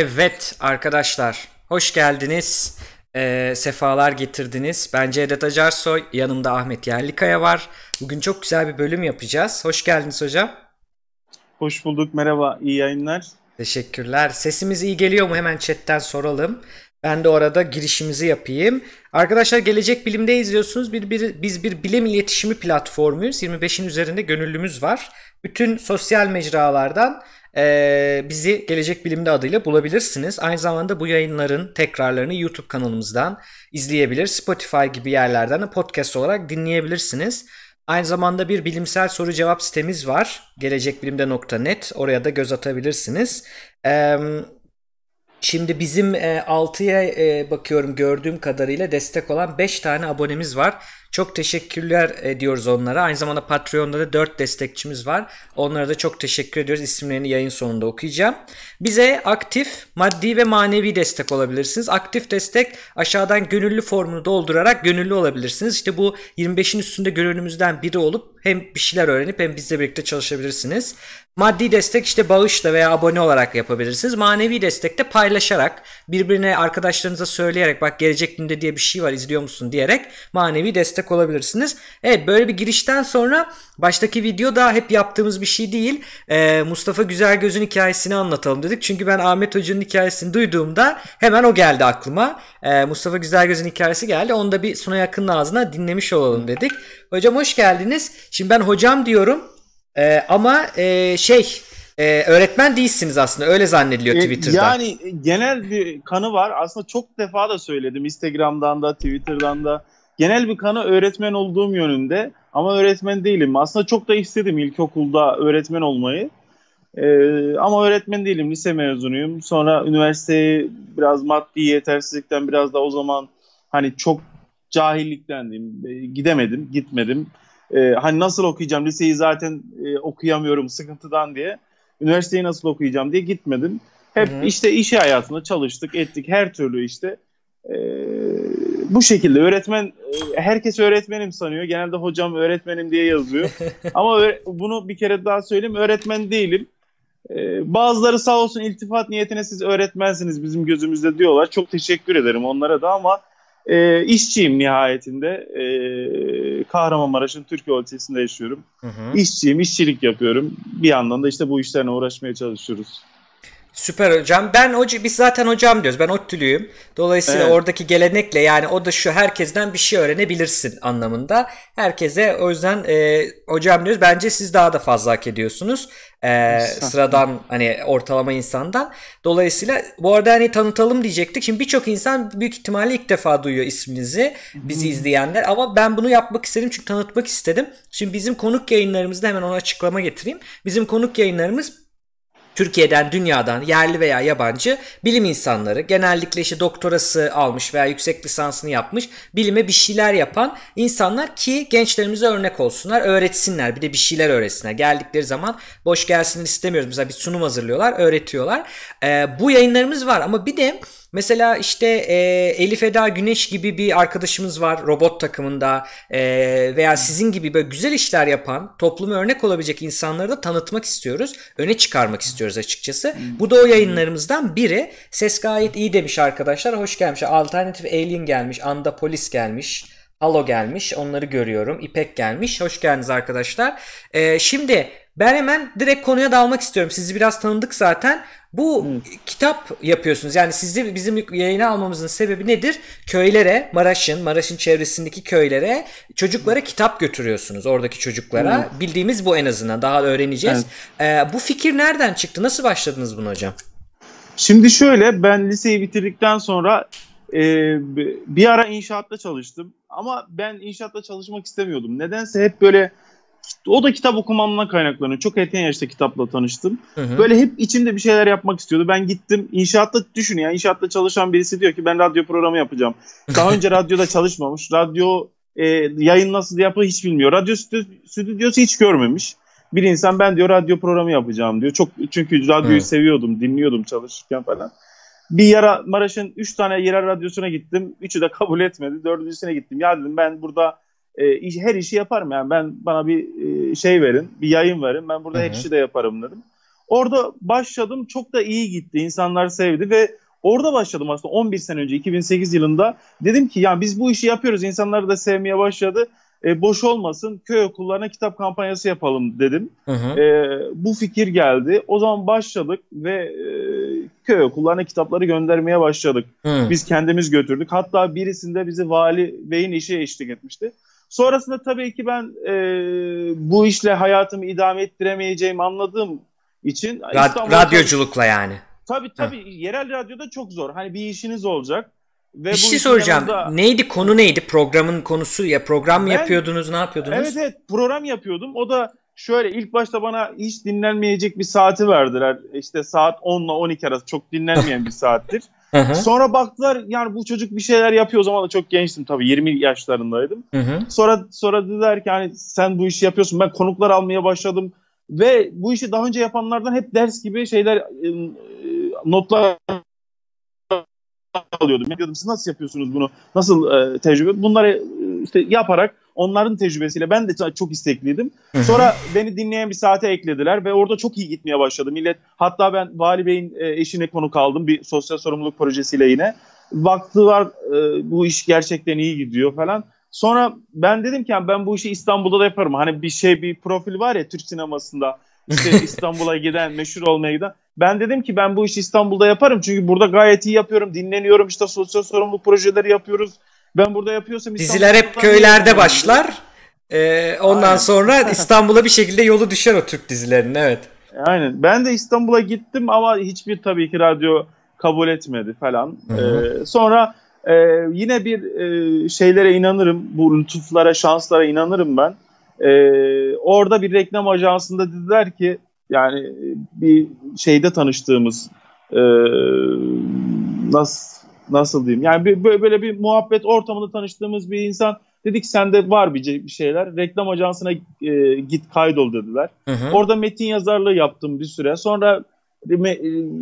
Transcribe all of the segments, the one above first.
Evet arkadaşlar hoş geldiniz. Ee, sefalar getirdiniz. Ben Cevdet Acarsoy. Yanımda Ahmet Yerlikaya var. Bugün çok güzel bir bölüm yapacağız. Hoş geldiniz hocam. Hoş bulduk. Merhaba. İyi yayınlar. Teşekkürler. Sesimiz iyi geliyor mu? Hemen chatten soralım. Ben de orada girişimizi yapayım. Arkadaşlar Gelecek Bilim'de izliyorsunuz. Bir, bir, biz bir bilim iletişimi platformuyuz. 25'in üzerinde gönüllümüz var. Bütün sosyal mecralardan e, bizi Gelecek Bilim'de adıyla bulabilirsiniz. Aynı zamanda bu yayınların tekrarlarını YouTube kanalımızdan izleyebilir. Spotify gibi yerlerden de podcast olarak dinleyebilirsiniz. Aynı zamanda bir bilimsel soru cevap sitemiz var. Gelecekbilimde.net. Oraya da göz atabilirsiniz. Eee Şimdi bizim e, 6'ya e, bakıyorum gördüğüm kadarıyla destek olan 5 tane abonemiz var. Çok teşekkürler ediyoruz onlara. Aynı zamanda Patreon'da da 4 destekçimiz var. Onlara da çok teşekkür ediyoruz. İsimlerini yayın sonunda okuyacağım. Bize aktif, maddi ve manevi destek olabilirsiniz. Aktif destek aşağıdan gönüllü formunu doldurarak gönüllü olabilirsiniz. İşte bu 25'in üstünde gönüllümüzden biri olup hem bir şeyler öğrenip hem bizle birlikte çalışabilirsiniz. Maddi destek işte bağışla veya abone olarak yapabilirsiniz. Manevi destek de paylaşarak, birbirine arkadaşlarınıza söyleyerek bak gelecek günde diye bir şey var izliyor musun diyerek manevi destek olabilirsiniz. Evet böyle bir girişten sonra baştaki video da hep yaptığımız bir şey değil. Ee, Mustafa Güzelgöz'ün hikayesini anlatalım dedik. Çünkü ben Ahmet Hoca'nın hikayesini duyduğumda hemen o geldi aklıma. Ee, Mustafa Güzelgöz'ün hikayesi geldi. Onu da bir Suna Yakın'ın ağzına dinlemiş olalım dedik. Hocam hoş geldiniz. Şimdi ben hocam diyorum. Ee, ama e, şey e, öğretmen değilsiniz aslında öyle zannediliyor e, Twitter'da. Yani genel bir kanı var. Aslında çok defa da söyledim Instagram'dan da Twitter'dan da. Genel bir kanı öğretmen olduğum yönünde ama öğretmen değilim. Aslında çok da istedim ilkokulda öğretmen olmayı. Ee, ama öğretmen değilim. Lise mezunuyum. Sonra üniversiteyi biraz maddi yetersizlikten biraz da o zaman hani çok cahillikten diyeyim. E, gidemedim, gitmedim e, hani nasıl okuyacağım liseyi zaten e, okuyamıyorum sıkıntıdan diye üniversiteyi nasıl okuyacağım diye gitmedim. Hep Hı-hı. işte iş hayatında çalıştık ettik her türlü işte e, bu şekilde öğretmen e, herkes öğretmenim sanıyor genelde hocam öğretmenim diye yazıyor ama bunu bir kere daha söyleyeyim öğretmen değilim. Ee, bazıları sağ olsun iltifat niyetine siz öğretmensiniz bizim gözümüzde diyorlar. Çok teşekkür ederim onlara da ama e, işçiyim nihayetinde. E, Kahramanmaraş'ın Türkiye ilçesinde yaşıyorum. Hı hı. İşçiyim, işçilik yapıyorum. Bir yandan da işte bu işlerle uğraşmaya çalışıyoruz. Süper hocam. Ben hoca biz zaten hocam diyoruz. Ben ODTÜ'lüyüm. Dolayısıyla evet. oradaki gelenekle yani o da şu herkesten bir şey öğrenebilirsin anlamında. Herkese o yüzden e, hocam diyoruz. Bence siz daha da fazla hak ediyorsunuz. E, sıradan hani ortalama insandan. Dolayısıyla bu arada hani tanıtalım diyecektik. Şimdi birçok insan büyük ihtimalle ilk defa duyuyor isminizi. Bizi hmm. izleyenler. Ama ben bunu yapmak istedim çünkü tanıtmak istedim. Şimdi bizim konuk yayınlarımızda hemen ona açıklama getireyim. Bizim konuk yayınlarımız Türkiye'den, dünyadan, yerli veya yabancı bilim insanları, genellikle işte doktorası almış veya yüksek lisansını yapmış, bilime bir şeyler yapan insanlar ki gençlerimize örnek olsunlar, öğretsinler, bir de bir şeyler öğretsinler. Geldikleri zaman boş gelsin istemiyoruz. Mesela bir sunum hazırlıyorlar, öğretiyorlar. Ee, bu yayınlarımız var ama bir de Mesela işte e, Elif Eda Güneş gibi bir arkadaşımız var robot takımında e, veya sizin gibi böyle güzel işler yapan topluma örnek olabilecek insanları da tanıtmak istiyoruz. Öne çıkarmak istiyoruz açıkçası. Bu da o yayınlarımızdan biri. Ses gayet iyi demiş arkadaşlar. Hoş gelmiş. Alternatif Alien gelmiş. Anda Polis gelmiş. Halo gelmiş. Onları görüyorum. İpek gelmiş. Hoş geldiniz arkadaşlar. Ee, şimdi ben hemen direkt konuya dalmak istiyorum. Sizi biraz tanıdık zaten. Bu hmm. kitap yapıyorsunuz. Yani sizi bizim yayına almamızın sebebi nedir? Köylere, Maraş'ın, Maraş'ın çevresindeki köylere çocuklara kitap götürüyorsunuz. Oradaki çocuklara. Hmm. Bildiğimiz bu en azından. Daha öğreneceğiz. Evet. Ee, bu fikir nereden çıktı? Nasıl başladınız bunu hocam? Şimdi şöyle ben liseyi bitirdikten sonra e, bir ara inşaatta çalıştım. Ama ben inşaatta çalışmak istemiyordum. Nedense hep böyle o da kitap okumamdan kaynaklanıyor. Çok erken yaşta kitapla tanıştım. Hı hı. Böyle hep içimde bir şeyler yapmak istiyordu. Ben gittim inşaatta düşün ya inşaatta çalışan birisi diyor ki ben radyo programı yapacağım. Daha önce radyoda çalışmamış. Radyo e, yayın nasıl yapı hiç bilmiyor. Radyo stüdyosu hiç görmemiş. Bir insan ben diyor radyo programı yapacağım diyor. Çok çünkü radyoyu hı. seviyordum, dinliyordum çalışırken falan. Bir yara Maraş'ın 3 tane yerel radyosuna gittim. Üçü de kabul etmedi. Dördüncüsüne gittim. Ya dedim ben burada e, iş, her işi yaparım yani ben bana bir e, şey verin bir yayın verin ben burada Hı-hı. her işi de yaparım dedim. Orada başladım. Çok da iyi gitti. İnsanlar sevdi ve orada başladım aslında 11 sene önce 2008 yılında. Dedim ki ya biz bu işi yapıyoruz. İnsanlar da sevmeye başladı. E, boş olmasın köy okullarına kitap kampanyası yapalım dedim. Hı hı. E, bu fikir geldi. O zaman başladık ve e, köy okullarına kitapları göndermeye başladık. Hı. Biz kendimiz götürdük. Hatta birisinde bizi vali beyin işi eşlik etmişti. Sonrasında tabii ki ben e, bu işle hayatımı idame ettiremeyeceğimi anladığım için Rad- radyoculukla yani. Tabii tabii ha. yerel radyoda çok zor. Hani bir işiniz olacak. Ve bir şey soracağım. Yanında... Neydi konu neydi? Programın konusu ya program mı ben, yapıyordunuz? Ne yapıyordunuz? Evet evet program yapıyordum. O da şöyle ilk başta bana hiç dinlenmeyecek bir saati verdiler. İşte saat 10 ile 12 arası çok dinlenmeyen bir saattir. Sonra baktılar yani bu çocuk bir şeyler yapıyor o zaman da çok gençtim tabii 20 yaşlarındaydım. Sonra sonra dediler ki hani sen bu işi yapıyorsun ben konuklar almaya başladım ve bu işi daha önce yapanlardan hep ders gibi şeyler e, notlar alıyordum. Ne diyordum siz nasıl yapıyorsunuz bunu? Nasıl e, tecrübe? Bunları e, işte yaparak onların tecrübesiyle ben de çok istekliydim. Sonra beni dinleyen bir saate eklediler ve orada çok iyi gitmeye başladı. Millet hatta ben Vali Bey'in e, eşine konu kaldım bir sosyal sorumluluk projesiyle yine. Baktılar e, bu iş gerçekten iyi gidiyor falan. Sonra ben dedim ki ben bu işi İstanbul'da da yaparım. Hani bir şey bir profil var ya Türk sinemasında işte İstanbul'a giden, meşhur olmaya giden. Ben dedim ki ben bu işi İstanbul'da yaparım. Çünkü burada gayet iyi yapıyorum. Dinleniyorum işte sosyal sorumluluk projeleri yapıyoruz. Ben burada yapıyorsam Diziler hep köylerde başlar. Ee, ondan Aynen. sonra İstanbul'a bir şekilde yolu düşer o Türk dizilerinin evet. Aynen. Ben de İstanbul'a gittim ama hiçbir tabii ki radyo kabul etmedi falan. Ee, sonra e, yine bir e, şeylere inanırım. Bu lütuflara, şanslara inanırım ben. Ee, orada bir reklam ajansında dediler ki yani bir şeyde tanıştığımız e, nasıl nasıl diyeyim yani bir, böyle bir muhabbet ortamında tanıştığımız bir insan dedik sende var bir şeyler reklam ajansına e, git kaydol dediler. Hı hı. Orada metin yazarlığı yaptım bir süre sonra me,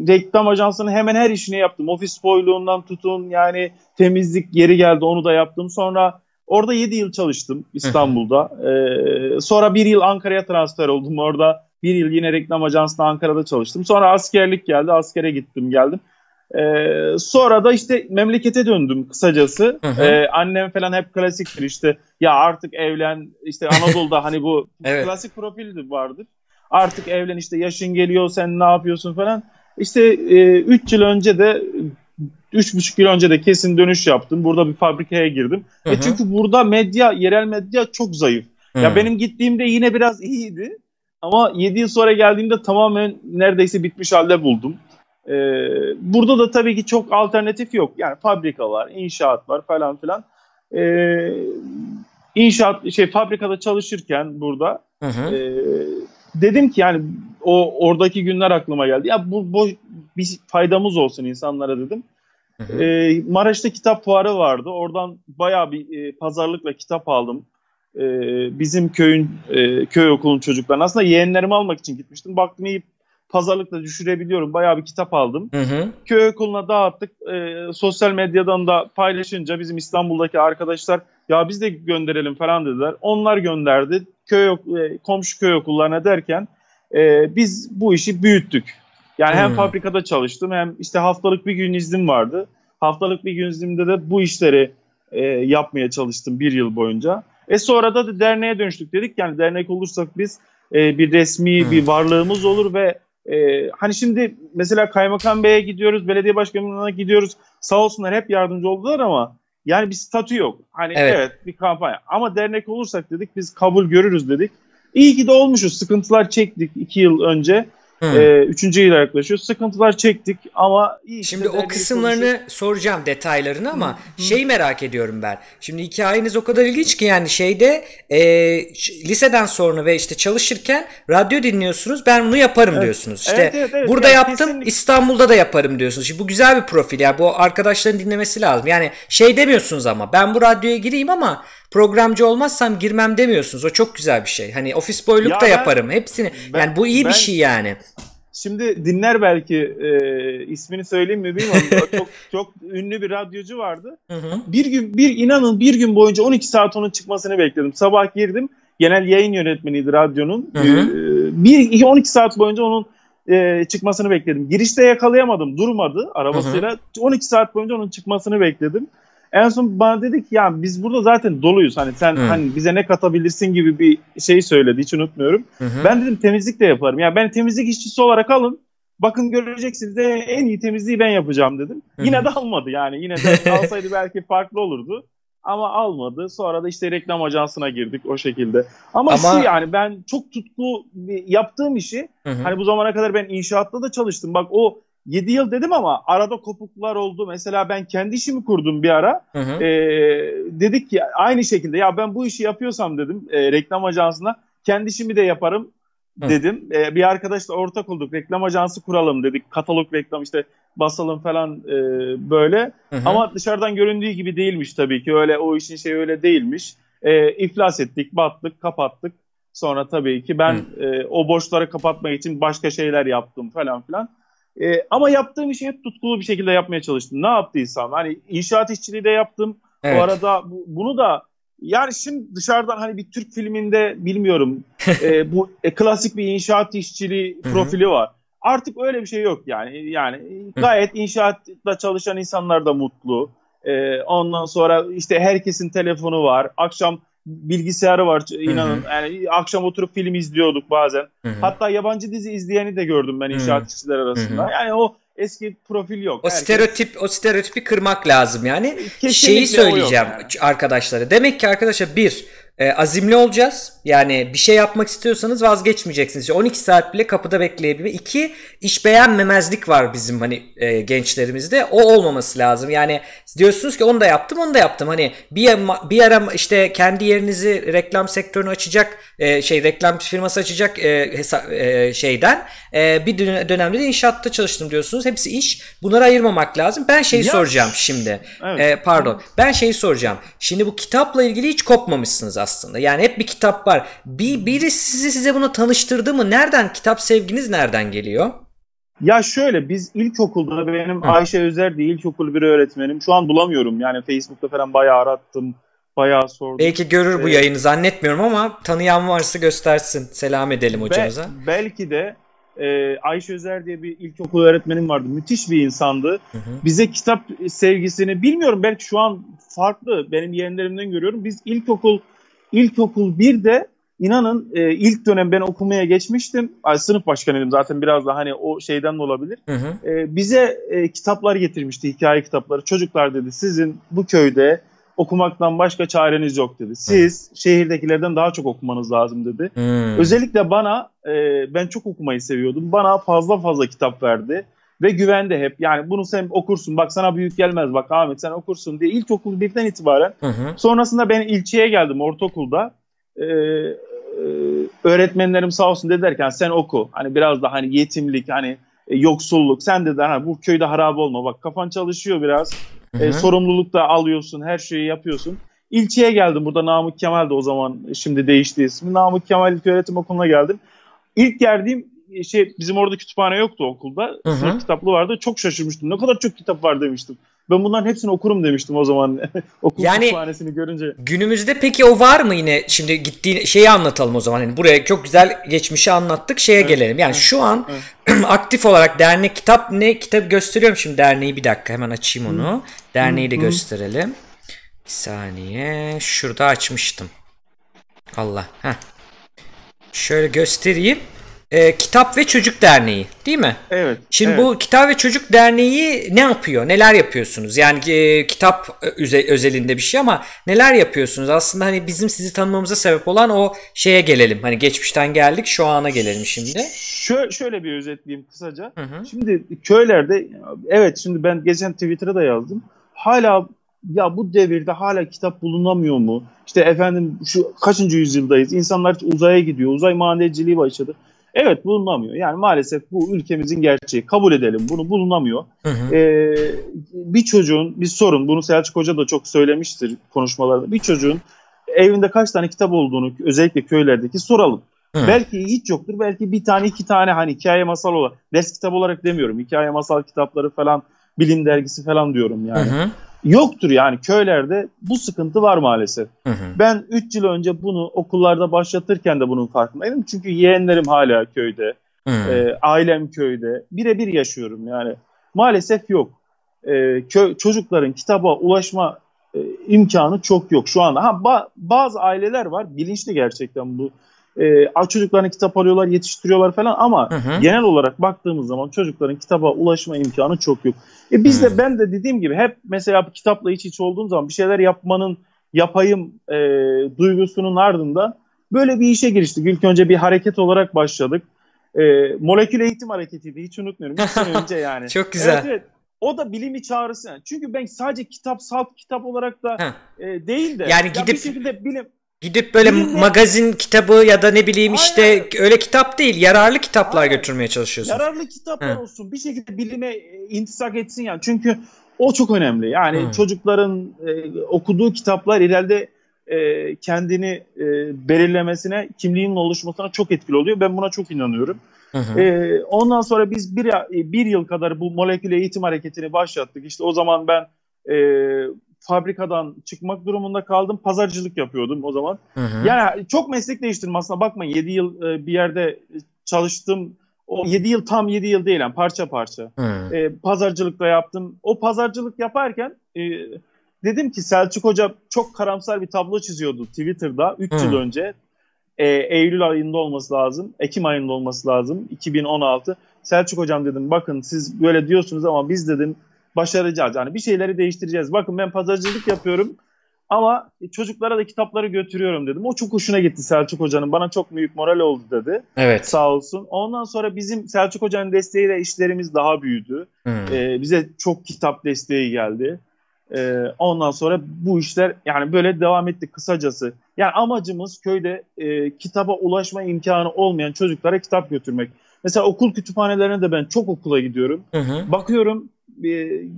reklam ajansının hemen her işini yaptım. Ofis boyluğundan tutun yani temizlik yeri geldi onu da yaptım. Sonra Orada 7 yıl çalıştım İstanbul'da. ee, sonra bir yıl Ankara'ya transfer oldum. Orada bir yıl yine reklam ajansında Ankara'da çalıştım. Sonra askerlik geldi. Askere gittim geldim. Ee, sonra da işte memlekete döndüm kısacası. Ee, annem falan hep klasiktir işte. Ya artık evlen işte Anadolu'da hani bu evet. klasik profildi vardır. Artık evlen işte yaşın geliyor sen ne yapıyorsun falan. İşte 3 e, yıl önce de üç buçuk yıl önce de kesin dönüş yaptım. Burada bir fabrikaya girdim. Hı hı. E çünkü burada medya, yerel medya çok zayıf. Hı. Ya benim gittiğimde yine biraz iyiydi. Ama 7 yıl sonra geldiğimde tamamen neredeyse bitmiş halde buldum. Ee, burada da tabii ki çok alternatif yok. Yani fabrika var, inşaat var falan filan. Ee, inşaat şey fabrikada çalışırken burada hı hı. E, dedim ki yani o oradaki günler aklıma geldi. Ya bu boş bir faydamız olsun insanlara dedim. E, Maraş'ta kitap fuarı vardı. Oradan bayağı bir e, pazarlıkla kitap aldım. E, bizim köyün e, köy okulun çocuklarına. Aslında yeğenlerimi almak için gitmiştim. Baktım iyi pazarlıkla düşürebiliyorum. Bayağı bir kitap aldım. Hı hı. Köy okuluna dağıttık. E, sosyal medyadan da paylaşınca bizim İstanbul'daki arkadaşlar ya biz de gönderelim falan dediler. Onlar gönderdi. Köy e, komşu köy okullarına derken e, biz bu işi büyüttük. Yani hmm. hem fabrikada çalıştım hem işte haftalık bir gün iznim vardı. Haftalık bir gün iznimde de bu işleri e, yapmaya çalıştım bir yıl boyunca. E sonra da derneğe dönüştük dedik. Yani dernek olursak biz e, bir resmi hmm. bir varlığımız olur ve e, hani şimdi mesela Kaymakam Bey'e gidiyoruz, belediye başkanlığına gidiyoruz. Sağ olsunlar hep yardımcı oldular ama yani bir statü yok. Hani evet, evet bir kampanya. Ama dernek olursak dedik biz kabul görürüz dedik. İyi ki de olmuşuz. Sıkıntılar çektik iki yıl önce. E, üçüncü yıla yaklaşıyor. Sıkıntılar çektik ama iyi. Şimdi o kısımlarını konuşuyor. soracağım detaylarını ama Hı. şey merak ediyorum ben. Şimdi hikayeniz o kadar ilginç ki yani şeyde e, liseden sonra ve işte çalışırken radyo dinliyorsunuz. Ben bunu yaparım evet. diyorsunuz. İşte evet, evet, evet. burada yani yaptım kesinlikle. İstanbul'da da yaparım diyorsunuz. Şimdi bu güzel bir profil ya. Yani bu arkadaşların dinlemesi lazım. Yani şey demiyorsunuz ama ben bu radyoya gireyim ama programcı olmazsam girmem demiyorsunuz. O çok güzel bir şey. Hani ofis boyluk ya da ben, yaparım. Hepsini. Ben, yani bu iyi ben, bir şey yani. Şimdi dinler belki e, ismini söyleyeyim mi bilmiyorum. çok çok ünlü bir radyocu vardı. Hı hı. Bir gün bir inanın bir gün boyunca 12 saat onun çıkmasını bekledim. Sabah girdim. Genel yayın yönetmeniydi radyonun. Hı hı. E, bir 12 saat boyunca onun e, çıkmasını bekledim. Girişte yakalayamadım. Durmadı arabasıyla. Hı hı. 12 saat boyunca onun çıkmasını bekledim. En son bana dedi ki ya biz burada zaten doluyuz. Hani sen hı. hani bize ne katabilirsin gibi bir şey söyledi. Hiç unutmuyorum. Hı hı. Ben dedim temizlik de yaparım. Ya ben temizlik işçisi olarak alın. Bakın göreceksiniz de en iyi temizliği ben yapacağım dedim. Hı hı. Yine de almadı yani. Yine de alsaydı belki farklı olurdu. Ama almadı. Sonra da işte reklam ajansına girdik o şekilde. Ama, Ama... şu yani ben çok tutku yaptığım işi hı hı. hani bu zamana kadar ben inşaatta da çalıştım. Bak o 7 yıl dedim ama arada kopuklar oldu. Mesela ben kendi işimi kurdum bir ara. Hı hı. Ee, dedik ki aynı şekilde ya ben bu işi yapıyorsam dedim e, reklam ajansına kendi işimi de yaparım dedim. Ee, bir arkadaşla ortak olduk. Reklam ajansı kuralım dedik. Katalog reklam işte basalım falan e, böyle. Hı hı. Ama dışarıdan göründüğü gibi değilmiş tabii ki. Öyle o işin şey öyle değilmiş. E, iflas ettik, battık, kapattık. Sonra tabii ki ben e, o boşları kapatmak için başka şeyler yaptım falan filan. E, ama yaptığım işi hep tutkulu bir şekilde yapmaya çalıştım. Ne yaptıysam hani inşaat işçiliği de yaptım. Evet. O arada bu, bunu da yani şimdi dışarıdan hani bir Türk filminde bilmiyorum e, bu e, klasik bir inşaat işçiliği profili var. Artık öyle bir şey yok yani. Yani gayet inşaatta çalışan insanlar da mutlu. E, ondan sonra işte herkesin telefonu var. Akşam bilgisayarı var inanın. Yani akşam oturup film izliyorduk bazen. Hatta yabancı dizi izleyeni de gördüm ben inşaat işçiler arasında. Yani o eski profil yok. O Herkes... stereotip o stereotipi kırmak lazım yani. Kesinlikle Şeyi söyleyeceğim yani. arkadaşlara. Demek ki arkadaşlar bir e, azimli olacağız. Yani bir şey yapmak istiyorsanız vazgeçmeyeceksiniz. 12 saat bile kapıda bekleyebilir. İki, iş beğenmemezlik var bizim hani e, gençlerimizde. O olmaması lazım. Yani diyorsunuz ki onu da yaptım, onu da yaptım. Hani bir bir ara işte kendi yerinizi reklam sektörünü açacak, e, şey reklam firması açacak e, hesa, e, şeyden e, bir dönemde de inşaatta çalıştım diyorsunuz. Hepsi iş. Bunları ayırmamak lazım. Ben şeyi ya. soracağım şimdi. Evet. E, pardon. Ben şeyi soracağım. Şimdi bu kitapla ilgili hiç kopmamışsınız aslında. Yani hep bir kitap var. Bir, biri sizi size bunu tanıştırdı mı? Nereden? Kitap sevginiz nereden geliyor? Ya şöyle biz ilkokulda benim Hı. Ayşe Özer diye ilkokul bir öğretmenim. Şu an bulamıyorum. Yani Facebook'ta falan bayağı arattım. Bayağı sordum. Belki görür bu ee, yayını zannetmiyorum ama tanıyan varsa göstersin. Selam edelim hocamıza. Be, belki de e, Ayşe Özer diye bir ilkokul öğretmenim vardı. Müthiş bir insandı. Hı hı. Bize kitap sevgisini bilmiyorum belki şu an farklı. Benim yeğenlerimden görüyorum. Biz ilkokul ilkokul 1'de inanın e, ilk dönem ben okumaya geçmiştim. Ay, sınıf başkanıydım zaten biraz da hani o şeyden de olabilir. Hı hı. E, bize e, kitaplar getirmişti, hikaye kitapları. Çocuklar dedi sizin bu köyde okumaktan başka çareniz yok dedi. Siz hı. şehirdekilerden daha çok okumanız lazım dedi. Hı. Özellikle bana e, ben çok okumayı seviyordum. Bana fazla fazla kitap verdi ve güvende hep. Yani bunu sen okursun bak sana büyük gelmez bak Ahmet sen okursun diye ilkokul birden itibaren. Hı hı. Sonrasında ben ilçeye geldim ortaokulda. Ee, e, öğretmenlerim sağ olsun dedilerken sen oku. Hani biraz da hani yetimlik hani e, yoksulluk sen dediler hani bu köyde harap olma bak kafan çalışıyor biraz. Hı hı. E, sorumluluk da alıyorsun her şeyi yapıyorsun. İlçeye geldim burada Namık Kemal de o zaman şimdi değişti ismi. Namık Kemal İlköğretim Okulu'na geldim. İlk geldiğim şey bizim orada kütüphane yoktu okulda. Hı hı. Kitaplı vardı. Çok şaşırmıştım. Ne kadar çok kitap var demiştim. Ben bunların hepsini okurum demiştim o zaman. Okul yani, kütüphanesini görünce. Günümüzde peki o var mı yine? Şimdi gittiğin şeyi anlatalım o zaman. Yani buraya çok güzel geçmişi anlattık. Şeye evet. gelelim. Yani evet. şu an evet. aktif olarak dernek kitap ne? Kitap gösteriyorum şimdi derneği bir dakika. Hemen açayım onu. Hı. Derneği de gösterelim. Bir saniye. Şurada açmıştım. Allah. Heh. Şöyle göstereyim e, Kitap ve Çocuk Derneği değil mi? Evet. Şimdi evet. bu Kitap ve Çocuk Derneği ne yapıyor? Neler yapıyorsunuz? Yani e, kitap öze, özelinde bir şey ama neler yapıyorsunuz? Aslında hani bizim sizi tanımamıza sebep olan o şeye gelelim. Hani geçmişten geldik şu ana gelelim şimdi. Şöyle, şöyle bir özetleyeyim kısaca. Hı hı. Şimdi köylerde evet şimdi ben geçen Twitter'a da yazdım. Hala ya bu devirde hala kitap bulunamıyor mu? İşte efendim şu kaçıncı yüzyıldayız? İnsanlar uzaya gidiyor. Uzay madenciliği başladı. Evet bulunamıyor. Yani maalesef bu ülkemizin gerçeği. Kabul edelim bunu bulunamıyor. Hı hı. Ee, bir çocuğun bir sorun bunu Selçuk Hoca da çok söylemiştir konuşmalarında. Bir çocuğun evinde kaç tane kitap olduğunu özellikle köylerdeki soralım. Hı. Belki hiç yoktur. Belki bir tane iki tane hani hikaye masal olarak ders kitap olarak demiyorum. Hikaye masal kitapları falan bilim dergisi falan diyorum yani. Hı hı yoktur yani köylerde bu sıkıntı var maalesef. Hı hı. Ben 3 yıl önce bunu okullarda başlatırken de bunun farkındaydım. Çünkü yeğenlerim hala köyde. Hmm. E, ailem köyde. Birebir yaşıyorum yani. Maalesef yok. E, köy, çocukların kitaba ulaşma e, imkanı çok yok şu anda. Ha ba- bazı aileler var bilinçli gerçekten bu. E, çocuklarını kitap alıyorlar, yetiştiriyorlar falan ama hı hı. genel olarak baktığımız zaman çocukların kitaba ulaşma imkanı çok yok. E biz hı. de ben de dediğim gibi hep mesela kitapla iç iç olduğum zaman bir şeyler yapmanın yapayım e, duygusunun ardından böyle bir işe giriştik. İlk önce bir hareket olarak başladık. E, molekül eğitim hareketiydi hiç unutmuyorum. Bir sene önce yani. Çok güzel. Evet, evet. O da bilimi çağrısı. Çünkü ben sadece kitap, salt kitap olarak da e, değil de yani gidip ya bir şekilde bilim Gidip böyle magazin kitabı ya da ne bileyim Aynen. işte öyle kitap değil yararlı kitaplar Aynen. götürmeye çalışıyorsun. Yararlı kitaplar Hı. olsun bir şekilde bilime e, intisak etsin yani çünkü o çok önemli. Yani Hı. çocukların e, okuduğu kitaplar ileride e, kendini e, belirlemesine, kimliğinin oluşmasına çok etkili oluyor. Ben buna çok inanıyorum. Hı hı. E, ondan sonra biz bir, bir yıl kadar bu molekül eğitim hareketini başlattık. İşte o zaman ben e, fabrikadan çıkmak durumunda kaldım. Pazarcılık yapıyordum o zaman. Hı hı. Yani çok meslek değiştirdim aslında bakmayın 7 yıl e, bir yerde çalıştım. O 7 yıl tam 7 yıl değil yani parça parça. E, pazarcılıkta yaptım. O pazarcılık yaparken e, dedim ki Selçuk Hoca çok karamsar bir tablo çiziyordu Twitter'da 3 yıl önce. E, Eylül ayında olması lazım. Ekim ayında olması lazım. 2016. Selçuk Hocam dedim bakın siz böyle diyorsunuz ama biz dedim başaracağız. Yani bir şeyleri değiştireceğiz. Bakın ben pazarcılık yapıyorum ama çocuklara da kitapları götürüyorum dedim. O çok hoşuna gitti Selçuk Hoca'nın. Bana çok büyük moral oldu dedi. Evet. Sağ olsun. Ondan sonra bizim Selçuk Hoca'nın desteğiyle işlerimiz daha büyüdü. Hmm. Ee, bize çok kitap desteği geldi. Ee, ondan sonra bu işler yani böyle devam etti kısacası. Yani amacımız köyde e, kitaba ulaşma imkanı olmayan çocuklara kitap götürmek. Mesela okul kütüphanelerine de ben çok okula gidiyorum. Hı hı. Bakıyorum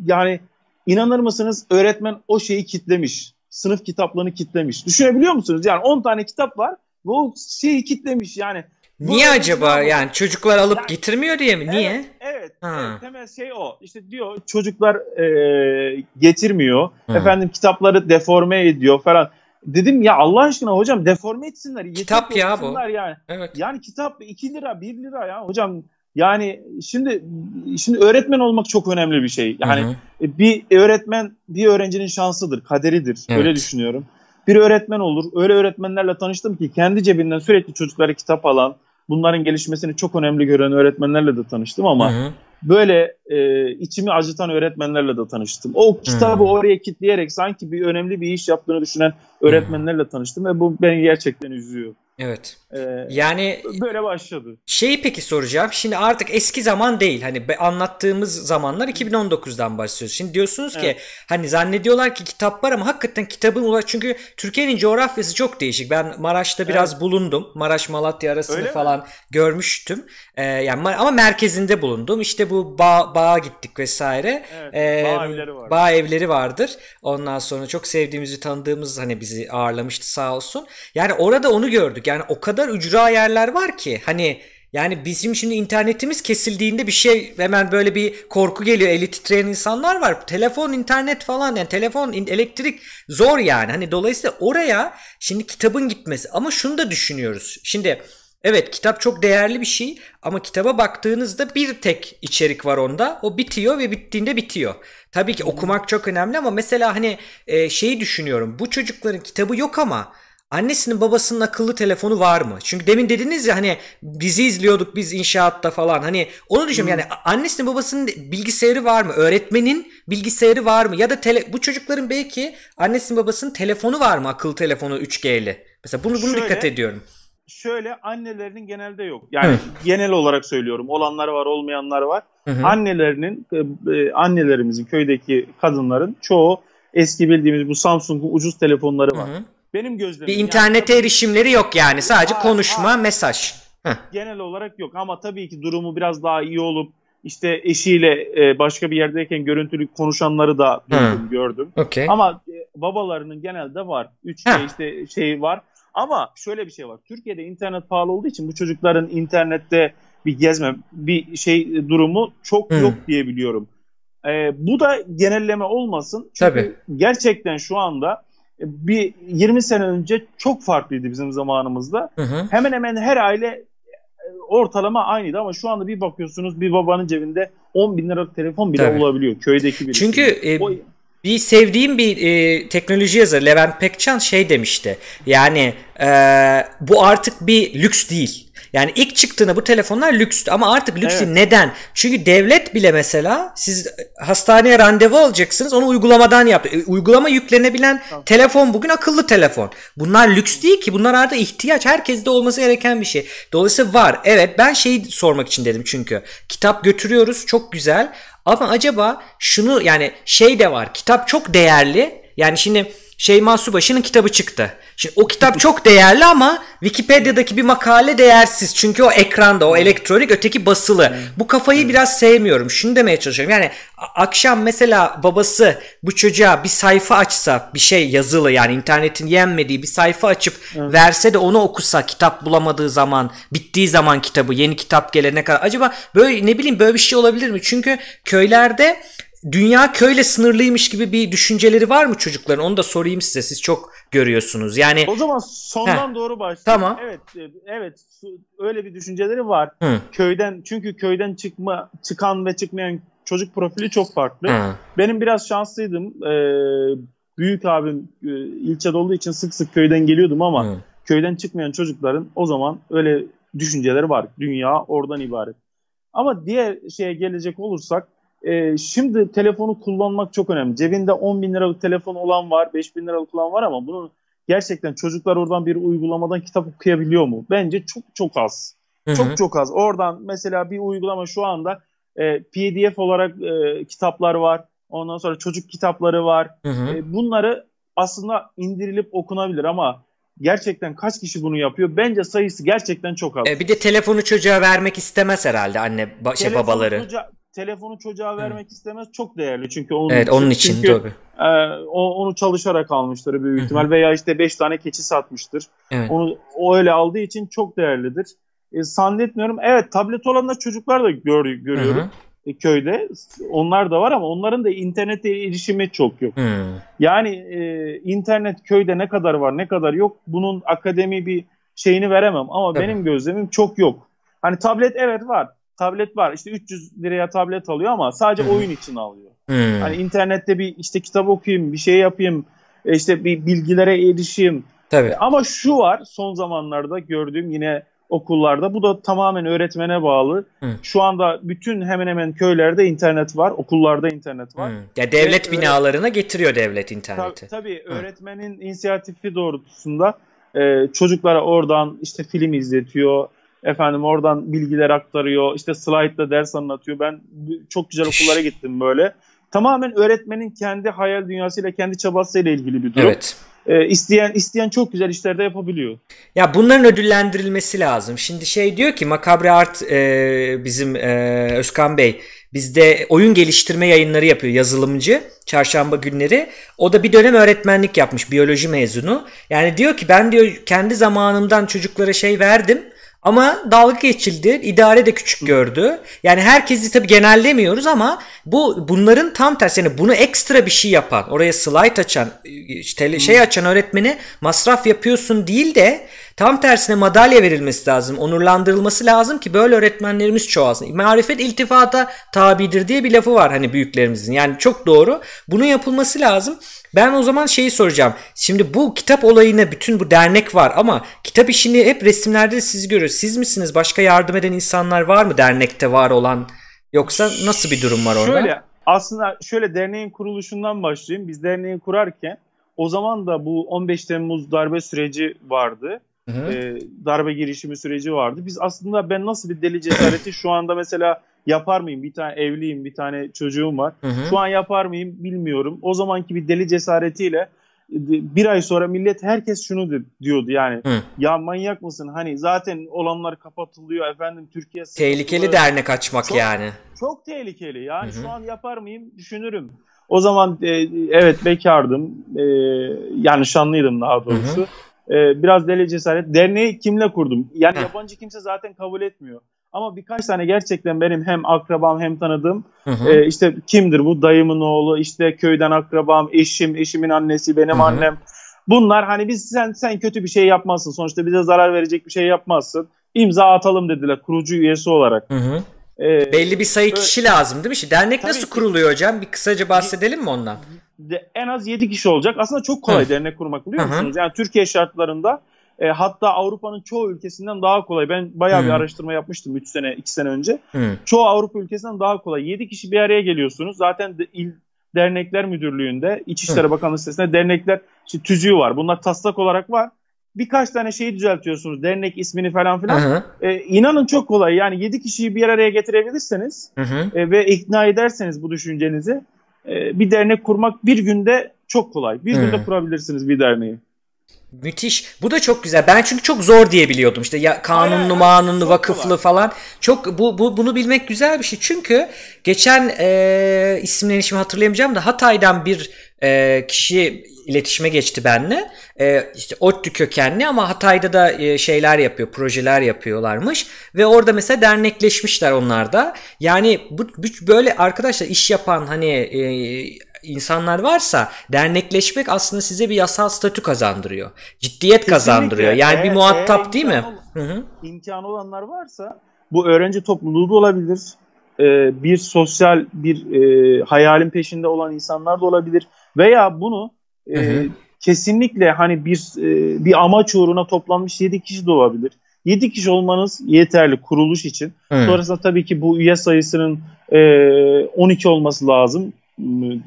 yani inanır mısınız öğretmen o şeyi kitlemiş. Sınıf kitaplarını kitlemiş. Düşünebiliyor musunuz? Yani 10 tane kitap var ve o şeyi kitlemiş yani. Niye acaba? Yani çocuklar alıp yani, getirmiyor diye mi? Evet, Niye? Evet, evet. Temel şey o. İşte diyor çocuklar e, getirmiyor. Hı. Efendim kitapları deforme ediyor falan. Dedim ya Allah aşkına hocam deforme etsinler. Kitap ya bu. Yani. Evet. Yani kitap 2 lira 1 lira ya hocam. Yani şimdi şimdi öğretmen olmak çok önemli bir şey. Yani hı hı. E, bir öğretmen bir öğrencinin şansıdır, kaderidir. Evet. Öyle düşünüyorum. Bir öğretmen olur. Öyle öğretmenlerle tanıştım ki kendi cebinden sürekli çocuklara kitap alan, bunların gelişmesini çok önemli gören öğretmenlerle de tanıştım ama hı hı. böyle e, içimi acıtan öğretmenlerle de tanıştım. O kitabı hı. oraya kitleyerek sanki bir önemli bir iş yaptığını düşünen öğretmenlerle tanıştım ve bu beni gerçekten üzüyor. Evet. Ee, yani böyle başladı. Şeyi peki soracağım. Şimdi artık eski zaman değil. Hani anlattığımız zamanlar 2019'dan başlıyoruz. Şimdi diyorsunuz evet. ki hani zannediyorlar ki kitap var ama hakikaten kitabın ulaş çünkü Türkiye'nin coğrafyası çok değişik. Ben Maraş'ta biraz evet. bulundum. Maraş Malatya arasını Öyle falan mi? görmüştüm. Ee, yani ama merkezinde bulundum. İşte bu bağ, bağa gittik vesaire. Evet, ee, bağ evleri var. Bağ evleri vardır. Ondan sonra çok sevdiğimizi tanıdığımız hani bizi ağırlamıştı sağ olsun. Yani orada onu gördük. Yani o kadar ücra yerler var ki hani yani bizim şimdi internetimiz kesildiğinde bir şey hemen böyle bir korku geliyor. Eli titreyen insanlar var. Telefon, internet falan yani telefon, elektrik zor yani. Hani dolayısıyla oraya şimdi kitabın gitmesi ama şunu da düşünüyoruz. Şimdi evet kitap çok değerli bir şey ama kitaba baktığınızda bir tek içerik var onda. O bitiyor ve bittiğinde bitiyor. Tabii ki okumak çok önemli ama mesela hani e, şeyi düşünüyorum. Bu çocukların kitabı yok ama Annesinin babasının akıllı telefonu var mı? Çünkü demin dediniz ya hani dizi izliyorduk biz inşaatta falan. Hani onu düşünüyorum hmm. yani annesinin babasının bilgisayarı var mı? Öğretmenin bilgisayarı var mı? Ya da tele, bu çocukların belki annesinin babasının telefonu var mı? Akıllı telefonu 3G'li. Mesela bunu bunu Şöyle, dikkat ediyorum. Şöyle annelerinin genelde yok. Yani Hı. genel olarak söylüyorum. Olanlar var, olmayanlar var. Hı hı. Annelerinin e, e, annelerimizin köydeki kadınların çoğu eski bildiğimiz bu Samsung'un ucuz telefonları var. Hı hı. Benim gözlemim. Bir internete yani, erişimleri yok yani. Sadece ha, konuşma, ha, mesaj. Heh. Genel olarak yok ama tabii ki durumu biraz daha iyi olup işte eşiyle e, başka bir yerdeyken görüntülü konuşanları da duydum, gördüm. Okay. Ama e, babalarının genelde var. 3 şey işte şey var. Ama şöyle bir şey var. Türkiye'de internet pahalı olduğu için bu çocukların internette bir gezme, bir şey durumu çok Hı. yok diye biliyorum. E, bu da genelleme olmasın. Çünkü Tabii. gerçekten şu anda bir 20 sene önce çok farklıydı bizim zamanımızda. Hı hı. Hemen hemen her aile ortalama aynıydı ama şu anda bir bakıyorsunuz bir babanın cebinde 10 bin liralık telefon bile Tabii. olabiliyor köydeki bir. Çünkü e, o, bir sevdiğim bir e, teknoloji yazarı Levent Pekcan şey demişti. Yani e, bu artık bir lüks değil. Yani ilk çıktığında bu telefonlar lükstü ama artık lüks evet. neden? Çünkü devlet bile mesela siz hastaneye randevu alacaksınız onu uygulamadan yaptı. E, uygulama yüklenebilen tamam. telefon bugün akıllı telefon. Bunlar lüks değil ki bunlar artık ihtiyaç. Herkeste olması gereken bir şey. Dolayısıyla var. Evet ben şeyi sormak için dedim çünkü. Kitap götürüyoruz çok güzel ama acaba şunu yani şey de var. Kitap çok değerli. Yani şimdi Şeyma Subaşı'nın kitabı çıktı. Şimdi o kitap çok değerli ama Wikipedia'daki bir makale değersiz. Çünkü o ekranda, o elektronik, öteki basılı. Bu kafayı biraz sevmiyorum. Şunu demeye çalışıyorum. Yani akşam mesela babası bu çocuğa bir sayfa açsa, bir şey yazılı yani internetin yenmediği bir sayfa açıp verse de onu okusa kitap bulamadığı zaman, bittiği zaman kitabı, yeni kitap gelene kadar. Acaba böyle ne bileyim böyle bir şey olabilir mi? Çünkü köylerde dünya köyle sınırlıymış gibi bir düşünceleri var mı çocukların? Onu da sorayım size. Siz çok görüyorsunuz. Yani O zaman sondan Heh. doğru başlayalım. Tamam. Evet, e, evet öyle bir düşünceleri var. Hı. Köyden çünkü köyden çıkma çıkan ve çıkmayan çocuk profili çok farklı. Hı. Benim biraz şanslıydım. Ee, büyük abim e, ilçede olduğu için sık sık köyden geliyordum ama Hı. köyden çıkmayan çocukların o zaman öyle düşünceleri var. Dünya oradan ibaret. Ama diğer şeye gelecek olursak e, şimdi telefonu kullanmak çok önemli. Cebinde 10 bin liralık telefon olan var, 5 bin liralık olan var ama bunun gerçekten çocuklar oradan bir uygulamadan kitap okuyabiliyor mu? Bence çok çok az. Hı-hı. Çok çok az. Oradan mesela bir uygulama şu anda e, PDF olarak e, kitaplar var. Ondan sonra çocuk kitapları var. E, bunları aslında indirilip okunabilir ama gerçekten kaç kişi bunu yapıyor? Bence sayısı gerçekten çok az. E, bir de telefonu çocuğa vermek istemez herhalde anne şey babaları. Çocuğa, telefonu çocuğa vermek Hı. istemez çok değerli çünkü onun evet, için, onun için çünkü, tabii. E, o, onu çalışarak almıştır büyük ihtimal Hı-hı. veya işte 5 tane keçi satmıştır. Evet. Onu o öyle aldığı için çok değerlidir. E, zannetmiyorum. Evet tablet olanlar çocuklar da gör, görüyorum. E, köyde onlar da var ama onların da internete erişimi çok yok. Hı. Yani e, internet köyde ne kadar var ne kadar yok bunun akademi bir şeyini veremem ama Tabii. benim gözlemim çok yok. Hani tablet evet var tablet var. İşte 300 liraya tablet alıyor ama sadece hmm. oyun için alıyor. Hmm. Hani internette bir işte kitap okuyayım, bir şey yapayım, e, işte bir bilgilere erişeyim. Tabii. Ama şu var son zamanlarda gördüğüm yine okullarda bu da tamamen öğretmene bağlı. Hı. Şu anda bütün hemen hemen köylerde internet var, okullarda internet var. Hı. Ya devlet Ve binalarına öğret- getiriyor devlet interneti. Tabii, tabii öğretmenin inisiyatifi doğrultusunda e, çocuklara oradan işte film izletiyor, Efendim oradan bilgiler aktarıyor. İşte slaytla ders anlatıyor. Ben çok güzel okullara gittim böyle. Tamamen öğretmenin kendi hayal dünyasıyla, kendi çabasıyla ilgili bir durum. Evet. Ee, isteyen isteyen çok güzel işler de yapabiliyor. Ya bunların ödüllendirilmesi lazım. Şimdi şey diyor ki Makabre Art e, bizim e, Özkan Bey bizde oyun geliştirme yayınları yapıyor yazılımcı çarşamba günleri. O da bir dönem öğretmenlik yapmış biyoloji mezunu. Yani diyor ki ben diyor kendi zamanımdan çocuklara şey verdim ama dalga geçildi. İdare de küçük gördü. Yani herkesi tabii genellemiyoruz ama bu bunların tam tersi. Yani bunu ekstra bir şey yapan, oraya slide açan, işte şey açan öğretmeni masraf yapıyorsun değil de Tam tersine madalya verilmesi lazım, onurlandırılması lazım ki böyle öğretmenlerimiz çoğalsın. Marifet iltifata tabidir diye bir lafı var hani büyüklerimizin. Yani çok doğru. Bunun yapılması lazım. Ben o zaman şeyi soracağım. Şimdi bu kitap olayına bütün bu dernek var ama kitap işini hep resimlerde siz görüyoruz. Siz misiniz? Başka yardım eden insanlar var mı dernekte var olan? Yoksa nasıl bir durum var orada? Şöyle aslında şöyle derneğin kuruluşundan başlayayım. Biz derneği kurarken o zaman da bu 15 Temmuz darbe süreci vardı. Hı E, darbe girişimi süreci vardı. Biz aslında ben nasıl bir deli cesareti şu anda mesela yapar mıyım? Bir tane evliyim, bir tane çocuğum var. Hı hı. Şu an yapar mıyım bilmiyorum. O zamanki bir deli cesaretiyle e, bir ay sonra millet herkes şunu diyordu yani. Hı. Ya manyak mısın? Hani zaten olanlar kapatılıyor efendim Türkiye Tehlikeli dernek açmak çok, yani. Çok tehlikeli. Yani hı hı. şu an yapar mıyım düşünürüm. O zaman e, evet bekardım. E, yani şanlıydım daha doğrusu. Hı hı e, biraz deli cesaret. Derneği kimle kurdum? Yani Heh. yabancı kimse zaten kabul etmiyor. Ama birkaç tane gerçekten benim hem akrabam hem tanıdığım e, işte kimdir bu? Dayımın oğlu, işte köyden akrabam, eşim, eşimin annesi, benim hı hı. annem. Bunlar hani biz sen sen kötü bir şey yapmazsın. Sonuçta bize zarar verecek bir şey yapmazsın. imza atalım dediler kurucu üyesi olarak. Hı hı. Ee, Belli bir sayı kişi lazım değil mi? İşte dernek nasıl ki. kuruluyor hocam? Bir kısaca bahsedelim mi ondan? de- en az 7 kişi olacak. Aslında çok kolay Hı. dernek kurmak biliyor Hı hı. musunuz? Yani Türkiye şartlarında e, hatta Avrupa'nın çoğu ülkesinden daha kolay. Ben bayağı bir Hı. araştırma yapmıştım 3 sene 2 sene önce. Hı. Çoğu Avrupa ülkesinden daha kolay. 7 kişi bir araya geliyorsunuz. Zaten de, il Dernekler Müdürlüğü'nde İçişleri Bakanlığı sitesinde dernekler işte, tüzüğü var. Bunlar taslak olarak var. Birkaç tane şeyi düzeltiyorsunuz. Dernek ismini falan Hı filan. hı. E, inanın çok kolay. Yani 7 kişiyi bir araya getirebilirseniz Hı hı. e, ve ikna ederseniz bu düşüncenizi e, bir dernek kurmak bir günde çok kolay. Bir Hmm. günde kurabilirsiniz bir derneği. Müthiş. Bu da çok güzel. Ben çünkü çok zor diye biliyordum. İşte ya kanunlu, manunlu, vakıflı falan. Çok bu, bu bunu bilmek güzel bir şey. Çünkü geçen e, isimlerini şimdi hatırlayamayacağım da Hatay'dan bir e, kişi iletişime geçti benimle. E, işte ODTÜ kökenli ama Hatay'da da e, şeyler yapıyor, projeler yapıyorlarmış ve orada mesela dernekleşmişler onlar da. Yani bu, bu böyle arkadaşlar iş yapan hani e, insanlar varsa dernekleşmek aslında size bir yasal statü kazandırıyor. Ciddiyet kazandırıyor. Yani bir Eğer- muhatap eğer değil mi? hı. İmkanı olanlar varsa bu öğrenci topluluğu da olabilir. E, bir sosyal bir e, hayalin peşinde olan insanlar da olabilir. Veya bunu e, kesinlikle hani bir e, bir amaç uğruna toplanmış 7 kişi de olabilir. 7 kişi olmanız yeterli kuruluş için. Hı. Sonrasında tabii ki bu üye sayısının e, 12 olması lazım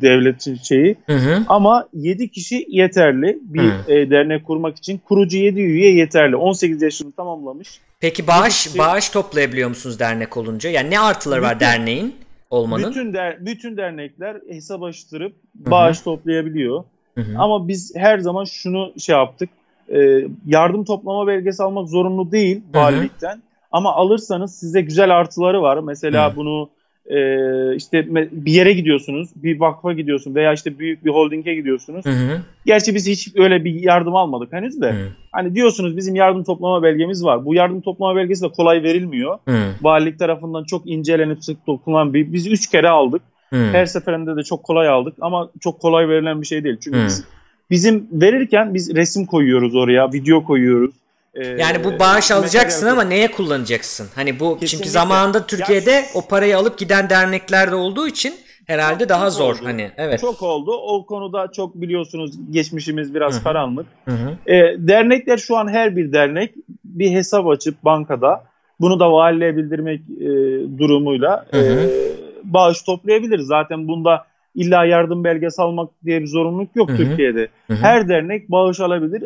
devletin şeyi. Hı hı. Ama 7 kişi yeterli bir Hı. e, dernek kurmak için. Kurucu 7 üye yeterli. 18 yaşını tamamlamış. Peki bağış kişi- bağış toplayabiliyor musunuz dernek olunca? Yani ne artıları var Bütün- derneğin olmanın? Bütün der, bütün dernekler hesap açtırıp bağış toplayabiliyor. Hı hı. Ama biz her zaman şunu şey yaptık. e, yardım toplama belgesi almak zorunlu değil Hı hı. valilikten. Ama alırsanız size güzel artıları var. Mesela Hı. bunu e, işte bir yere gidiyorsunuz, bir vakfa gidiyorsun veya işte büyük bir holdinge gidiyorsunuz. Hı hı. Gerçi biz hiç öyle bir yardım almadık henüz de. Hı. Hani diyorsunuz bizim yardım toplama belgemiz var. Bu yardım toplama belgesi de kolay verilmiyor. Hı. Valilik tarafından çok incelenip sık dokunan bir. Biz üç kere aldık. Hı. Her seferinde de çok kolay aldık ama çok kolay verilen bir şey değil. Çünkü Hı. biz, bizim verirken biz resim koyuyoruz oraya, video koyuyoruz. Ee, Yani bu bağış materyal alacaksın ama neye kullanacaksın? Hani bu çünkü Kesinlikle. zamanında Türkiye'de Ya- o parayı alıp giden dernekler de olduğu için herhalde Çok- daha çok zor oldu. hani. Evet. Çok oldu. O konuda çok biliyorsunuz geçmişimiz biraz Hı hı. karanlık. Hı hı. Ee, dernekler şu an her bir dernek bir hesap açıp bankada bunu da valiliğe bildirmek e, durumuyla Hı hı. e, bağış toplayabilir. Zaten bunda illa yardım belgesi almak diye bir zorunluluk yok Hı hı. Türkiye'de. Hı hı. Her dernek bağış alabilir.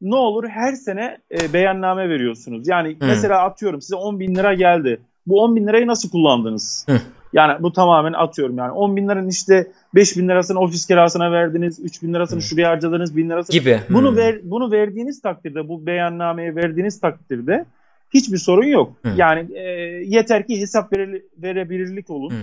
Ne olur her sene e, beyanname veriyorsunuz. Yani Hı. mesela atıyorum size 10 bin lira geldi. Bu 10 bin lirayı nasıl kullandınız? Hı. Yani bu tamamen atıyorum yani 10 bin liranın işte 5 bin lirasını ofis kirasına verdiniz, 3 bin lirasını Hı. şuraya harcadınız, bin lirasını. gibi. Bunu Hı. ver, bunu verdiğiniz takdirde, bu beyannameyi verdiğiniz takdirde hiçbir sorun yok. Hı. Yani e, yeter ki hesap vereli- verebilirlik olun, Hı.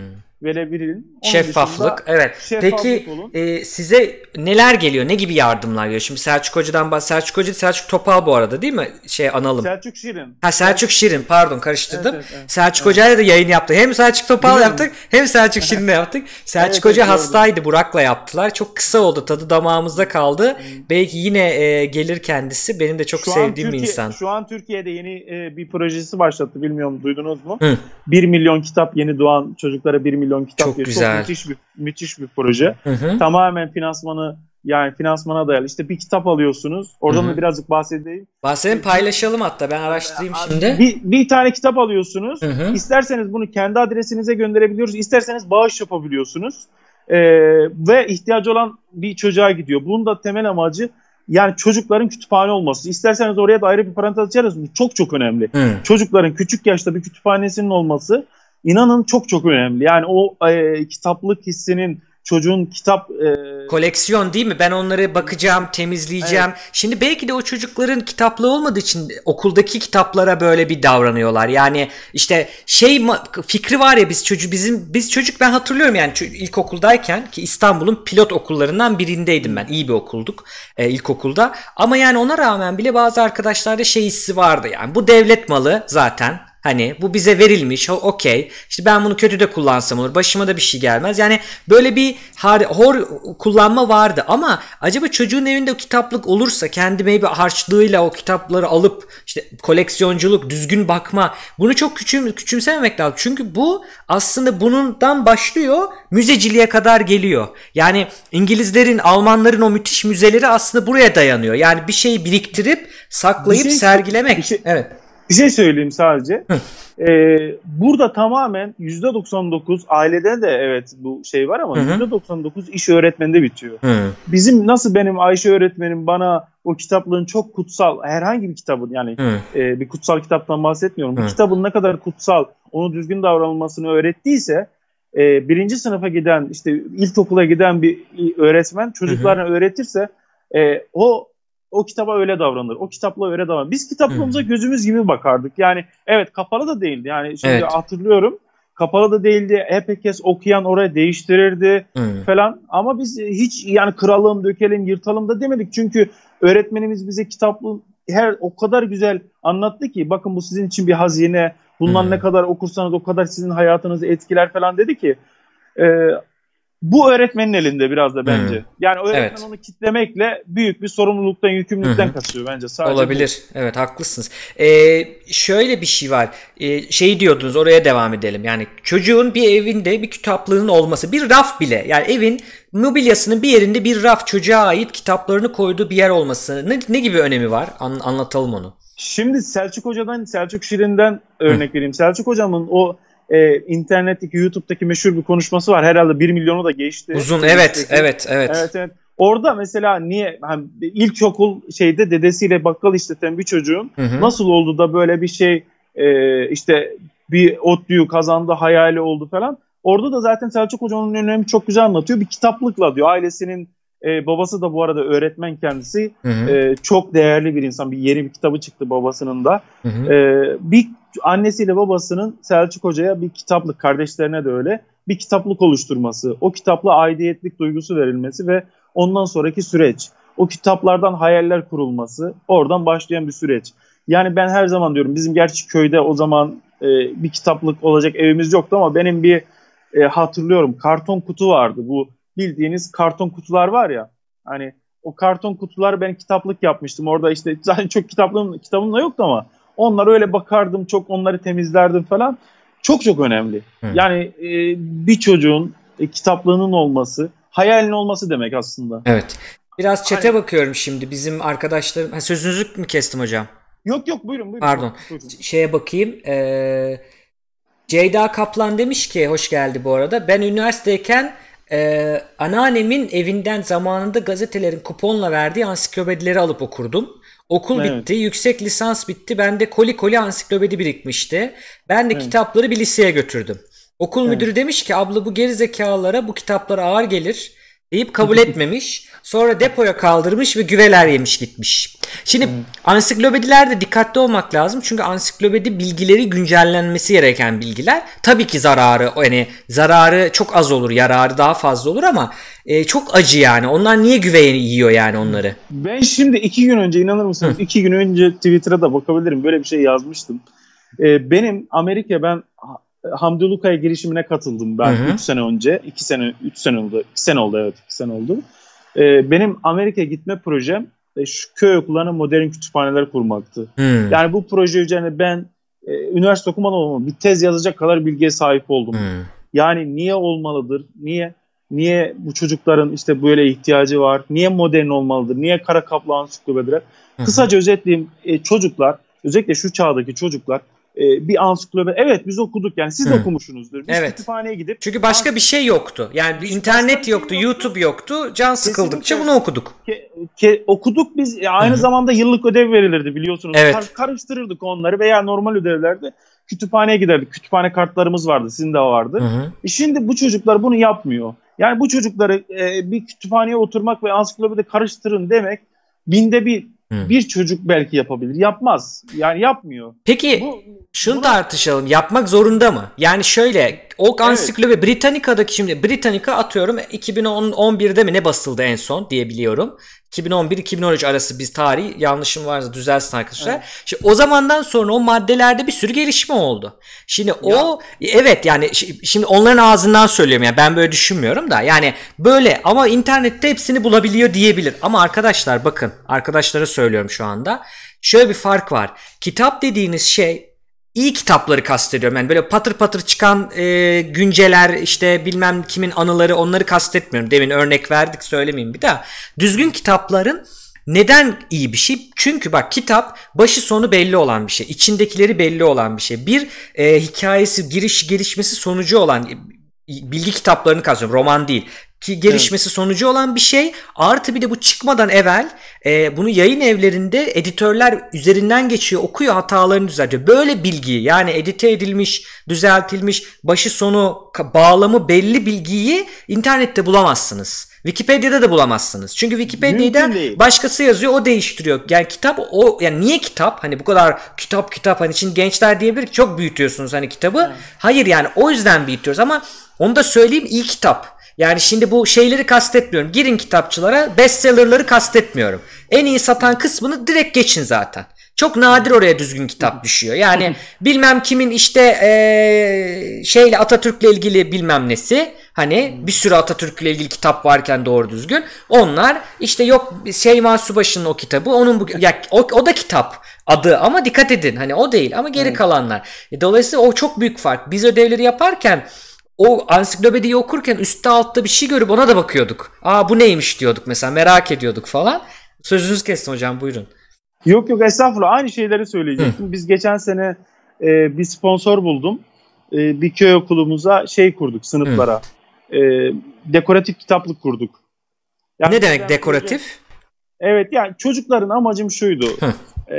Verebilin. Onun Şeffaflık. Evet. şeffaflık Peki olun. e, size neler geliyor? Ne gibi yardımlar geliyor? Şimdi Selçuk Hoca'dan bahs Selçuk Hoca Selçuk Topal bu arada değil mi? Şey analım. Selçuk Şirin. Ha Selçuk Şirin pardon karıştırdım. Evet, evet, evet. Selçuk Hoca'yla da yayın yaptı. Hem Selçuk Topal Biliyorum. yaptık hem Selçuk Şirin'le yaptık. Selçuk Evet, Hoca evet, hastaydı Burak'la yaptılar. Çok kısa oldu tadı damağımızda kaldı. Hmm. Belki yine e, gelir kendisi. Benim de çok Şu sevdiğim bir Türkiye- insan. Şu an Türkiye'de yeni e, bir projesi başlattı. Bilmiyorum duydunuz mu? Hı. 1 milyon kitap yeni doğan çocuklara 1 milyon kitap Çok diye. güzel. Çok müthiş bir müthiş bir proje. Hı hı. Tamamen finansmanı yani finansmana dayalı. İşte bir kitap alıyorsunuz. Oradan Hı hı. da birazcık bahsedeyim. Bahsedelim paylaşalım hatta ben araştırayım şimdi. Bir, bir tane kitap alıyorsunuz. Hı hı. İsterseniz bunu kendi adresinize gönderebiliyoruz. İsterseniz bağış yapabiliyorsunuz. Ee, ve ihtiyacı olan bir çocuğa gidiyor. Bunun da temel amacı yani çocukların kütüphane olması. İsterseniz oraya da ayrı bir parantez açarız. Bu çok çok önemli. Hı. Çocukların küçük yaşta bir kütüphanesinin olması inanın çok çok önemli. Yani o e, kitaplık hissinin çocuğun kitap e, Koleksiyon değil mi? Ben onları bakacağım, temizleyeceğim. Şimdi belki de o çocukların kitaplığı olmadığı için okuldaki kitaplara böyle bir davranıyorlar. Yani işte şey fikri var ya biz çocuk bizim biz çocuk ben hatırlıyorum yani ilkokuldayken ki İstanbul'un pilot okullarından birindeydim ben. İyi bir okulduk e, ilkokulda. Ama yani ona rağmen bile bazı arkadaşlarda şey hissi vardı yani. Bu devlet malı zaten. Hani bu bize verilmiş. Okey. İşte ben bunu kötü de kullansam olur. Başıma da bir şey gelmez. Yani böyle bir har, hor kullanma vardı. Ama acaba çocuğun evinde o kitaplık olursa kendi bir harçlığıyla o kitapları alıp işte koleksiyonculuk, düzgün bakma bunu çok küçüm, küçümsememek lazım. Çünkü bu aslında bundan başlıyor müzeciliğe kadar geliyor. Yani İngilizlerin, Almanların o müthiş müzeleri aslında buraya dayanıyor. Yani bir şeyi biriktirip saklayıp şey, sergilemek. Bir şey, evet. Bir şey söyleyeyim sadece. Ee, burada tamamen %99 ailede de evet bu şey var ama Hı-hı. %99 iş öğretmende bitiyor. Bizim nasıl benim Ayşe öğretmenim bana o kitaplığın çok kutsal herhangi bir kitabın yani e, bir kutsal kitaptan bahsetmiyorum. Bu kitabın ne kadar kutsal onu düzgün davranılmasını öğrettiyse e, birinci sınıfa giden işte ilkokula giden bir öğretmen çocuklarına öğretirse e, o o kitaba öyle davranır. O kitapla öyle davranır. Biz kitaplığımıza hmm. gözümüz gibi bakardık. Yani evet kapalı da değildi. Yani şimdi evet. hatırlıyorum. Kapalı da değildi. Hep herkes okuyan oraya değiştirirdi hmm. falan. Ama biz hiç yani kıralım, dökelim, yırtalım da demedik. Çünkü öğretmenimiz bize kitaplığın her o kadar güzel anlattı ki bakın bu sizin için bir hazine. Bundan hmm. ne kadar okursanız o kadar sizin hayatınızı etkiler falan dedi ki. E, bu öğretmenin elinde biraz da bence. Hmm. Yani öğretmen evet. onu kitlemekle büyük bir sorumluluktan, yükümlülükten kaçıyor bence. Sadece Olabilir. Bu. Evet haklısınız. Ee, şöyle bir şey var. Ee, şey diyordunuz oraya devam edelim. Yani çocuğun bir evinde bir kitaplığının olması. Bir raf bile. Yani evin mobilyasının bir yerinde bir raf çocuğa ait kitaplarını koyduğu bir yer olması. Ne, ne gibi önemi var? An, anlatalım onu. Şimdi Selçuk Hoca'dan, Selçuk Şirin'den örnek Hı. vereyim. Selçuk Hocamın o e, internetteki YouTube'daki meşhur bir konuşması var. Herhalde 1 milyonu da geçti. Uzun evet, evet evet evet. Evet Orada mesela niye hani ilkokul şeyde dedesiyle bakkal işleten bir çocuğun hı hı. nasıl oldu da böyle bir şey e, işte bir ODTÜ'yü kazandı hayali oldu falan. Orada da zaten Selçuk Hoca'nın önemi çok güzel anlatıyor. Bir kitaplıkla diyor ailesinin e, babası da bu arada öğretmen kendisi. Hı hı. E, çok değerli bir insan. Bir yeni bir kitabı çıktı babasının da. Hı hı. E, bir annesiyle babasının Selçuk Hoca'ya bir kitaplık, kardeşlerine de öyle bir kitaplık oluşturması, o kitapla aidiyetlik duygusu verilmesi ve ondan sonraki süreç, o kitaplardan hayaller kurulması, oradan başlayan bir süreç. Yani ben her zaman diyorum bizim gerçi köyde o zaman e, bir kitaplık olacak evimiz yoktu ama benim bir e, hatırlıyorum karton kutu vardı. Bu bildiğiniz karton kutular var ya. Hani o karton kutular ben kitaplık yapmıştım. Orada işte zaten çok kitaplığım kitabım da yoktu ama onlar öyle bakardım, çok onları temizlerdim falan. Çok çok önemli. Hı. Yani e, bir çocuğun e, kitaplığının olması, hayalin olması demek aslında. Evet. Biraz çete hani... bakıyorum şimdi. Bizim arkadaşlarım... Ha, sözünüzü mü kestim hocam? Yok yok buyurun buyurun. Pardon. Buyurun. Şeye bakayım. Ee, Ceyda Kaplan demiş ki hoş geldi bu arada. Ben üniversiteyken ee, anneannemin evinden zamanında gazetelerin kuponla verdiği ansiklopedileri alıp okurdum. Okul evet. bitti, yüksek lisans bitti. Bende koli koli ansiklopedi birikmişti. Ben de evet. kitapları bir liseye götürdüm. Okul evet. müdürü demiş ki abla bu gerizekalılara bu kitaplar ağır gelir deyip kabul etmemiş. Sonra depoya kaldırmış ve güveler yemiş gitmiş. Şimdi hmm. ansiklopedilerde dikkatli olmak lazım. Çünkü ansiklopedi bilgileri güncellenmesi gereken bilgiler. Tabii ki zararı yani zararı çok az olur, yararı daha fazla olur ama e, çok acı yani. Onlar niye güveyeni yiyor yani onları? Ben şimdi iki gün önce inanır mısınız? Hı. iki gün önce Twitter'a da bakabilirim. Böyle bir şey yazmıştım. E, benim Amerika ben Hamdi Luka'ya girişimine katıldım ben 3 sene önce. 2 sene 3 sene oldu. 2 sene oldu evet 2 sene oldu. Ee, benim Amerika'ya gitme projem e, şu köy okullarına modern kütüphaneler kurmaktı. Hmm. Yani bu proje üzerine ben e, üniversite okumadan olmadı. Bir tez yazacak kadar bilgiye sahip oldum. Hmm. Yani niye olmalıdır? Niye niye bu çocukların işte böyle ihtiyacı var? Niye modern olmalıdır? Niye kara kaplan ansiklopediler? Kısaca özetleyeyim. E, çocuklar özellikle şu çağdaki çocuklar e, bir ansiklopedi. Evet biz okuduk yani siz Hı. okumuşsunuzdur. Biz evet. kütüphaneye gidip. Çünkü başka bir şey yoktu. Yani bir internet yoktu, şey YouTube yoktu. Can sıkıldıkça Kesinlikle. bunu okuduk. Ke, ke, okuduk biz e, aynı Hı-hı. zamanda yıllık ödev verilirdi biliyorsunuz. Evet. Kar, karıştırırdık onları veya normal ödevlerde kütüphaneye giderdik. Kütüphane kartlarımız vardı. Sizin de vardı. E şimdi bu çocuklar bunu yapmıyor. Yani bu çocukları e, bir kütüphaneye oturmak ve ansiklopedi karıştırın demek binde bir Hı. Bir çocuk belki yapabilir. Yapmaz. Yani yapmıyor. Peki Bu, şunu buna... tartışalım. Yapmak zorunda mı? Yani şöyle o ansiklopedi Britannica'daki şimdi Britannica atıyorum 2011'de mi ne basıldı en son diye biliyorum. 2011-2013 arası biz tarihi yanlışım varsa düzelsin arkadaşlar. Evet. Şimdi o zamandan sonra o maddelerde bir sürü gelişme oldu. Şimdi ya. o evet yani şimdi onların ağzından söylüyorum yani ben böyle düşünmüyorum da yani böyle ama internette hepsini bulabiliyor diyebilir. Ama arkadaşlar bakın arkadaşlara söylüyorum şu anda. Şöyle bir fark var. Kitap dediğiniz şey iyi kitapları kastediyorum. Yani böyle patır patır çıkan e, günceler işte bilmem kimin anıları onları kastetmiyorum. Demin örnek verdik söylemeyeyim bir daha. Düzgün kitapların neden iyi bir şey? Çünkü bak kitap başı sonu belli olan bir şey. İçindekileri belli olan bir şey. Bir e, hikayesi, giriş gelişmesi sonucu olan bilgi kitaplarını kastediyorum. Roman değil ki gelişmesi evet. sonucu olan bir şey. Artı bir de bu çıkmadan evvel e, bunu yayın evlerinde editörler üzerinden geçiyor, okuyor, hatalarını düzeltiyor. Böyle bilgiyi yani edite edilmiş, düzeltilmiş, başı sonu bağlamı belli bilgiyi internette bulamazsınız. Wikipedia'da da bulamazsınız. Çünkü Wikipedia'da başkası yazıyor, o değiştiriyor. Yani kitap o yani niye kitap? Hani bu kadar kitap kitap hani için gençler diyebilir ki çok büyütüyorsunuz hani kitabı. Evet. Hayır yani o yüzden büyütüyoruz ama onu da söyleyeyim iyi kitap. Yani şimdi bu şeyleri kastetmiyorum. Girin kitapçılara bestsellerları kastetmiyorum. En iyi satan kısmını direkt geçin zaten. Çok nadir oraya düzgün kitap düşüyor. Yani bilmem kimin işte ee, şeyle Atatürk'le ilgili bilmem nesi. Hani bir sürü Atatürk'le ilgili kitap varken doğru düzgün. Onlar işte yok Şeyma Subaşı'nın o kitabı. Onun bu ya o, o da kitap adı ama dikkat edin. Hani o değil ama geri kalanlar. E, dolayısıyla o çok büyük fark. Biz ödevleri yaparken o ansiklopediyi okurken üstte altta bir şey görüp ona da bakıyorduk. Aa bu neymiş diyorduk mesela merak ediyorduk falan. Sözünüz kestim hocam buyurun. Yok yok estağfurullah aynı şeyleri söyleyecektim. Hı. Biz geçen sene e, bir sponsor buldum. E, bir köy okulumuza şey kurduk sınıflara. E, dekoratif kitaplık kurduk. Yani ne demek dekoratif? Evet yani çocukların amacım şuydu. E,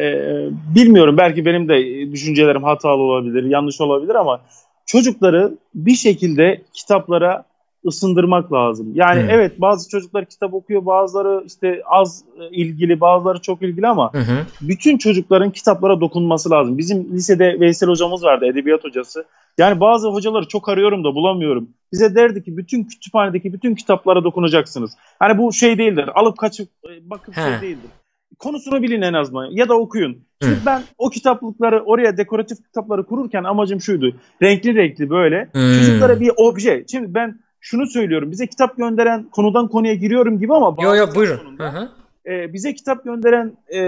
bilmiyorum belki benim de düşüncelerim hatalı olabilir, yanlış olabilir ama çocukları bir şekilde kitaplara ısındırmak lazım. Yani hı. evet bazı çocuklar kitap okuyor, bazıları işte az ilgili, bazıları çok ilgili ama hı hı. bütün çocukların kitaplara dokunması lazım. Bizim lisede Veysel hocamız vardı, edebiyat hocası. Yani bazı hocaları çok arıyorum da bulamıyorum. Bize derdi ki bütün kütüphanedeki bütün kitaplara dokunacaksınız. Hani bu şey değildir. Alıp kaçıp e, bakıp şey değildir konusunu bilin en azından ya da okuyun. Hı. ben o kitaplıkları oraya dekoratif kitapları kururken amacım şuydu. Renkli renkli böyle Hı. çocuklara bir obje. Şimdi ben şunu söylüyorum. Bize kitap gönderen konudan konuya giriyorum gibi ama Yo yo buyurun. Sonunda, e, bize kitap gönderen e,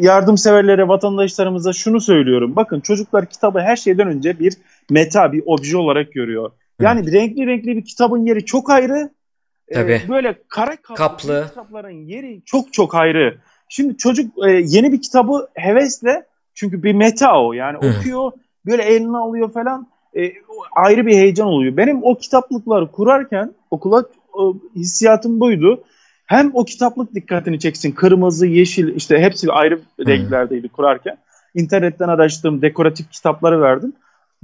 yardımseverlere, vatandaşlarımıza şunu söylüyorum. Bakın çocuklar kitabı her şeyden önce bir meta, bir obje olarak görüyor. Yani Hı. renkli renkli bir kitabın yeri çok ayrı. Tabii. E, böyle kara kaplı, kaplı kitapların yeri çok çok ayrı. Şimdi çocuk e, yeni bir kitabı hevesle çünkü bir meta o yani Hı. okuyor böyle eline alıyor falan e, ayrı bir heyecan oluyor. Benim o kitaplıkları kurarken okula o, hissiyatım buydu. Hem o kitaplık dikkatini çeksin. Kırmızı, yeşil işte hepsi ayrı renklerdeydi kurarken. İnternetten araştırdığım dekoratif kitapları verdim.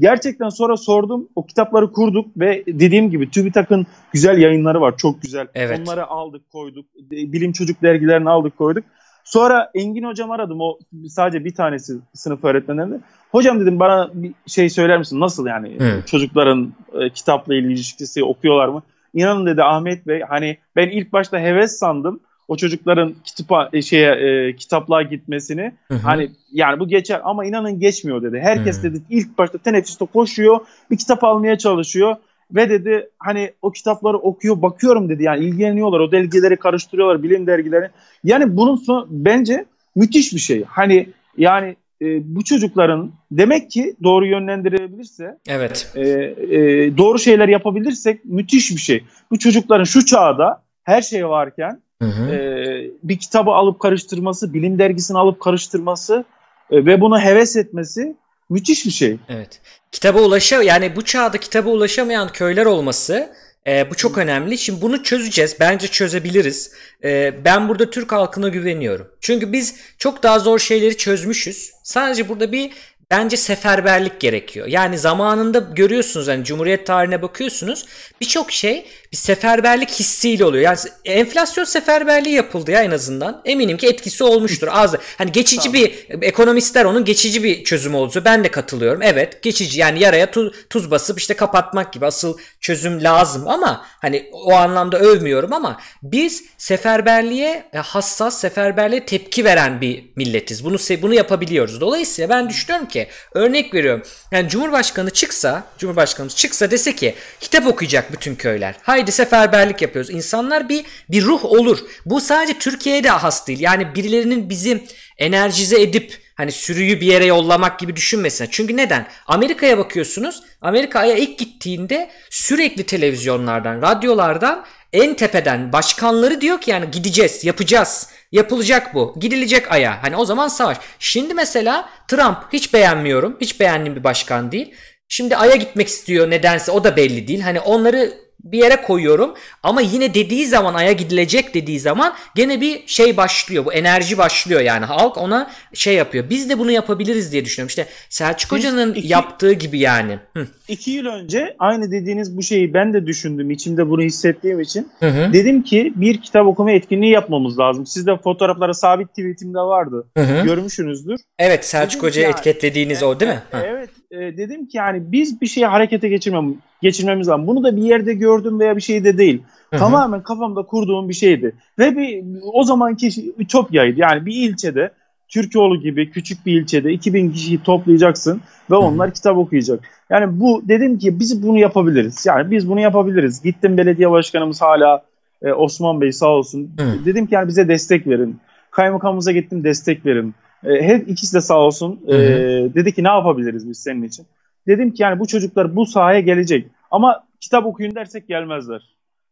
Gerçekten sonra sordum. O kitapları kurduk ve dediğim gibi TÜBİTAK'ın güzel yayınları var. Çok güzel. Evet. Onları aldık koyduk. Bilim çocuk dergilerini aldık koyduk. Sonra Engin hocam aradım. O sadece bir tanesi sınıf öğretmenlerinde. Hocam dedim bana bir şey söyler misin? Nasıl yani Hı. çocukların e, kitapla ilişkisi okuyorlar mı? İnanın dedi Ahmet Bey hani ben ilk başta heves sandım o çocukların kitıpa e, şeye e, kitaplığa gitmesini hı hı. hani yani bu geçer ama inanın geçmiyor dedi. Herkes hı. dedi ilk başta teneffüste koşuyor, bir kitap almaya çalışıyor ve dedi hani o kitapları okuyor, bakıyorum dedi. Yani ilgileniyorlar, o dergileri karıştırıyorlar, bilim dergileri. Yani bunun son bence müthiş bir şey. Hani yani e, bu çocukların demek ki doğru yönlendirebilirse, evet, e, e, doğru şeyler yapabilirsek müthiş bir şey. Bu çocukların şu çağda her şey varken Hı hı. E, bir kitabı alıp karıştırması, bilim dergisini alıp karıştırması e, ve buna heves etmesi müthiş bir şey. Evet. Kitaba ulaşa yani bu çağda kitaba ulaşamayan köyler olması e, bu çok önemli. Şimdi bunu çözeceğiz. Bence çözebiliriz. E, ben burada Türk halkına güveniyorum. Çünkü biz çok daha zor şeyleri çözmüşüz. Sadece burada bir bence seferberlik gerekiyor. Yani zamanında görüyorsunuz hani Cumhuriyet tarihine bakıyorsunuz birçok şey bir seferberlik hissiyle oluyor. Yani enflasyon seferberliği yapıldı ya en azından. Eminim ki etkisi olmuştur. Az hani geçici tamam. bir ekonomistler onun geçici bir çözüm olduğu ben de katılıyorum. Evet geçici yani yaraya tuz, tuz basıp işte kapatmak gibi asıl çözüm lazım ama hani o anlamda övmüyorum ama biz seferberliğe e, hassas, seferberliğe tepki veren bir milletiz. Bunu bunu yapabiliyoruz. Dolayısıyla ben düşünüyorum ki örnek veriyorum. Yani Cumhurbaşkanı çıksa, Cumhurbaşkanımız çıksa dese ki kitap okuyacak bütün köyler. Haydi seferberlik yapıyoruz. İnsanlar bir bir ruh olur. Bu sadece Türkiye'de has değil. Yani birilerinin bizi enerjize edip hani sürüyü bir yere yollamak gibi düşünmesin. Çünkü neden? Amerika'ya bakıyorsunuz. Amerika'ya ilk gittiğinde sürekli televizyonlardan, radyolardan en tepeden başkanları diyor ki yani gideceğiz, yapacağız. Yapılacak bu. Gidilecek aya. Hani o zaman savaş. Şimdi mesela Trump hiç beğenmiyorum. Hiç beğendiğim bir başkan değil. Şimdi aya gitmek istiyor nedense o da belli değil. Hani onları bir yere koyuyorum ama yine dediği zaman aya gidilecek dediği zaman gene bir şey başlıyor. Bu enerji başlıyor yani halk ona şey yapıyor. Biz de bunu yapabiliriz diye düşünüyorum. İşte Selçuk Biz Hoca'nın iki, yaptığı gibi yani. Hı. İki yıl önce aynı dediğiniz bu şeyi ben de düşündüm. içimde bunu hissettiğim için. Hı hı. Dedim ki bir kitap okuma etkinliği yapmamız lazım. Sizde fotoğrafları sabit tweetimde vardı. Hı hı. Görmüşsünüzdür. Evet Selçuk Hoca'yı yani, etiketlediğiniz evet, o değil mi? Evet. E, dedim ki yani biz bir şeyi harekete geçirmem, geçirmemiz lazım. Bunu da bir yerde gördüm veya bir şey de değil. Hı-hı. Tamamen kafamda kurduğum bir şeydi. Ve bir o zamanki ütopyaydı. Yani bir ilçede Türkoğlu gibi küçük bir ilçede 2000 kişiyi toplayacaksın ve onlar Hı-hı. kitap okuyacak. Yani bu dedim ki biz bunu yapabiliriz. Yani biz bunu yapabiliriz. Gittim belediye başkanımız hala e, Osman Bey sağ olsun. Hı-hı. Dedim ki yani bize destek verin. Kaymakamımıza gittim destek verin. E, her ikisi de sağ olsun. E, dedi ki ne yapabiliriz biz senin için? Dedim ki yani bu çocuklar bu sahaya gelecek. Ama kitap okuyun dersek gelmezler.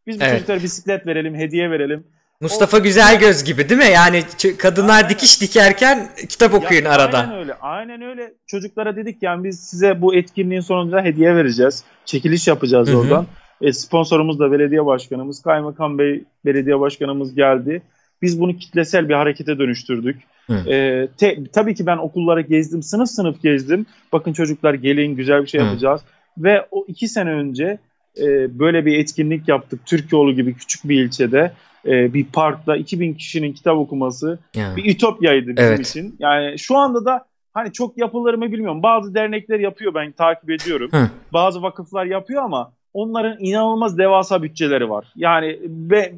Biz bu evet. çocuklara bisiklet verelim, hediye verelim. Mustafa o... Güzelgöz gibi değil mi? Yani kadınlar aynen. dikiş dikerken kitap okuyun ya, arada. Aynen öyle. Aynen öyle. Çocuklara dedik yani biz size bu etkinliğin sonunda hediye vereceğiz. Çekiliş yapacağız Hı-hı. oradan. E, sponsorumuz da belediye başkanımız. Kaymakam Bey belediye başkanımız geldi. Biz bunu kitlesel bir harekete dönüştürdük. E, te, tabii ki ben okullara gezdim, sınıf sınıf gezdim. Bakın çocuklar gelin güzel bir şey Hı. yapacağız. Ve o iki sene önce e, böyle bir etkinlik yaptık. Türkiyeoğlu gibi küçük bir ilçede e, bir parkta 2000 kişinin kitap okuması yani. bir ütopyaydı bizim evet. için. Yani şu anda da hani çok yapılır mı bilmiyorum. Bazı dernekler yapıyor ben takip ediyorum. Hı. Bazı vakıflar yapıyor ama onların inanılmaz devasa bütçeleri var. Yani be,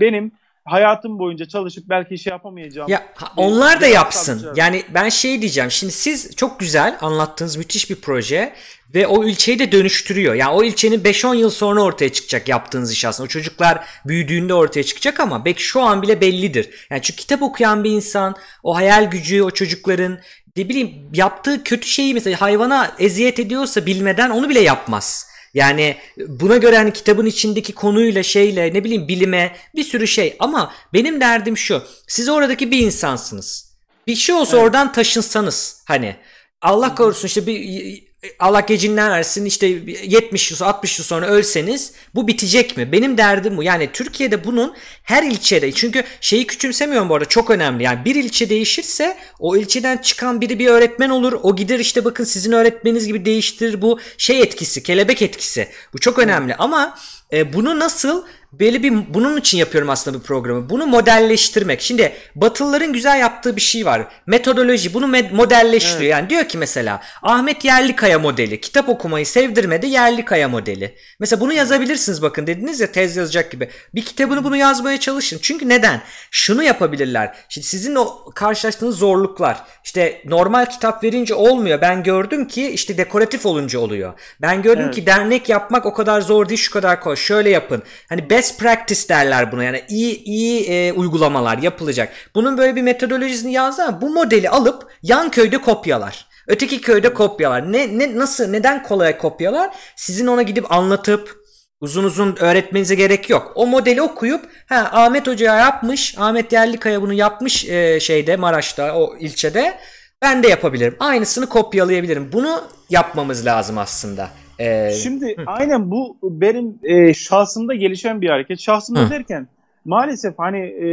benim hayatım boyunca çalışıp belki şey yapamayacağım. Ya onlar da yapsın. Yani ben şey diyeceğim. Şimdi siz çok güzel anlattığınız müthiş bir proje ve o ilçeyi de dönüştürüyor. Yani o ilçenin 5-10 yıl sonra ortaya çıkacak yaptığınız iş aslında. O çocuklar büyüdüğünde ortaya çıkacak ama belki şu an bile bellidir. Yani çünkü kitap okuyan bir insan o hayal gücü o çocukların ne bileyim yaptığı kötü şeyi mesela hayvana eziyet ediyorsa bilmeden onu bile yapmaz. Yani buna göre hani kitabın içindeki konuyla şeyle ne bileyim bilime bir sürü şey ama benim derdim şu. Siz oradaki bir insansınız. Bir şey olsa evet. oradan taşınsanız hani Allah korusun işte bir Allah gecinden versin işte 70 yıl 60 yıl sonra ölseniz bu bitecek mi? Benim derdim bu. Yani Türkiye'de bunun her ilçede çünkü şeyi küçümsemiyorum bu arada çok önemli. Yani bir ilçe değişirse o ilçeden çıkan biri bir öğretmen olur. O gider işte bakın sizin öğretmeniniz gibi değiştirir bu şey etkisi kelebek etkisi. Bu çok önemli ama e, bunu nasıl belli bir bunun için yapıyorum aslında bu programı. Bunu modelleştirmek. Şimdi Batılıların güzel yaptığı bir şey var. Metodoloji bunu modelleştiriyor. Evet. Yani diyor ki mesela Ahmet Yerlikaya modeli. Kitap okumayı sevdirmedi Yerlikaya modeli. Mesela bunu yazabilirsiniz bakın dediniz ya tez yazacak gibi. Bir kitabını bunu yazmaya çalışın. Çünkü neden? Şunu yapabilirler. Şimdi sizin o karşılaştığınız zorluklar. İşte normal kitap verince olmuyor. Ben gördüm ki işte dekoratif olunca oluyor. Ben gördüm evet. ki dernek yapmak o kadar zor değil şu kadar kolay. Şöyle yapın. Hani best practice derler buna. Yani iyi iyi e, uygulamalar yapılacak. Bunun böyle bir metodolojisini yazdı ama bu modeli alıp yan köyde kopyalar. Öteki köyde kopyalar. Ne, ne nasıl neden kolay kopyalar? Sizin ona gidip anlatıp uzun uzun öğretmenize gerek yok. O modeli okuyup ha Ahmet Hoca yapmış. Ahmet Yerlikaya bunu yapmış e, şeyde Maraş'ta o ilçede. Ben de yapabilirim. Aynısını kopyalayabilirim. Bunu yapmamız lazım aslında. Ee, Şimdi hı. aynen bu benim e, şahsımda gelişen bir hareket. Şahsımda hı. derken maalesef hani e,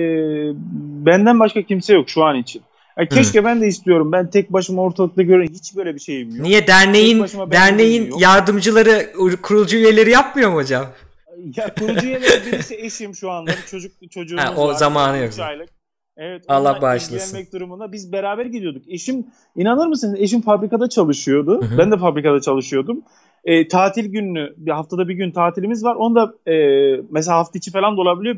benden başka kimse yok şu an için. Ya keşke ben de istiyorum. Ben tek başıma ortalıkta gören hiç böyle bir şeyim yok. Niye derneğin derneğin yardımcıları kurucu üyeleri yapmıyor mu hocam? Ya kurucu üyeleri birisi eşim şu anda. Çocuk çocuğumuz ha, o var. zamanı yok. Evet. Allah bağışlasın. durumunda biz beraber gidiyorduk. Eşim inanır mısınız? Eşim fabrikada çalışıyordu. Hı hı. Ben de fabrikada çalışıyordum. E, tatil gününü bir haftada bir gün tatilimiz var. Onu da e, mesela hafta içi falan da olabiliyor.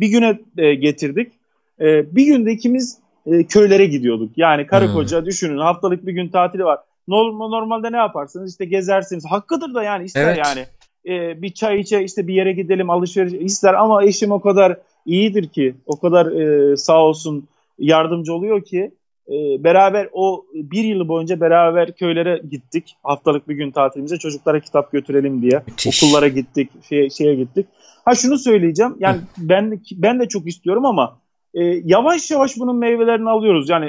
Bir güne e, getirdik. E, bir günde ikimiz e, köylere gidiyorduk. Yani karı koca düşünün haftalık bir gün tatili var. Normal, normalde ne yaparsınız? İşte gezersiniz. Hakkıdır da yani ister evet. yani. E, bir çay içe işte bir yere gidelim alışveriş ister ama eşim o kadar iyidir ki o kadar e, sağ olsun yardımcı oluyor ki e, beraber o bir yıl boyunca beraber köylere gittik. Haftalık bir gün tatilimize çocuklara kitap götürelim diye. Müthiş. Okullara gittik, şeye, şeye gittik. Ha şunu söyleyeceğim. Yani ben ben de çok istiyorum ama e, yavaş yavaş bunun meyvelerini alıyoruz. Yani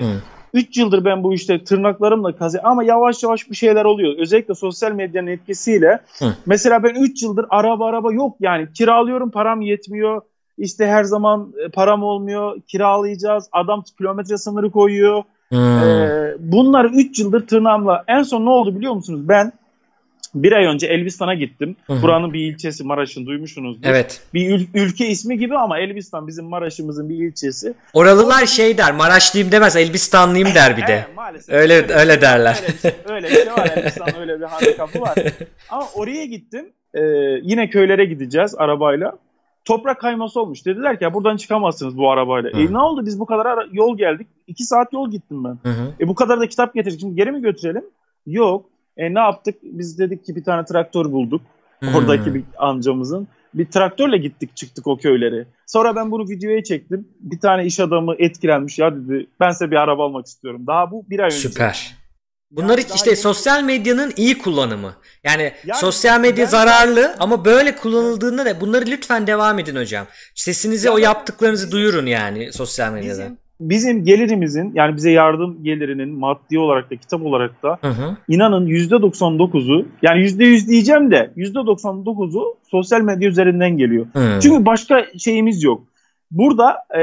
3 yıldır ben bu işte tırnaklarımla kazı ama yavaş yavaş bir şeyler oluyor. Özellikle sosyal medyanın etkisiyle. Hı. Mesela ben 3 yıldır araba araba yok yani kiralıyorum param yetmiyor. İşte her zaman e, param olmuyor kiralayacağız. Adam kilometre sınırı koyuyor. Hmm. Ee, bunlar 3 yıldır tırnağımla. En son ne oldu biliyor musunuz? Ben bir ay önce Elbistan'a gittim. Hı-hı. Buranın bir ilçesi Maraş'ın duymuşsunuzdur. Evet. Bir ül- ülke ismi gibi ama Elbistan bizim Maraş'ımızın bir ilçesi. Oralılar şey der Maraşlıyım demez Elbistanlıyım der bir de. Evet, maalesef. Öyle öyle, öyle derler. Öyle bir, şey, öyle bir şey var Elbistan öyle bir handikapı var. ama oraya gittim. Ee, yine köylere gideceğiz arabayla. Toprak kayması olmuş. Dediler ki ya buradan çıkamazsınız bu arabayla. Hı. E ne oldu biz bu kadar ara- yol geldik. 2 saat yol gittim ben. Hı hı. E bu kadar da kitap getirdik. Şimdi geri mi götürelim? Yok. E ne yaptık? Biz dedik ki bir tane traktör bulduk. Hmm. Oradaki bir amcamızın. Bir traktörle gittik çıktık o köyleri. Sonra ben bunu videoya çektim. Bir tane iş adamı etkilenmiş ya dedi. Ben size bir araba almak istiyorum. Daha bu bir ay önce. Süper. Bunlar yani işte yeni... sosyal medyanın iyi kullanımı. Yani, yani sosyal medya ben... zararlı ama böyle kullanıldığında da bunları lütfen devam edin hocam. Sesinizi ya o yaptıklarınızı duyurun yani sosyal medyada. Bizim, bizim gelirimizin yani bize yardım gelirinin maddi olarak da kitap olarak da hı hı. inanın %99'u yani %100 diyeceğim de %99'u sosyal medya üzerinden geliyor. Hı. Çünkü başka şeyimiz yok. Burada e,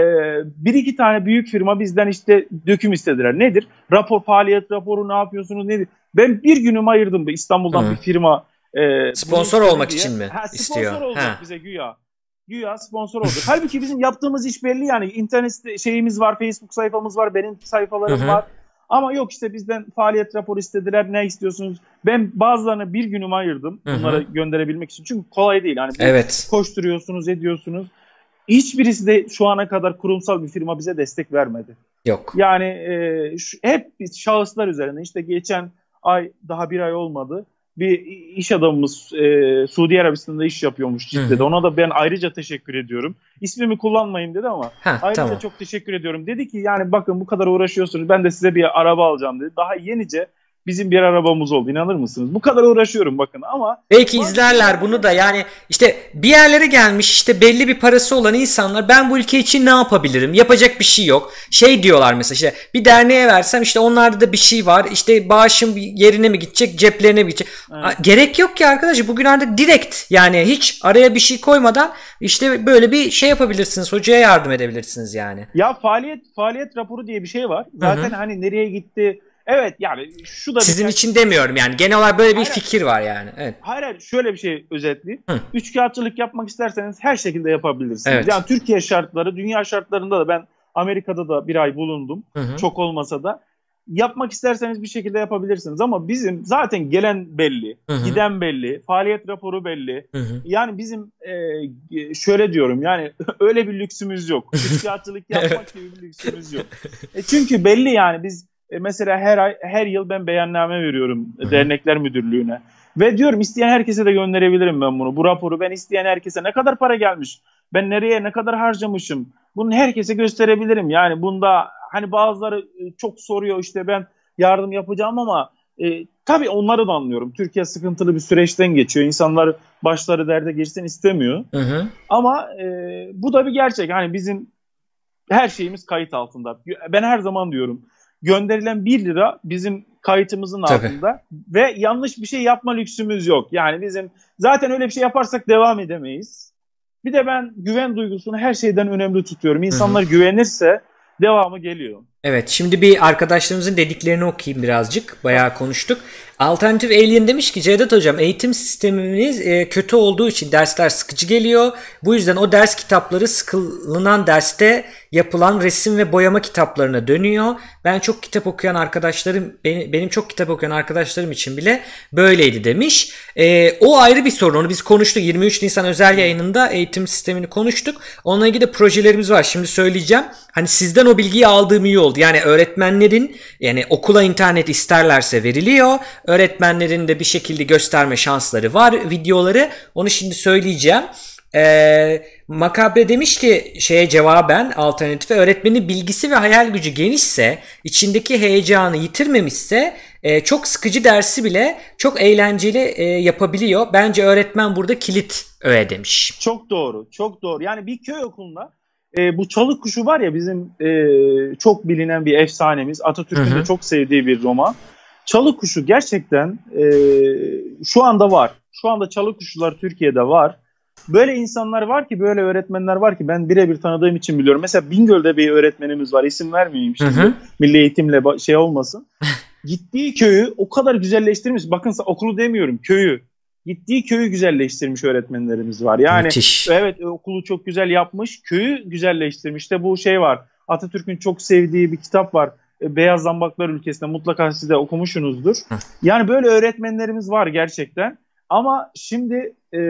bir iki tane büyük firma bizden işte döküm istediler. Nedir? Rapor, faaliyet raporu ne yapıyorsunuz nedir? Ben bir günüm ayırdım İstanbul'dan Hı. bir firma. E, sponsor olmak diye. için mi ha, istiyor? Sponsor olacak ha. bize güya. Güya sponsor oldu. Halbuki bizim yaptığımız iş belli yani. internet şeyimiz var, Facebook sayfamız var, benim sayfalarım Hı-hı. var. Ama yok işte bizden faaliyet raporu istediler. Ne istiyorsunuz? Ben bazılarına bir günüm ayırdım. Bunları gönderebilmek için. Çünkü kolay değil. Hani evet. koşturuyorsunuz, ediyorsunuz. Hiçbirisi de şu ana kadar kurumsal bir firma bize destek vermedi. Yok. Yani e, şu, hep şahıslar üzerine. İşte geçen ay daha bir ay olmadı bir iş adamımız e, Suudi Arabistan'da iş yapıyormuş Cidde'de. Ona da ben ayrıca teşekkür ediyorum. İsmimi kullanmayın dedi ama Heh, ayrıca tamam. çok teşekkür ediyorum. Dedi ki yani bakın bu kadar uğraşıyorsunuz ben de size bir araba alacağım dedi. Daha yenice bizim bir arabamız oldu inanır mısınız? Bu kadar uğraşıyorum bakın ama. Belki izlerler bunu da yani işte bir yerlere gelmiş işte belli bir parası olan insanlar ben bu ülke için ne yapabilirim? Yapacak bir şey yok. Şey diyorlar mesela işte bir derneğe versem işte onlarda da bir şey var. İşte bağışım yerine mi gidecek ceplerine mi gidecek? Evet. Gerek yok ki arkadaş bugün artık direkt yani hiç araya bir şey koymadan işte böyle bir şey yapabilirsiniz. Hocaya yardım edebilirsiniz yani. Ya faaliyet faaliyet raporu diye bir şey var. Zaten Hı-hı. hani nereye gitti Evet yani şu da Sizin birkaç... için demiyorum yani. Genel olarak böyle bir hayır, fikir var yani. Evet. Hayır hayır şöyle bir şey özetleyeyim. Hı. Üç kağıtçılık yapmak isterseniz her şekilde yapabilirsiniz. Evet. Yani Türkiye şartları, dünya şartlarında da ben Amerika'da da bir ay bulundum. Hı hı. Çok olmasa da. Yapmak isterseniz bir şekilde yapabilirsiniz ama bizim zaten gelen belli, hı hı. giden belli, faaliyet raporu belli. Hı hı. Yani bizim e, şöyle diyorum yani öyle bir lüksümüz yok. Üç kağıtçılık yapmak evet. gibi bir lüksümüz yok. E çünkü belli yani biz e, mesela her ay her yıl ben beyanname veriyorum Hı-hı. dernekler müdürlüğüne. Ve diyorum isteyen herkese de gönderebilirim ben bunu. Bu raporu ben isteyen herkese ne kadar para gelmiş? Ben nereye ne kadar harcamışım? Bunu herkese gösterebilirim. Yani bunda hani bazıları e, çok soruyor işte ben yardım yapacağım ama e, tabii onları da anlıyorum. Türkiye sıkıntılı bir süreçten geçiyor. İnsanlar başları derde geçsin istemiyor. Hı hı. Ama e, bu da bir gerçek. Hani bizim her şeyimiz kayıt altında. Ben her zaman diyorum gönderilen 1 lira bizim kayıtımızın Tabii. altında ve yanlış bir şey yapma lüksümüz yok. Yani bizim zaten öyle bir şey yaparsak devam edemeyiz. Bir de ben güven duygusunu her şeyden önemli tutuyorum. İnsanlar Hı-hı. güvenirse devamı geliyor. Evet şimdi bir arkadaşlarımızın dediklerini okuyayım birazcık. Bayağı konuştuk. Alternatif Alien demiş ki Cevdet Hocam eğitim sistemimiz e, kötü olduğu için dersler sıkıcı geliyor. Bu yüzden o ders kitapları sıkılınan derste yapılan resim ve boyama kitaplarına dönüyor. Ben çok kitap okuyan arkadaşlarım benim, benim çok kitap okuyan arkadaşlarım için bile böyleydi demiş. E, o ayrı bir sorun onu biz konuştuk 23 Nisan özel yayınında eğitim sistemini konuştuk. Onunla ilgili de projelerimiz var şimdi söyleyeceğim. Hani sizden o bilgiyi aldığım iyi oldu. Yani öğretmenlerin yani okula internet isterlerse veriliyor öğretmenlerin de bir şekilde gösterme şansları var videoları. Onu şimdi söyleyeceğim. Ee, Makabre demiş ki şeye cevaben alternatife öğretmenin bilgisi ve hayal gücü genişse içindeki heyecanı yitirmemişse e, çok sıkıcı dersi bile çok eğlenceli e, yapabiliyor. Bence öğretmen burada kilit öğe demiş. Çok doğru çok doğru yani bir köy okulunda e, bu çalık kuşu var ya bizim e, çok bilinen bir efsanemiz Atatürk'ün de çok sevdiği bir roman. Çalı kuşu gerçekten e, şu anda var. Şu anda çalı kuşular Türkiye'de var. Böyle insanlar var ki, böyle öğretmenler var ki ben birebir tanıdığım için biliyorum. Mesela Bingöl'de bir öğretmenimiz var. İsim vermeyeyim şimdi. Hı hı. Milli eğitimle şey olmasın. Gittiği köyü o kadar güzelleştirmiş. Bakın okulu demiyorum, köyü. Gittiği köyü güzelleştirmiş öğretmenlerimiz var. Yani Müthiş. evet okulu çok güzel yapmış, köyü güzelleştirmiş. İşte bu şey var. Atatürk'ün çok sevdiği bir kitap var. E, Beyaz Zambaklar ülkesinde mutlaka siz de okumuşsunuzdur. Yani böyle öğretmenlerimiz var gerçekten. Ama şimdi e,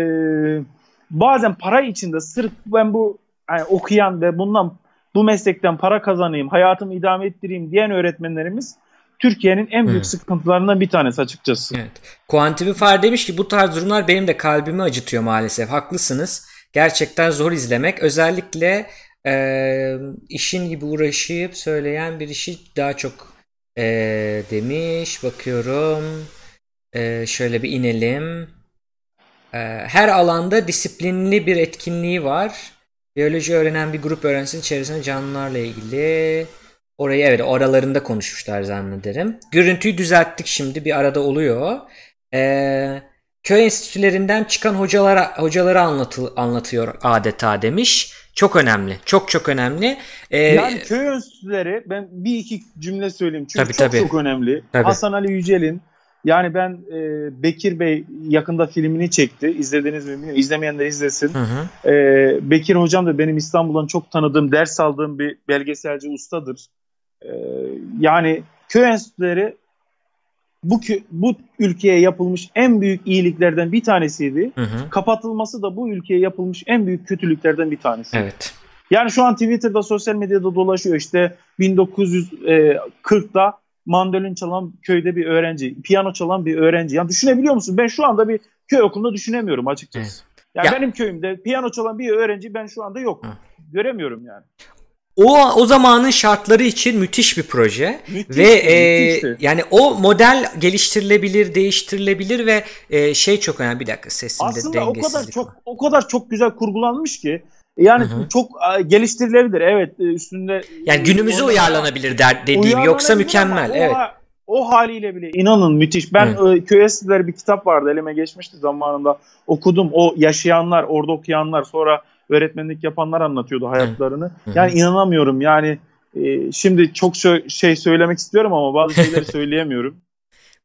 bazen para içinde sırf ben bu yani okuyan ve bundan bu meslekten para kazanayım, hayatımı idame ettireyim diyen öğretmenlerimiz Türkiye'nin en büyük hmm. sıkıntılarından bir tanesi açıkçası. Evet. Quantify demiş ki bu tarz durumlar benim de kalbimi acıtıyor maalesef. Haklısınız. Gerçekten zor izlemek. Özellikle e, işin gibi uğraşıp söyleyen bir işi daha çok e, demiş. Bakıyorum. E, şöyle bir inelim. E, her alanda disiplinli bir etkinliği var. Biyoloji öğrenen bir grup öğrencisinin içerisinde canlılarla ilgili. Orayı evet aralarında konuşmuşlar zannederim. Görüntüyü düzelttik şimdi bir arada oluyor. Ee, köy enstitülerinden çıkan hocalara hocaları anlatı, anlatıyor adeta demiş. Çok önemli. Çok çok önemli. Ee, yani köy enstitüleri ben bir iki cümle söyleyeyim. Çünkü tabii, çok tabii. çok önemli. Tabii. Hasan Ali Yücel'in yani ben e, Bekir Bey yakında filmini çekti. İzlediniz mi bilmiyorum. İzlemeyenler izlesin. Hı hı. E, Bekir hocam da benim İstanbul'dan çok tanıdığım, ders aldığım bir belgeselci ustadır. E, yani köy enstitüleri bu bu ülkeye yapılmış en büyük iyiliklerden bir tanesiydi. Hı hı. Kapatılması da bu ülkeye yapılmış en büyük kötülüklerden bir tanesi. Evet. Yani şu an Twitter'da, sosyal medyada dolaşıyor işte 1940'da mandolin çalan köyde bir öğrenci, piyano çalan bir öğrenci. Yani düşünebiliyor musun? Ben şu anda bir köy okulunda düşünemiyorum açıkçası. Evet. Yani ya. benim köyümde piyano çalan bir öğrenci ben şu anda yok. Hı. Göremiyorum yani. O o zamanın şartları için müthiş bir proje müthiş, ve e, yani o model geliştirilebilir, değiştirilebilir ve e, şey çok önemli bir dakika sesimde Aslında o kadar çok var. o kadar çok güzel kurgulanmış ki yani Hı-hı. çok geliştirilebilir evet e, üstünde. Yani günümüze uyarlanabilir der dediğim yoksa mükemmel o, evet. O haliyle bile inanın müthiş. Ben. E, köy bir kitap vardı elime geçmişti zamanında okudum. O yaşayanlar orada okuyanlar sonra öğretmenlik yapanlar anlatıyordu hayatlarını. Yani inanamıyorum yani e, şimdi çok şey söylemek istiyorum ama bazı şeyleri söyleyemiyorum.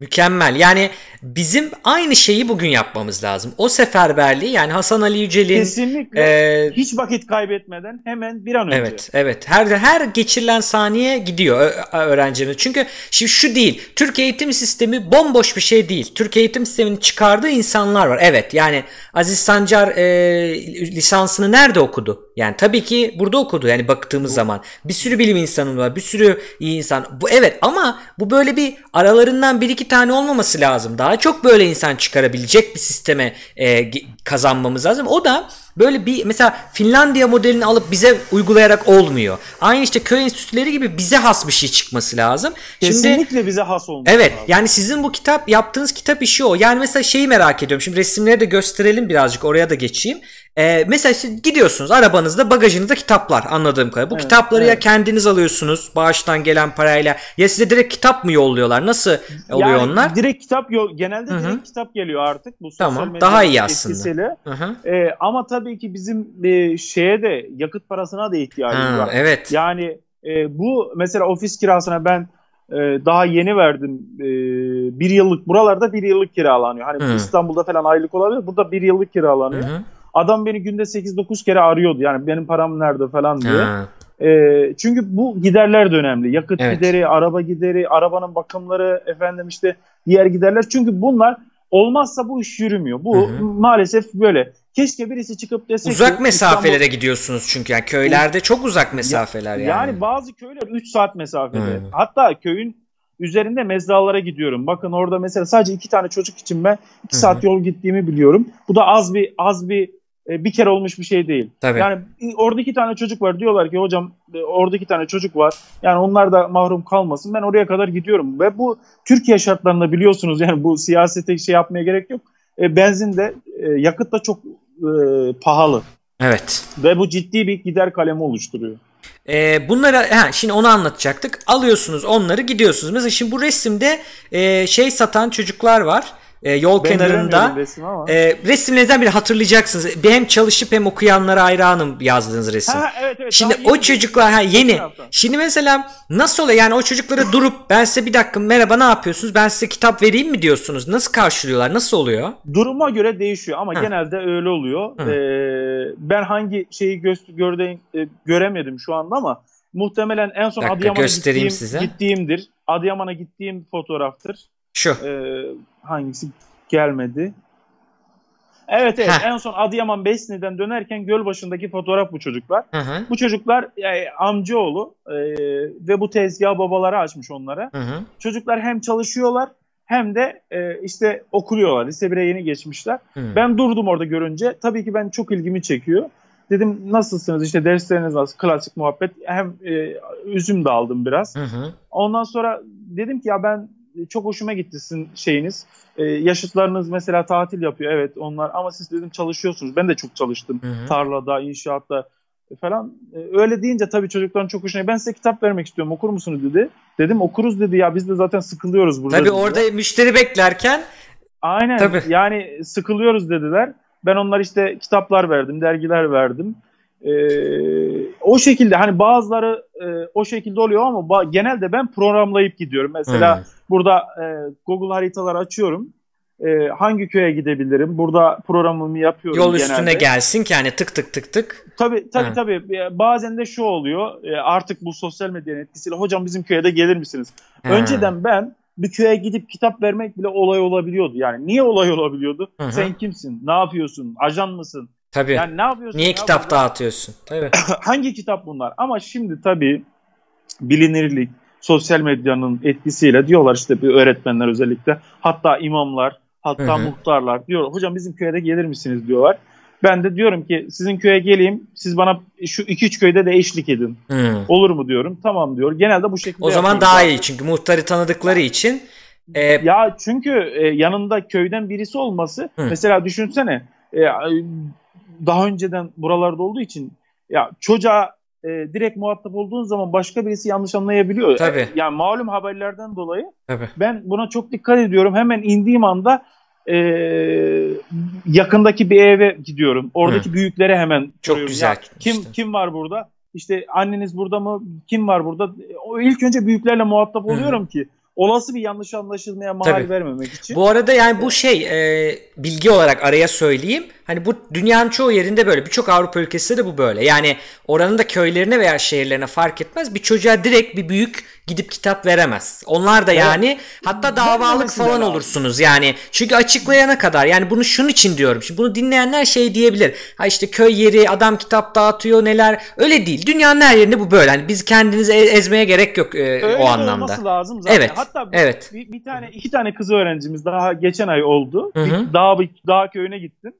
Mükemmel. Yani bizim aynı şeyi bugün yapmamız lazım. O seferberliği yani Hasan Ali Yücel'in kesinlikle e, hiç vakit kaybetmeden hemen bir an önce. Evet, evet. Her her geçirilen saniye gidiyor öğrencimiz. Çünkü şimdi şu değil. Türk eğitim sistemi bomboş bir şey değil. Türk eğitim sistemini çıkardığı insanlar var. Evet. Yani Aziz Sancar e, lisansını nerede okudu? Yani tabii ki burada okudu yani baktığımız bu. zaman. Bir sürü bilim insanı var. Bir sürü iyi insan. Bu evet ama bu böyle bir aralarından bir iki tane olmaması lazım. Daha çok böyle insan çıkarabilecek bir sisteme e, kazanmamız lazım. O da böyle bir mesela Finlandiya modelini alıp bize uygulayarak olmuyor. Aynı işte köy enstitüleri gibi bize has bir şey çıkması lazım. Kesinlikle Şimdi, bize has olması Evet lazım. yani sizin bu kitap yaptığınız kitap işi o. Yani mesela şeyi merak ediyorum. Şimdi resimleri de gösterelim birazcık oraya da geçeyim. Ee, mesela siz gidiyorsunuz arabanızda bagajınızda kitaplar anladığım kadarıyla. Bu evet, kitapları evet. ya kendiniz alıyorsunuz bağıştan gelen parayla ya size direkt kitap mı yolluyorlar? Nasıl oluyor yani onlar? Direkt kitap yol genelde Hı-hı. direkt kitap geliyor artık bu sosyal tamam, daha iyi aslında. Ee, ama tabii ki bizim e, şeye de yakıt parasına da ihtiyacımız ha, var. Evet. Yani e, bu mesela ofis kirasına ben e, daha yeni verdim. E, bir yıllık buralarda bir yıllık kiralanıyor. Hani Hı. İstanbul'da falan aylık olabilir. Burada bir yıllık kiralanıyor. Hı. Adam beni günde 8-9 kere arıyordu. Yani benim param nerede falan diye. Ha, E, çünkü bu giderler de önemli. Yakıt Evet. gideri, araba gideri, arabanın bakımları, efendim işte diğer giderler. Çünkü bunlar olmazsa bu iş yürümüyor. Bu Hı hı. maalesef böyle. Keşke birisi çıkıp dese ki Uzak mesafelere İstanbul- gidiyorsunuz çünkü yani köylerde çok uzak mesafeler yani. Yani bazı köyler 3 saat mesafede. Hı. Hatta köyün üzerinde mezralara gidiyorum. Bakın orada mesela sadece iki tane çocuk için ben 2 Hı saat yol gittiğimi biliyorum. Bu da az bir az bir e, bir kere olmuş bir şey değil. Tabii. Yani orada iki tane çocuk var. Diyorlar ki hocam e, orada iki tane çocuk var. Yani onlar da mahrum kalmasın. Ben oraya kadar gidiyorum. Ve bu Türkiye şartlarında biliyorsunuz yani bu siyasete şey yapmaya gerek yok. E, benzin de yakıt da çok e, pahalı. Evet. Ve bu ciddi bir gider kalemi oluşturuyor. Ee, bunları ha, şimdi onu anlatacaktık. Alıyorsunuz onları gidiyorsunuz. Mesela şimdi bu resimde e, şey satan çocuklar var. E, yol Ben kenarında. resmi ama. E, resimlerinizden biri hatırlayacaksınız. Hem çalışıp hem okuyanlara hayranım yazdığınız resim. Ha, evet, evet, Şimdi yeni o bir- çocuklar ha yeni. Şimdi mesela nasıl oluyor? Yani o çocuklara durup ben size bir dakika merhaba ne yapıyorsunuz? Ben size kitap vereyim mi diyorsunuz? Nasıl karşılıyorlar? Nasıl oluyor? Duruma göre değişiyor ama Hı. genelde öyle oluyor. Hı. Ee, ben hangi şeyi gö- gördüğüm, e, göremedim şu anda ama muhtemelen en son Adıyaman'a gittiğim, size. gittiğimdir. Adıyaman'a gittiğim fotoğraftır. Şu. Ee, hangisi gelmedi? Evet evet Heh. en son Adıyaman Besni'den dönerken göl başındaki fotoğraf bu çocuklar. Hı hı. Bu çocuklar e, amcaoğlu e, ve bu tezgahı babaları açmış onlara. Hı hı. Çocuklar hem çalışıyorlar hem de e, işte okuyorlar. Lise 1'e yeni geçmişler. Hı. Ben durdum orada görünce. Tabii ki ben çok ilgimi çekiyor. Dedim nasılsınız işte dersleriniz nasıl? Klasik muhabbet. Hem e, üzüm de aldım biraz. Hı hı. Ondan sonra dedim ki ya ben çok hoşuma gitti sizin şeyiniz. E, yaşıtlarınız mesela tatil yapıyor evet onlar ama siz dedim çalışıyorsunuz. Ben de çok çalıştım. Hı hı. Tarlada, inşaatta falan. E, öyle deyince tabii çocukların çok hoşuna. Ben size kitap vermek istiyorum okur musunuz dedi. Dedim okuruz dedi ya biz de zaten sıkılıyoruz burada. Tabii dediler. orada müşteri beklerken Aynen. Tabii. Yani sıkılıyoruz dediler. Ben onlar işte kitaplar verdim, dergiler verdim. Ee, o şekilde hani bazıları e, o şekilde oluyor ama ba- genelde ben programlayıp gidiyorum. Mesela Hı. burada e, Google haritalar açıyorum. E, hangi köye gidebilirim? Burada programımı yapıyorum yol genelde. üstüne gelsin ki hani tık tık tık tık. Tabii tabii Hı. tabii. E, Bazen de şu oluyor. e, Artık bu sosyal medyanın etkisiyle hocam bizim köye de gelir misiniz? Ha. Önceden ben bir köye gidip kitap vermek bile olay olabiliyordu. Yani niye olay olabiliyordu? Hı hı. Sen kimsin? Ne yapıyorsun? Ajan mısın? Tabii. Yani ne yapıyorsun? Niye ya kitap burada? dağıtıyorsun? Tabii. Hangi kitap bunlar? Ama şimdi tabii bilinirlik, sosyal medyanın etkisiyle diyorlar işte bir öğretmenler özellikle hatta imamlar, hatta Hı hı. muhtarlar diyor hocam bizim köye de gelir misiniz diyorlar. Ben de diyorum ki sizin köye geleyim siz bana şu iki üç köyde de eşlik edin. Hı. Olur mu diyorum. Tamam diyor. Genelde bu şekilde O zaman daha zaten. iyi çünkü muhtarı tanıdıkları için. E, Ya çünkü e, yanında köyden birisi olması Hı. mesela düşünsene e, daha önceden buralarda olduğu için ya çocuğa e, direkt muhatap olduğun zaman başka birisi yanlış anlayabiliyor. Tabii. E, yani malum haberlerden dolayı tabii. ben buna çok dikkat ediyorum. Hemen indiğim anda e, yakındaki bir eve gidiyorum. Oradaki büyüklere hemen Çok soruyorum. güzel Ya, kim işte. kim var burada? İşte anneniz burada mı? Kim var burada? O ilk önce büyüklerle muhatap Hı. oluyorum ki olası bir yanlış anlaşılmaya mahal Tabii. vermemek için. Bu arada yani bu şey e, bilgi olarak araya söyleyeyim. Hani bu dünyanın çoğu yerinde böyle. Birçok Avrupa ülkesinde de bu böyle. Yani oranın da köylerine veya şehirlerine fark etmez. Bir çocuğa direkt bir büyük gidip kitap veremez. Onlar da yani hatta davalık falan olursunuz yani. Çünkü açıklayana kadar yani bunu şunun için diyorum. Şimdi bunu dinleyenler şey diyebilir. Ha işte köy yeri adam kitap dağıtıyor neler. Öyle değil. Dünyanın her yerinde bu böyle. Hani biz kendinizi e- ezmeye gerek yok e, Öyle o anlamda. olması lazım zaten. Evet, Hatta evet. bir, bir tane iki tane kız öğrencimiz daha geçen ay oldu. Hı hı. Bir dağ bir dağ köyüne gittim.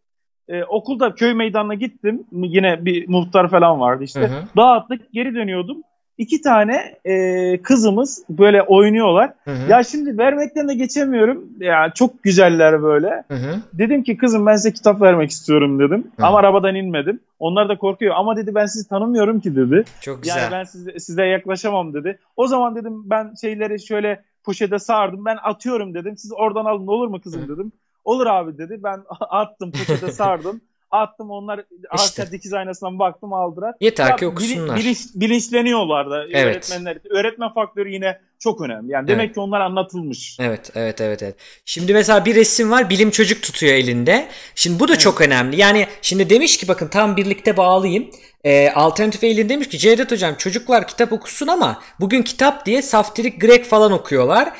Ee, okulda köy meydanına gittim. Yine bir muhtar falan vardı işte. Hı hı. Dağıttık geri dönüyordum. İki tane e, kızımız böyle oynuyorlar. Hı hı. Ya şimdi vermekten de geçemiyorum. Ya çok güzeller böyle. Hı hı. Dedim ki kızım ben size kitap vermek istiyorum dedim. Hı. Ama arabadan inmedim. Onlar da korkuyor. Ama dedi ben sizi tanımıyorum ki dedi. Çok güzel. Yani ben size, size yaklaşamam dedi. O zaman dedim ben şeyleri şöyle poşete sardım. Ben atıyorum dedim. Siz oradan alın olur mu kızım dedim. Olur abi dedi. Ben attım poşete sardım. attım onlar işte. arka dikiz aynasından baktım aldılar. Yeter ya, ki okusunlar. Bilinç, bilinçleniyorlar da evet. öğretmenler. Öğretmen faktörü yine çok önemli. Yani demek evet. ki onlar anlatılmış. Evet, evet, evet, evet. Şimdi mesela bir resim var, bilim çocuk tutuyor elinde. Şimdi bu da evet. çok önemli. Yani şimdi demiş ki bakın tam birlikte bağlayayım. E, Alternatif Eylül demiş ki Cevdet hocam çocuklar kitap okusun ama bugün kitap diye saftirik Grek falan okuyorlar.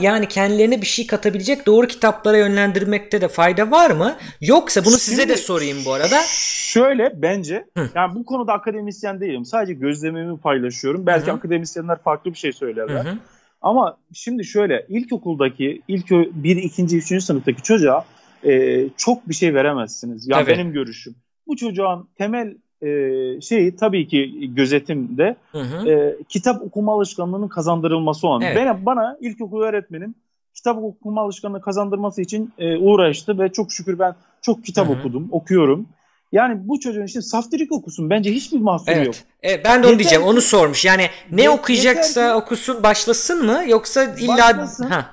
Yani kendilerine bir şey katabilecek doğru kitaplara yönlendirmekte de fayda var mı? Yoksa bunu Şimdi, size de sorayım bu arada. Şöyle bence Hı. yani bu konuda akademisyen değilim. Sadece gözlemimi paylaşıyorum. Belki Hı-hı. akademisyenler farklı bir şey söylerler. Hı-hı. Ama şimdi şöyle ilkokuldaki ilk bir, ikinci, üçüncü sınıftaki çocuğa e, çok bir şey veremezsiniz. Ya benim görüşüm. Bu çocuğun temel e, şeyi tabii ki gözetimde hı hı. E, kitap okuma alışkanlığının kazandırılması olan. Evet. Ben, bana ilkokul öğretmenim kitap okuma alışkanlığı kazandırması için e, uğraştı ve çok şükür ben çok kitap hı hı. okudum, okuyorum. Yani bu çocuğun için saftirik okusun. Bence hiçbir mahsuru evet. yok. Evet, ben de onu yeter diyeceğim. Ki, onu sormuş. Yani ne yeter, okuyacaksa ki, okusun, başlasın mı yoksa illa başlasın. Ha.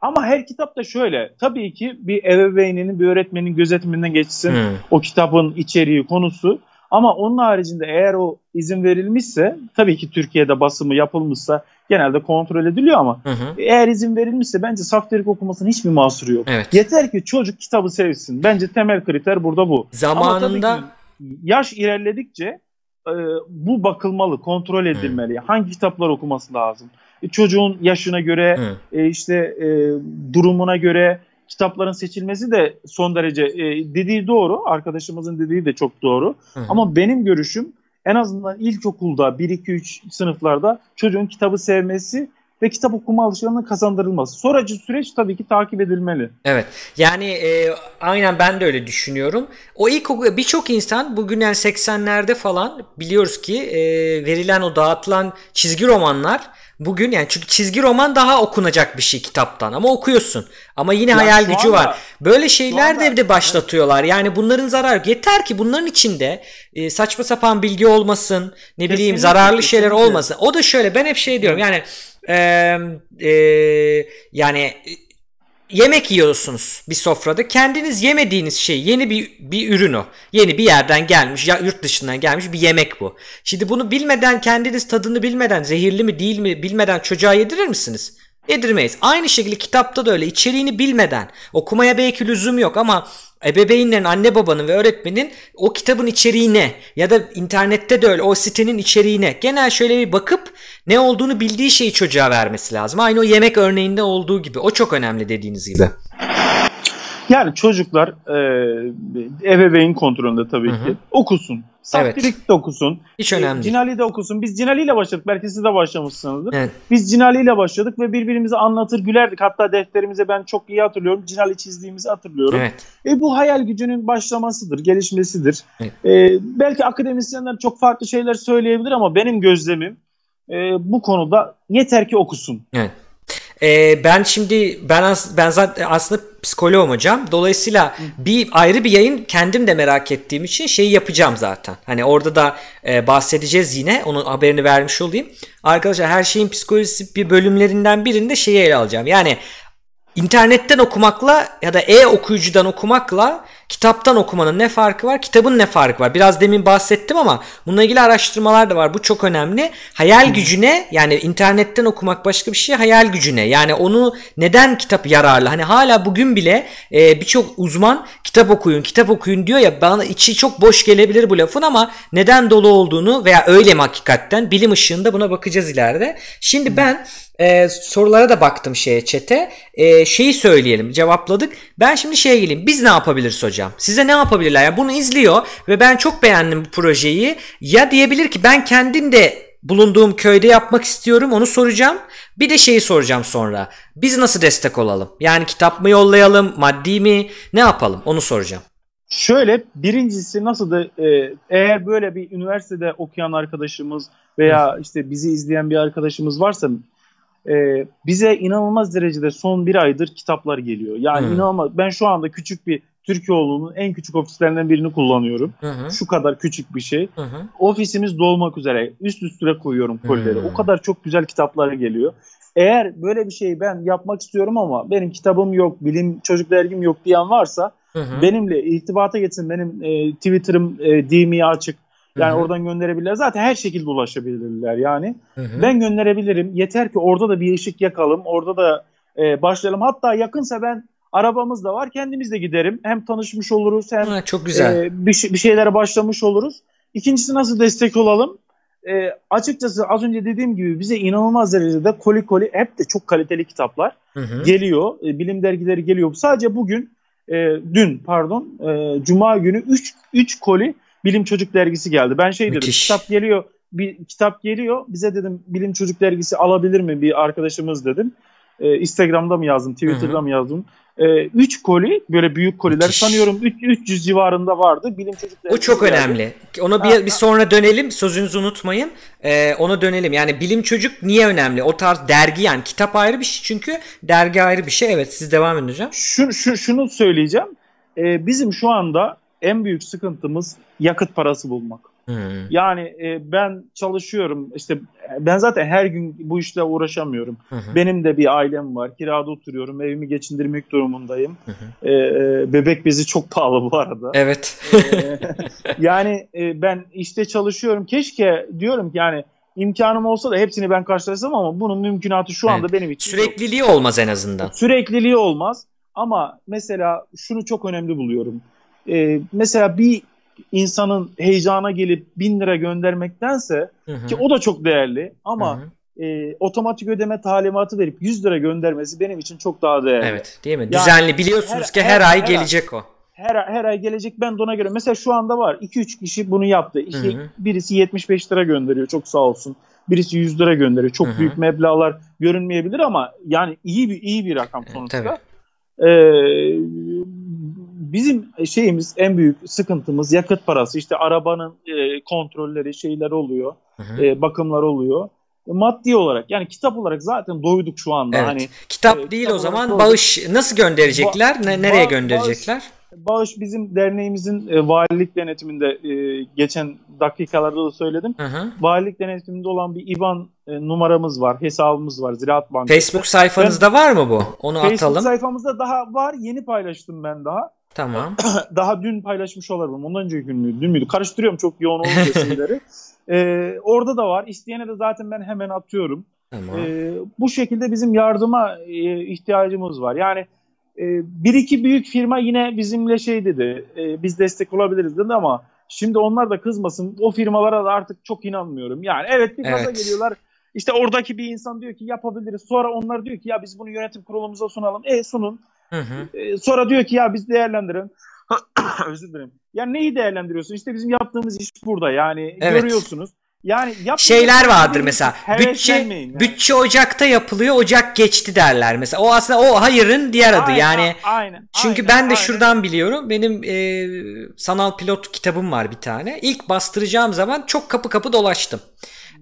Ama her kitap da şöyle. Tabii ki bir ebeveyninin, bir öğretmenin gözetiminden geçsin. Hmm. O kitabın içeriği, konusu. Ama onun haricinde eğer o izin verilmişse tabii ki Türkiye'de basımı yapılmışsa genelde kontrol ediliyor ama hı hı. eğer izin verilmişse bence saftirik okumasının hiçbir mahsuru yok. Evet. Yeter ki çocuk kitabı sevsin. Bence temel kriter burada bu. Zamanında ama yaş ilerledikçe e, bu bakılmalı, kontrol edilmeli. Hı. Hangi kitaplar okuması lazım? E, çocuğun yaşına göre, e, işte e, durumuna göre kitapların seçilmesi de son derece e, dediği doğru. Arkadaşımızın dediği de çok doğru. Hı. Ama benim görüşüm en azından ilkokulda 1 2 3 sınıflarda çocuğun kitabı sevmesi ve kitap okuma alışkanlığının kazandırılması. Sonracı süreç tabii ki takip edilmeli. Evet. Yani e, aynen ben de öyle düşünüyorum. O ilk birçok insan bugün yani 80'lerde falan biliyoruz ki e, verilen o dağıtılan çizgi romanlar Bugün yani çünkü çizgi roman daha okunacak bir şey kitaptan ama okuyorsun. Ama yine ya hayal gücü anda, var. Böyle şeyler de evde başlatıyorlar. Yani bunların zararı yeter ki bunların içinde e, saçma sapan bilgi olmasın, ne kesinlikle, bileyim zararlı kesinlikle. şeyler olmasın. O da şöyle ben hep şey diyorum. Yani e, e, yani yemek yiyorsunuz bir sofrada. Kendiniz yemediğiniz şey yeni bir bir ürün o. Yeni bir yerden gelmiş ya yurt dışından gelmiş bir yemek bu. Şimdi bunu bilmeden kendiniz tadını bilmeden zehirli mi değil mi bilmeden çocuğa yedirir misiniz? Yedirmeyiz. Aynı şekilde kitapta da öyle içeriğini bilmeden okumaya belki lüzum yok ama ebeveynlerin, anne babanın ve öğretmenin o kitabın içeriğine ya da internette de öyle o sitenin içeriğine genel şöyle bir bakıp ne olduğunu bildiği şeyi çocuğa vermesi lazım. Aynı o yemek örneğinde olduğu gibi. O çok önemli dediğiniz gibi. Yani çocuklar e, ebeveyn kontrolünde tabii Hı-hı. ki okusun. Saftirik evet. de okusun. Hiç e, önemli Cinali de okusun. Biz Cinali ile başladık. Belki siz de başlamışsınızdır. Evet. Biz Cinali ile başladık ve birbirimize anlatır gülerdik. Hatta defterimize ben çok iyi hatırlıyorum. Cinali çizdiğimizi hatırlıyorum. Evet. E, bu hayal gücünün başlamasıdır, gelişmesidir. Evet. E, belki akademisyenler çok farklı şeyler söyleyebilir ama benim gözlemim e, bu konuda yeter ki okusun. Evet. Ee, ben şimdi ben as, ben zaten aslında psikoloğum hocam. Dolayısıyla bir ayrı bir yayın kendim de merak ettiğim için şeyi yapacağım zaten. Hani orada da e, bahsedeceğiz yine. Onun haberini vermiş olayım. Arkadaşlar her şeyin psikolojisi bir bölümlerinden birinde şeyi ele alacağım. Yani internetten okumakla ya da e-okuyucudan okumakla kitaptan okumanın ne farkı var? Kitabın ne farkı var? Biraz demin bahsettim ama bununla ilgili araştırmalar da var. Bu çok önemli. Hayal gücüne yani internetten okumak başka bir şey hayal gücüne. Yani onu neden kitap yararlı? Hani hala bugün bile e, birçok uzman kitap okuyun, kitap okuyun diyor ya bana içi çok boş gelebilir bu lafın ama neden dolu olduğunu veya öyle mi hakikaten bilim ışığında buna bakacağız ileride. Şimdi ben e, sorulara da baktım şeye çete. E, şeyi söyleyelim cevapladık. Ben şimdi şeye geleyim. Biz ne yapabiliriz hocam? Size ne yapabilirler? Yani bunu izliyor ve ben çok beğendim bu projeyi. Ya diyebilir ki ben kendim de bulunduğum köyde yapmak istiyorum onu soracağım. Bir de şeyi soracağım sonra. Biz nasıl destek olalım? Yani kitap mı yollayalım, maddi mi? Ne yapalım? Onu soracağım. Şöyle birincisi nasıl da e, eğer böyle bir üniversitede okuyan arkadaşımız veya işte bizi izleyen bir arkadaşımız varsa e, bize inanılmaz derecede son bir aydır kitaplar geliyor. Yani hmm. inanılmaz. Ben şu anda küçük bir Türkiyeoğlu'nun en küçük ofislerinden birini kullanıyorum. Hı hı. Şu kadar küçük bir şey. Hı hı. Ofisimiz dolmak üzere. Üst üste koyuyorum kolileri. Hı. O kadar çok güzel kitaplar geliyor. Eğer böyle bir şeyi ben yapmak istiyorum ama benim kitabım yok, bilim çocuk dergim yok diyen varsa hı hı. benimle irtibata geçsin. Benim e, Twitter'ım e, DM'ye açık. Yani hı hı. oradan gönderebilirler. Zaten her şekilde ulaşabilirler yani. Hı hı. Ben gönderebilirim. Yeter ki orada da bir ışık yakalım. Orada da e, başlayalım. Hatta yakınsa ben arabamız da var. Kendimiz de giderim. Hem tanışmış oluruz hem ha, çok güzel. E, bir, bir şeylere başlamış oluruz. İkincisi nasıl destek olalım? E, açıkçası az önce dediğim gibi bize inanılmaz derecede koli koli hep de çok kaliteli kitaplar hı hı. geliyor. E, bilim dergileri geliyor. Sadece bugün e, dün pardon e, cuma günü 3 3 koli Bilim Çocuk dergisi geldi. Ben şey dedim Müthiş. kitap geliyor bir kitap geliyor. Bize dedim Bilim Çocuk dergisi alabilir mi bir arkadaşımız dedim. E, Instagram'da mı yazdım, Twitter'da Hı-hı. mı yazdım? 3 e, koli böyle büyük koliler Müthiş. sanıyorum 3, 300 civarında vardı. Bilim çocukları. O çok geldi. önemli. Ona bir, ha, bir sonra dönelim. Sözünüzü unutmayın. Ee, ona dönelim. Yani bilim çocuk niye önemli? O tarz dergi yani kitap ayrı bir şey çünkü dergi ayrı bir şey. Evet siz devam edin hocam. Şu, şu, şunu söyleyeceğim. Ee, bizim şu anda en büyük sıkıntımız yakıt parası bulmak. Hmm. Yani e, ben çalışıyorum işte ben zaten her gün bu işle uğraşamıyorum. Hı Benim de bir ailem var. Kirada oturuyorum. Evimi geçindirmek durumundayım. Hı e, e, bebek bezi çok pahalı bu arada. Evet. e, yani e, ben işte çalışıyorum. Keşke diyorum ki yani imkanım olsa da hepsini ben karşılasam ama bunun mümkünatı şu anda evet. benim için Sürekliliği yok. olmaz en azından. Sürekliliği olmaz. Ama mesela şunu çok önemli buluyorum. Ee, mesela bir insanın heyecana gelip bin lira göndermektense hı hı. ki o da çok değerli ama hı hı. E, otomatik ödeme talimatı verip 100 lira göndermesi benim için çok daha değerli. Evet değil mi? Yani Düzenli biliyorsunuz her, ki her, her ay her gelecek ay, o. Her, her ay gelecek ben de ona göre. Mesela şu anda var 2-3 kişi bunu yaptı. İşte hı hı. birisi 75 lira gönderiyor çok sağ olsun. Birisi 100 lira gönderiyor. Çok hı hı. büyük meblağlar görünmeyebilir ama yani iyi bir iyi bir rakam sonuçta. Evet, tabii. Ee, bizim şeyimiz en büyük sıkıntımız yakıt parası. İşte arabanın e, kontrolleri şeyler oluyor. Hı hı. E, bakımlar oluyor. E, maddi olarak yani kitap olarak zaten doyduk şu anda. Evet. Hani kitap e, değil kitap o zaman bağış nasıl gönderecekler? Ba- ne, nereye gönderecekler? Bağış, bağış bizim derneğimizin e, valilik denetiminde e, geçen dakikalarda da söyledim. Hı hı. Valilik denetiminde olan bir IBAN e, numaramız var, hesabımız var Ziraat Bankası. Facebook sayfanızda ben, var mı bu? Onu Facebook atalım. Facebook sayfamızda daha var. Yeni paylaştım ben daha. Tamam. Daha dün paylaşmış olabilirim. Ondan önceki gün müydü? Dün müydü? Karıştırıyorum çok yoğun olunca şeyleri. Ee, orada da var. İsteyene de zaten ben hemen atıyorum. Tamam. Ee, bu şekilde bizim yardıma e, ihtiyacımız var. Yani e, bir iki büyük firma yine bizimle şey dedi. E, biz destek olabiliriz dedi ama şimdi onlar da kızmasın. O firmalara da artık çok inanmıyorum. Yani evet bir kaza evet. geliyorlar. İşte oradaki bir insan diyor ki yapabiliriz. Sonra onlar diyor ki ya biz bunu yönetim kurulumuza sunalım. E sunun. Hı hı. E, sonra diyor ki ya biz değerlendirelim. Özür dilerim. Ya neyi değerlendiriyorsun? İşte bizim yaptığımız iş burada. Yani evet. görüyorsunuz. Yani şeyler vardır mesela. Bütçe yani. bütçe Ocak'ta yapılıyor. Ocak geçti derler mesela. O aslında o hayırın diğer adı. Aynen, yani aynen. Çünkü aynen, ben de aynen. şuradan biliyorum. Benim e, sanal pilot kitabım var bir tane. İlk bastıracağım zaman çok kapı kapı dolaştım.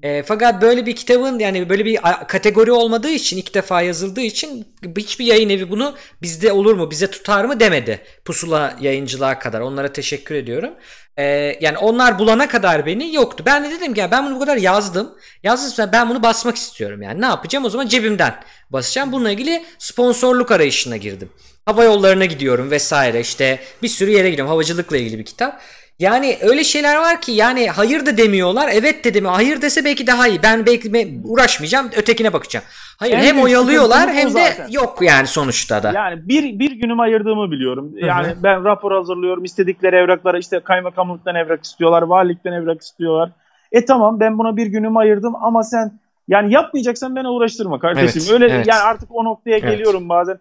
E, fakat böyle bir kitabın yani böyle bir kategori olmadığı için ilk defa yazıldığı için hiçbir yayın evi bunu bizde olur mu bize tutar mı demedi. Pusula yayıncılığa kadar onlara teşekkür ediyorum. E, yani onlar bulana kadar beni yoktu. Ben de dedim ki ya ben bunu bu kadar yazdım. Yazdım ben bunu basmak istiyorum yani ne yapacağım o zaman cebimden basacağım. Bununla ilgili sponsorluk arayışına girdim. Hava yollarına gidiyorum vesaire işte bir sürü yere gidiyorum havacılıkla ilgili bir kitap. Yani öyle şeyler var ki yani hayır da demiyorlar. Evet de demiyor. Hayır dese belki daha iyi. Ben belki uğraşmayacağım. Ötekine bakacağım. Hayır en hem oyalıyorlar hem de zaten. yok yani sonuçta da. Yani bir, bir günüm ayırdığımı biliyorum. Yani Hı-hı. ben rapor hazırlıyorum. istedikleri evraklara işte kaymakamlıktan evrak istiyorlar. Valilikten evrak istiyorlar. E tamam ben buna bir günümü ayırdım ama sen yani yapmayacaksan beni uğraştırma kardeşim. Evet, Öyle evet. yani artık o noktaya evet. geliyorum bazen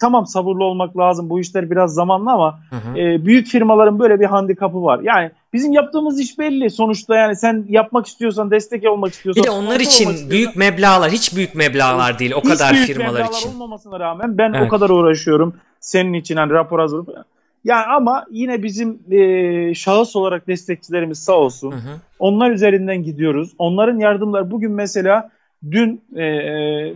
tamam sabırlı olmak lazım. Bu işler biraz zamanlı ama hı hı. E, büyük firmaların böyle bir handikapı var. Yani bizim yaptığımız iş belli. Sonuçta yani sen yapmak istiyorsan, destek olmak istiyorsan. Bir de onlar için büyük meblağlar, hiç büyük meblağlar değil. O hiç kadar büyük firmalar için. olmamasına rağmen ben evet. o kadar uğraşıyorum. Senin için hani rapor hazırlıp. Yani ama yine bizim e, şahıs olarak destekçilerimiz sağ olsun. Hı hı. Onlar üzerinden gidiyoruz. Onların yardımlar bugün mesela dün e, e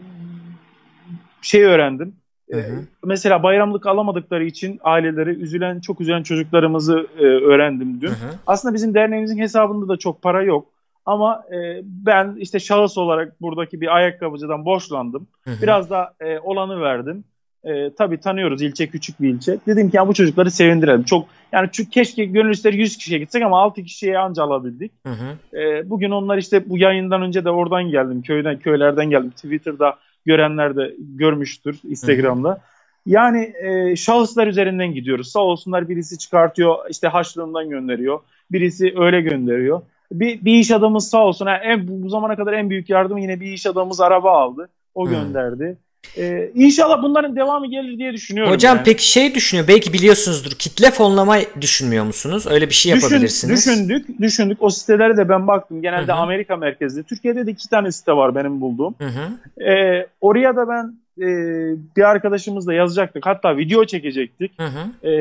şey öğrendim Hı hı. Mesela bayramlık alamadıkları için aileleri üzülen, çok üzülen çocuklarımızı e, öğrendim dün. Hı hı. Aslında bizim derneğimizin hesabında da çok para yok. Ama e, ben işte şahıs olarak buradaki bir ayakkabıcıdan boşlandım. Hı hı. Biraz da e, olanı verdim. E, tabii tanıyoruz ilçe küçük bir ilçe. Dedim ki ya bu çocukları sevindirelim. Çok yani çünkü keşke gönül ister 100 kişiye gitsek ama 6 kişiye anca alabildik. Hı hı. E, bugün onlar işte bu yayından önce de oradan geldim. Köyden köylerden geldim. Twitter'da görenler de görmüştür Instagram'da. Hı hı. Yani e, şahıslar üzerinden gidiyoruz. Sağ olsunlar birisi çıkartıyor işte haçlığından gönderiyor. Birisi öyle gönderiyor. Bir, bir iş adamımız sağ olsun. Yani en, bu zamana kadar en büyük yardım yine bir iş adamımız araba aldı. O gönderdi. Ee, inşallah bunların devamı gelir diye düşünüyorum. Hocam yani. peki şey düşünüyor belki biliyorsunuzdur kitle fonlama düşünmüyor musunuz? Öyle bir şey yapabilirsiniz. Düşün, düşündük düşündük o sitelere de ben baktım genelde Hı-hı. Amerika merkezli. Türkiye'de de iki tane site var benim bulduğum. Ee, oraya da ben e, bir arkadaşımızla yazacaktık. Hatta video çekecektik. Hı hı. E,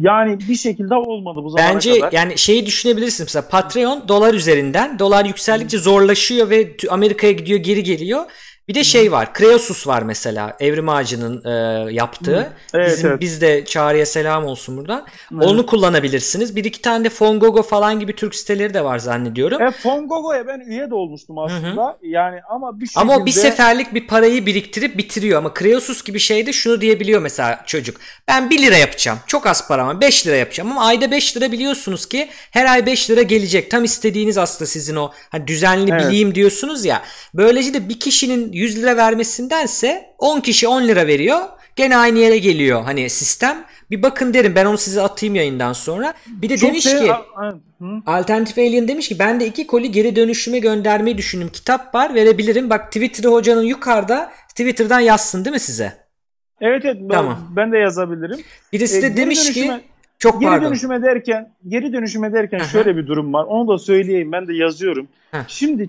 yani bir şekilde olmadı bu zamana Bence, kadar. Bence yani şeyi düşünebilirsin. Mesela Patreon dolar üzerinden. Dolar yükseldikçe zorlaşıyor ve Amerika'ya gidiyor geri geliyor. Bir de şey var. Kreosus var mesela. Evrim Ağacı'nın e, yaptığı. Evet, Bizim, evet. Biz de Çağrı'ya selam olsun buradan. Evet. Onu kullanabilirsiniz. Bir iki tane de Fongogo falan gibi Türk siteleri de var zannediyorum. E, Fongogo'ya ben üye de olmuştum aslında. Hı-hı. Yani ama bir şekilde... Ama o bir seferlik bir parayı biriktirip bitiriyor. Ama Kreosus gibi şeyde şunu diyebiliyor mesela çocuk. Ben 1 lira yapacağım. Çok az para ama 5 lira yapacağım. Ama ayda 5 lira biliyorsunuz ki her ay 5 lira gelecek. Tam istediğiniz aslında sizin o hani düzenli evet. bileyim diyorsunuz ya. Böylece de bir kişinin 100 lira vermesindense 10 kişi 10 lira veriyor. Gene aynı yere geliyor hani sistem. Bir bakın derim ben onu size atayım yayından sonra. Bir de Çok demiş şey, ki Alternatif Alien demiş ki ben de iki koli geri dönüşüme göndermeyi düşündüm. Kitap var verebilirim. Bak Twitter'ı hocanın yukarıda Twitter'dan yazsın değil mi size? Evet evet tamam. ben de yazabilirim. Birisi de ee, demiş dönüşüme, ki çok geri pardon. dönüşüme derken geri dönüşüme derken Aha. şöyle bir durum var. Onu da söyleyeyim ben de yazıyorum. Heh. Şimdi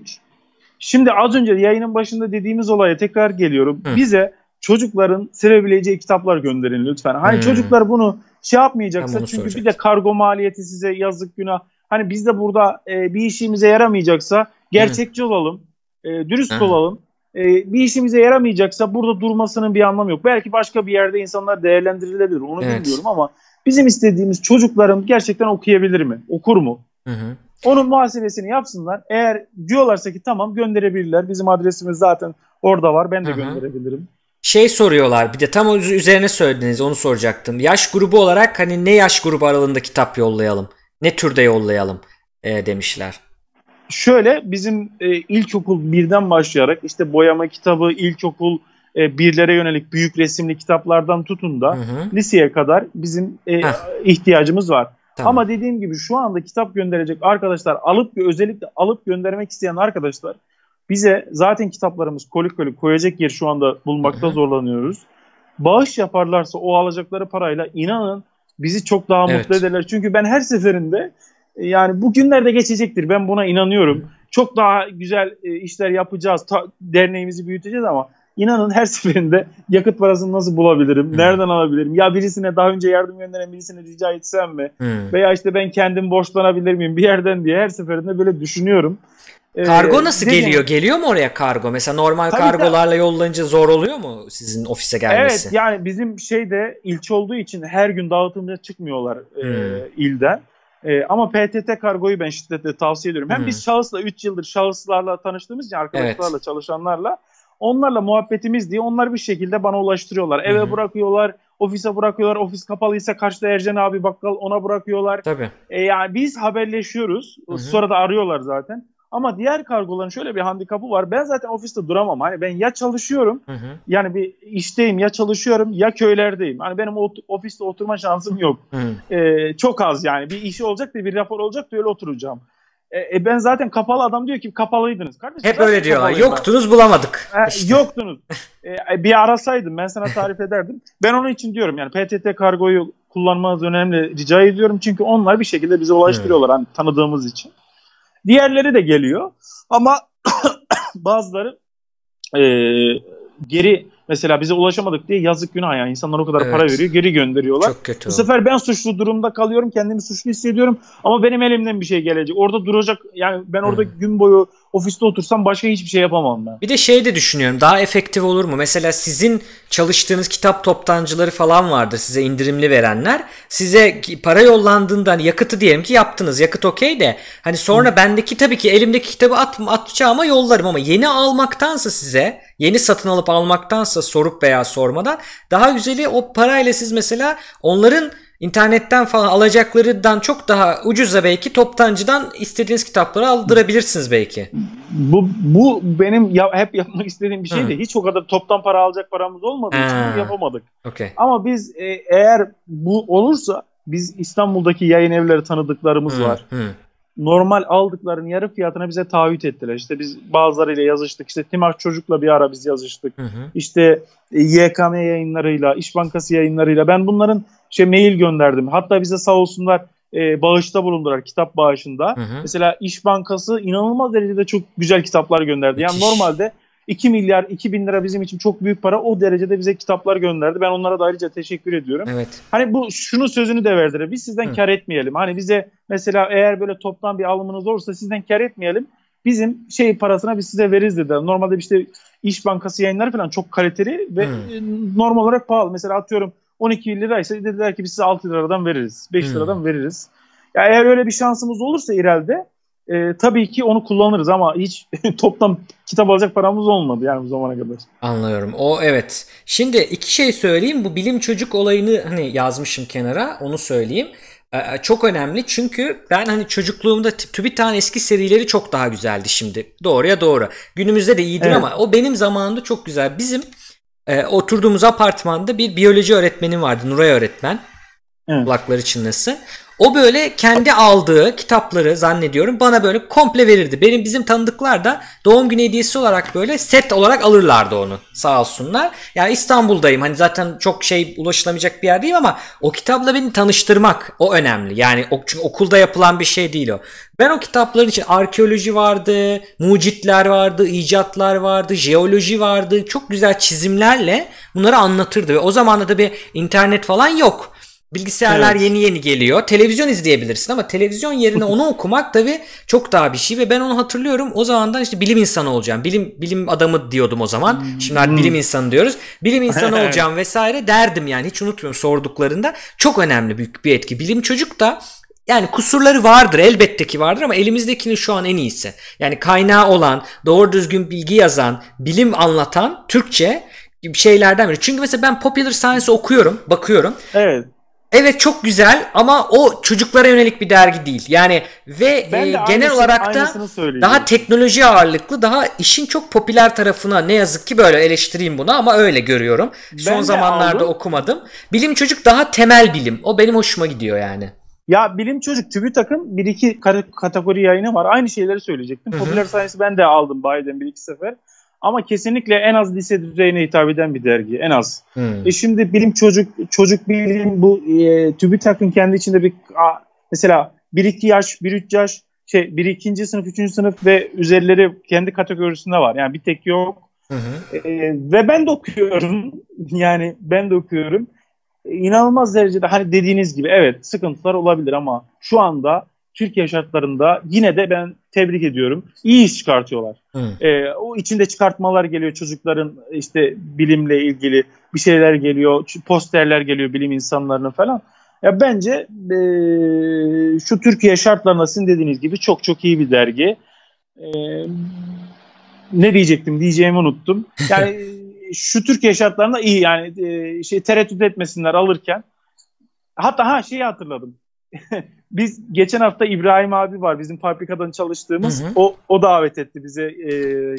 Şimdi az önce yayının başında dediğimiz olaya tekrar geliyorum. Hı. Bize çocukların sevebileceği kitaplar gönderin lütfen. Hani hmm. çocuklar bunu şey yapmayacaksa çünkü soracak. bir de kargo maliyeti size yazık günah. Hani biz de burada e, bir işimize yaramayacaksa gerçekçi hmm. olalım, e, dürüst hmm. olalım. E, bir işimize yaramayacaksa burada durmasının bir anlamı yok. Belki başka bir yerde insanlar değerlendirilebilir onu evet. bilmiyorum ama bizim istediğimiz çocuklarım gerçekten okuyabilir mi? Okur mu? Hı hı. Onun muhasebesini yapsınlar. Eğer diyorlarsa ki tamam gönderebilirler. Bizim adresimiz zaten orada var. Ben de Hı-hı. gönderebilirim. Şey soruyorlar bir de tam üzerine söylediniz onu soracaktım. Yaş grubu olarak hani ne yaş grubu aralığında kitap yollayalım? Ne türde yollayalım e, demişler. Şöyle bizim e, ilkokul birden başlayarak işte boyama kitabı, ilkokul e, birlere yönelik büyük resimli kitaplardan tutun da hı hı. liseye kadar bizim e, ihtiyacımız var. Tamam. Ama dediğim gibi şu anda kitap gönderecek arkadaşlar alıp özellikle alıp göndermek isteyen arkadaşlar bize zaten kitaplarımız kolik kolik koyacak yer şu anda bulmakta zorlanıyoruz. Bağış yaparlarsa o alacakları parayla inanın bizi çok daha evet. mutlu ederler. Çünkü ben her seferinde e, yani bu günlerde geçecektir. Ben buna inanıyorum. Çok daha güzel e, işler yapacağız. Ta, derneğimizi büyüteceğiz ama İnanın her seferinde yakıt parasını nasıl bulabilirim? Hmm. Nereden alabilirim? Ya birisine daha önce yardım gönderen birisine rica etsem mi? Hmm. Veya işte ben kendim borçlanabilir miyim bir yerden diye her seferinde böyle düşünüyorum. Ee, kargo nasıl ee, geliyor? Geliyor mu oraya kargo? Mesela normal Tabii kargolarla yollayınca zor oluyor mu sizin ofise gelmesi? Evet yani bizim şeyde ilçe olduğu için her gün dağıtımda çıkmıyorlar hmm. e, ilden. E, ama PTT kargoyu ben şiddetle tavsiye ediyorum. Hem hmm. biz şahısla 3 yıldır şahıslarla tanıştığımız için arkadaşlarla evet. çalışanlarla Onlarla muhabbetimiz diye onlar bir şekilde bana ulaştırıyorlar. Eve Hı-hı. bırakıyorlar, ofise bırakıyorlar. Ofis kapalıysa karşıda Ercan abi bakkal ona bırakıyorlar. Tabii. E, yani biz haberleşiyoruz. Hı-hı. Sonra da arıyorlar zaten. Ama diğer kargoların şöyle bir handikapı var. Ben zaten ofiste duramam. Hani ben ya çalışıyorum. Hı hı. Yani bir işteyim ya çalışıyorum ya köylerdeyim. Hani benim ofiste oturma şansım yok. Ee, çok az yani. Bir işi olacak da bir rapor olacak da öyle oturacağım. E, e, ben zaten kapalı adam diyor ki kapalıydınız. Kardeşim, Hep öyle diyorlar. Yoktunuz ben. bulamadık. E, işte. Yoktunuz. e, bir arasaydım ben sana tarif ederdim. Ben onun için diyorum yani PTT kargoyu kullanmanız önemli rica ediyorum. Çünkü onlar bir şekilde bize ulaştırıyorlar evet. hani tanıdığımız için. Diğerleri de geliyor ama bazıları e, geri Mesela bize ulaşamadık diye yazık günah yani. insanlar o kadar evet. para veriyor geri gönderiyorlar. Çok kötü. Bu sefer ben suçlu durumda kalıyorum. Kendimi suçlu hissediyorum. Ama benim elimden bir şey gelecek. Orada duracak yani ben orada hmm. gün boyu ofiste otursam başka hiçbir şey yapamam ben. Bir de şey de düşünüyorum daha efektif olur mu? Mesela sizin çalıştığınız kitap toptancıları falan vardır size indirimli verenler. Size para yollandığında hani yakıtı diyelim ki yaptınız yakıt okey de hani sonra Hı. bendeki tabii ki elimdeki kitabı at, atacağıma yollarım ama yeni almaktansa size yeni satın alıp almaktansa sorup veya sormadan daha güzeli o parayla siz mesela onların İnternetten falan alacaklarından çok daha ucuza belki toptancıdan istediğiniz kitapları aldırabilirsiniz belki. Bu bu benim ya, hep yapmak istediğim bir şeydi. Hiç o kadar toptan para alacak paramız olmadığı ha. için yapamadık. Okay. Ama biz e, eğer bu olursa biz İstanbul'daki yayın evleri tanıdıklarımız hı, var. Hı. Normal aldıkların yarı fiyatına bize taahhüt ettiler. İşte biz bazılarıyla yazıştık. İşte Timar Çocuk'la bir ara biz yazıştık. Hı hı. İşte e, YKM yayınlarıyla, İş Bankası yayınlarıyla. Ben bunların şey mail gönderdim. Hatta bize sağ olsunlar e, bağışta bulundular kitap bağışında. Hı hı. Mesela İş Bankası inanılmaz derecede çok güzel kitaplar gönderdi. Yani Müthiş. normalde 2 milyar 2 bin lira bizim için çok büyük para. O derecede bize kitaplar gönderdi. Ben onlara da ayrıca teşekkür ediyorum. Evet. Hani bu şunu sözünü de verdiler. Biz sizden Hı. kar etmeyelim. Hani bize mesela eğer böyle toptan bir alımınız olursa sizden kar etmeyelim. Bizim şey parasına biz size veririz dediler. Normalde işte İş Bankası yayınları falan çok kaliteli ve Hı. normal olarak pahalı. Mesela atıyorum 12 liraysa dediler ki biz size 6 liradan veririz. 5 hmm. liradan veririz. Ya eğer öyle bir şansımız olursa ileride e, tabii ki onu kullanırız ama hiç toptan kitap alacak paramız olmadı yani bu zamana kadar. Anlıyorum. O evet. Şimdi iki şey söyleyeyim. Bu bilim çocuk olayını hani yazmışım kenara. Onu söyleyeyim. Ee, çok önemli çünkü ben hani çocukluğumda TÜBİTAK'ın eski serileri çok daha güzeldi şimdi. Doğruya doğru. Günümüzde de iyidir evet. ama o benim zamanımda çok güzel. Bizim e, oturduğumuz apartmanda bir biyoloji öğretmeni vardı. Nuray öğretmen. Evet. Kulakları çınlasın. O böyle kendi aldığı kitapları zannediyorum bana böyle komple verirdi. Benim bizim tanıdıklar da doğum günü hediyesi olarak böyle set olarak alırlardı onu. Sağ olsunlar. Yani İstanbul'dayım. Hani zaten çok şey ulaşılamayacak bir yer değil ama o kitapla beni tanıştırmak o önemli. Yani çünkü okulda yapılan bir şey değil o. Ben o kitapların için arkeoloji vardı, mucitler vardı, icatlar vardı, jeoloji vardı. Çok güzel çizimlerle bunları anlatırdı. Ve o zaman da bir internet falan yok. Bilgisayarlar evet. yeni yeni geliyor. Televizyon izleyebilirsin ama televizyon yerine onu okumak tabii çok daha bir şey ve ben onu hatırlıyorum. O zamandan işte bilim insanı olacağım. Bilim bilim adamı diyordum o zaman. Şimdi artık bilim insanı diyoruz. Bilim insanı olacağım vesaire derdim yani. Hiç unutmuyorum sorduklarında. Çok önemli büyük bir etki. Bilim çocuk da yani kusurları vardır elbette ki vardır ama elimizdekinin şu an en iyisi. Yani kaynağı olan, doğru düzgün bilgi yazan, bilim anlatan Türkçe şeylerden biri. Çünkü mesela ben Popular Science okuyorum, bakıyorum. Evet. Evet çok güzel ama o çocuklara yönelik bir dergi değil. Yani ve e, genel olarak da daha teknoloji ağırlıklı, daha işin çok popüler tarafına ne yazık ki böyle eleştireyim bunu ama öyle görüyorum. Ben Son zamanlarda aldım. okumadım. Bilim çocuk daha temel bilim. O benim hoşuma gidiyor yani. Ya bilim çocuk TÜBİTAK'ın bir iki kategori yayını var. Aynı şeyleri söyleyecektim. Popüler Science ben de aldım Biden bir iki sefer. Ama kesinlikle en az lise düzeyine hitap eden bir dergi. En az. Hmm. E şimdi bilim çocuk çocuk bilim bu e, TÜBİTAK'ın kendi içinde bir a, mesela 1-2 yaş, 1-3 yaş şey 1 2. sınıf, 3. sınıf ve üzerleri kendi kategorisinde var. Yani bir tek yok. Hı hı. E, ve ben de okuyorum. Yani ben de okuyorum. E, inanılmaz derecede hani dediğiniz gibi evet sıkıntılar olabilir ama şu anda Türkiye şartlarında yine de ben tebrik ediyorum. İyi iş çıkartıyorlar. Ee, o içinde çıkartmalar geliyor çocukların işte bilimle ilgili bir şeyler geliyor, posterler geliyor bilim insanlarının falan. Ya bence e, şu Türkiye şartlarında sizin dediğiniz gibi çok çok iyi bir dergi. E, ne diyecektim diyeceğimi unuttum. Yani şu Türkiye şartlarında iyi yani e, şey tereddüt etmesinler alırken. Hatta ha şeyi hatırladım. biz geçen hafta İbrahim abi var bizim fabrikadan çalıştığımız. Hı hı. O o davet etti bize e,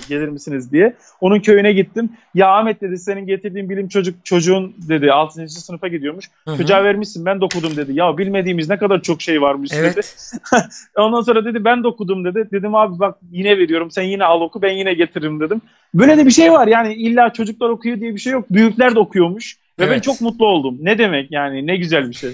gelir misiniz diye. Onun köyüne gittim. Ya Ahmet dedi senin getirdiğin bilim çocuk çocuğun dedi 6. sınıfa gidiyormuş. Hı hı. Çocuğa vermişsin ben de okudum dedi. Ya bilmediğimiz ne kadar çok şey varmış evet. dedi. Ondan sonra dedi ben de okudum dedi. Dedim abi bak yine veriyorum sen yine al oku ben yine getiririm dedim. Böyle de bir şey var yani illa çocuklar okuyor diye bir şey yok. Büyükler de okuyormuş. Ve evet. ben çok mutlu oldum. Ne demek yani ne güzel bir şey.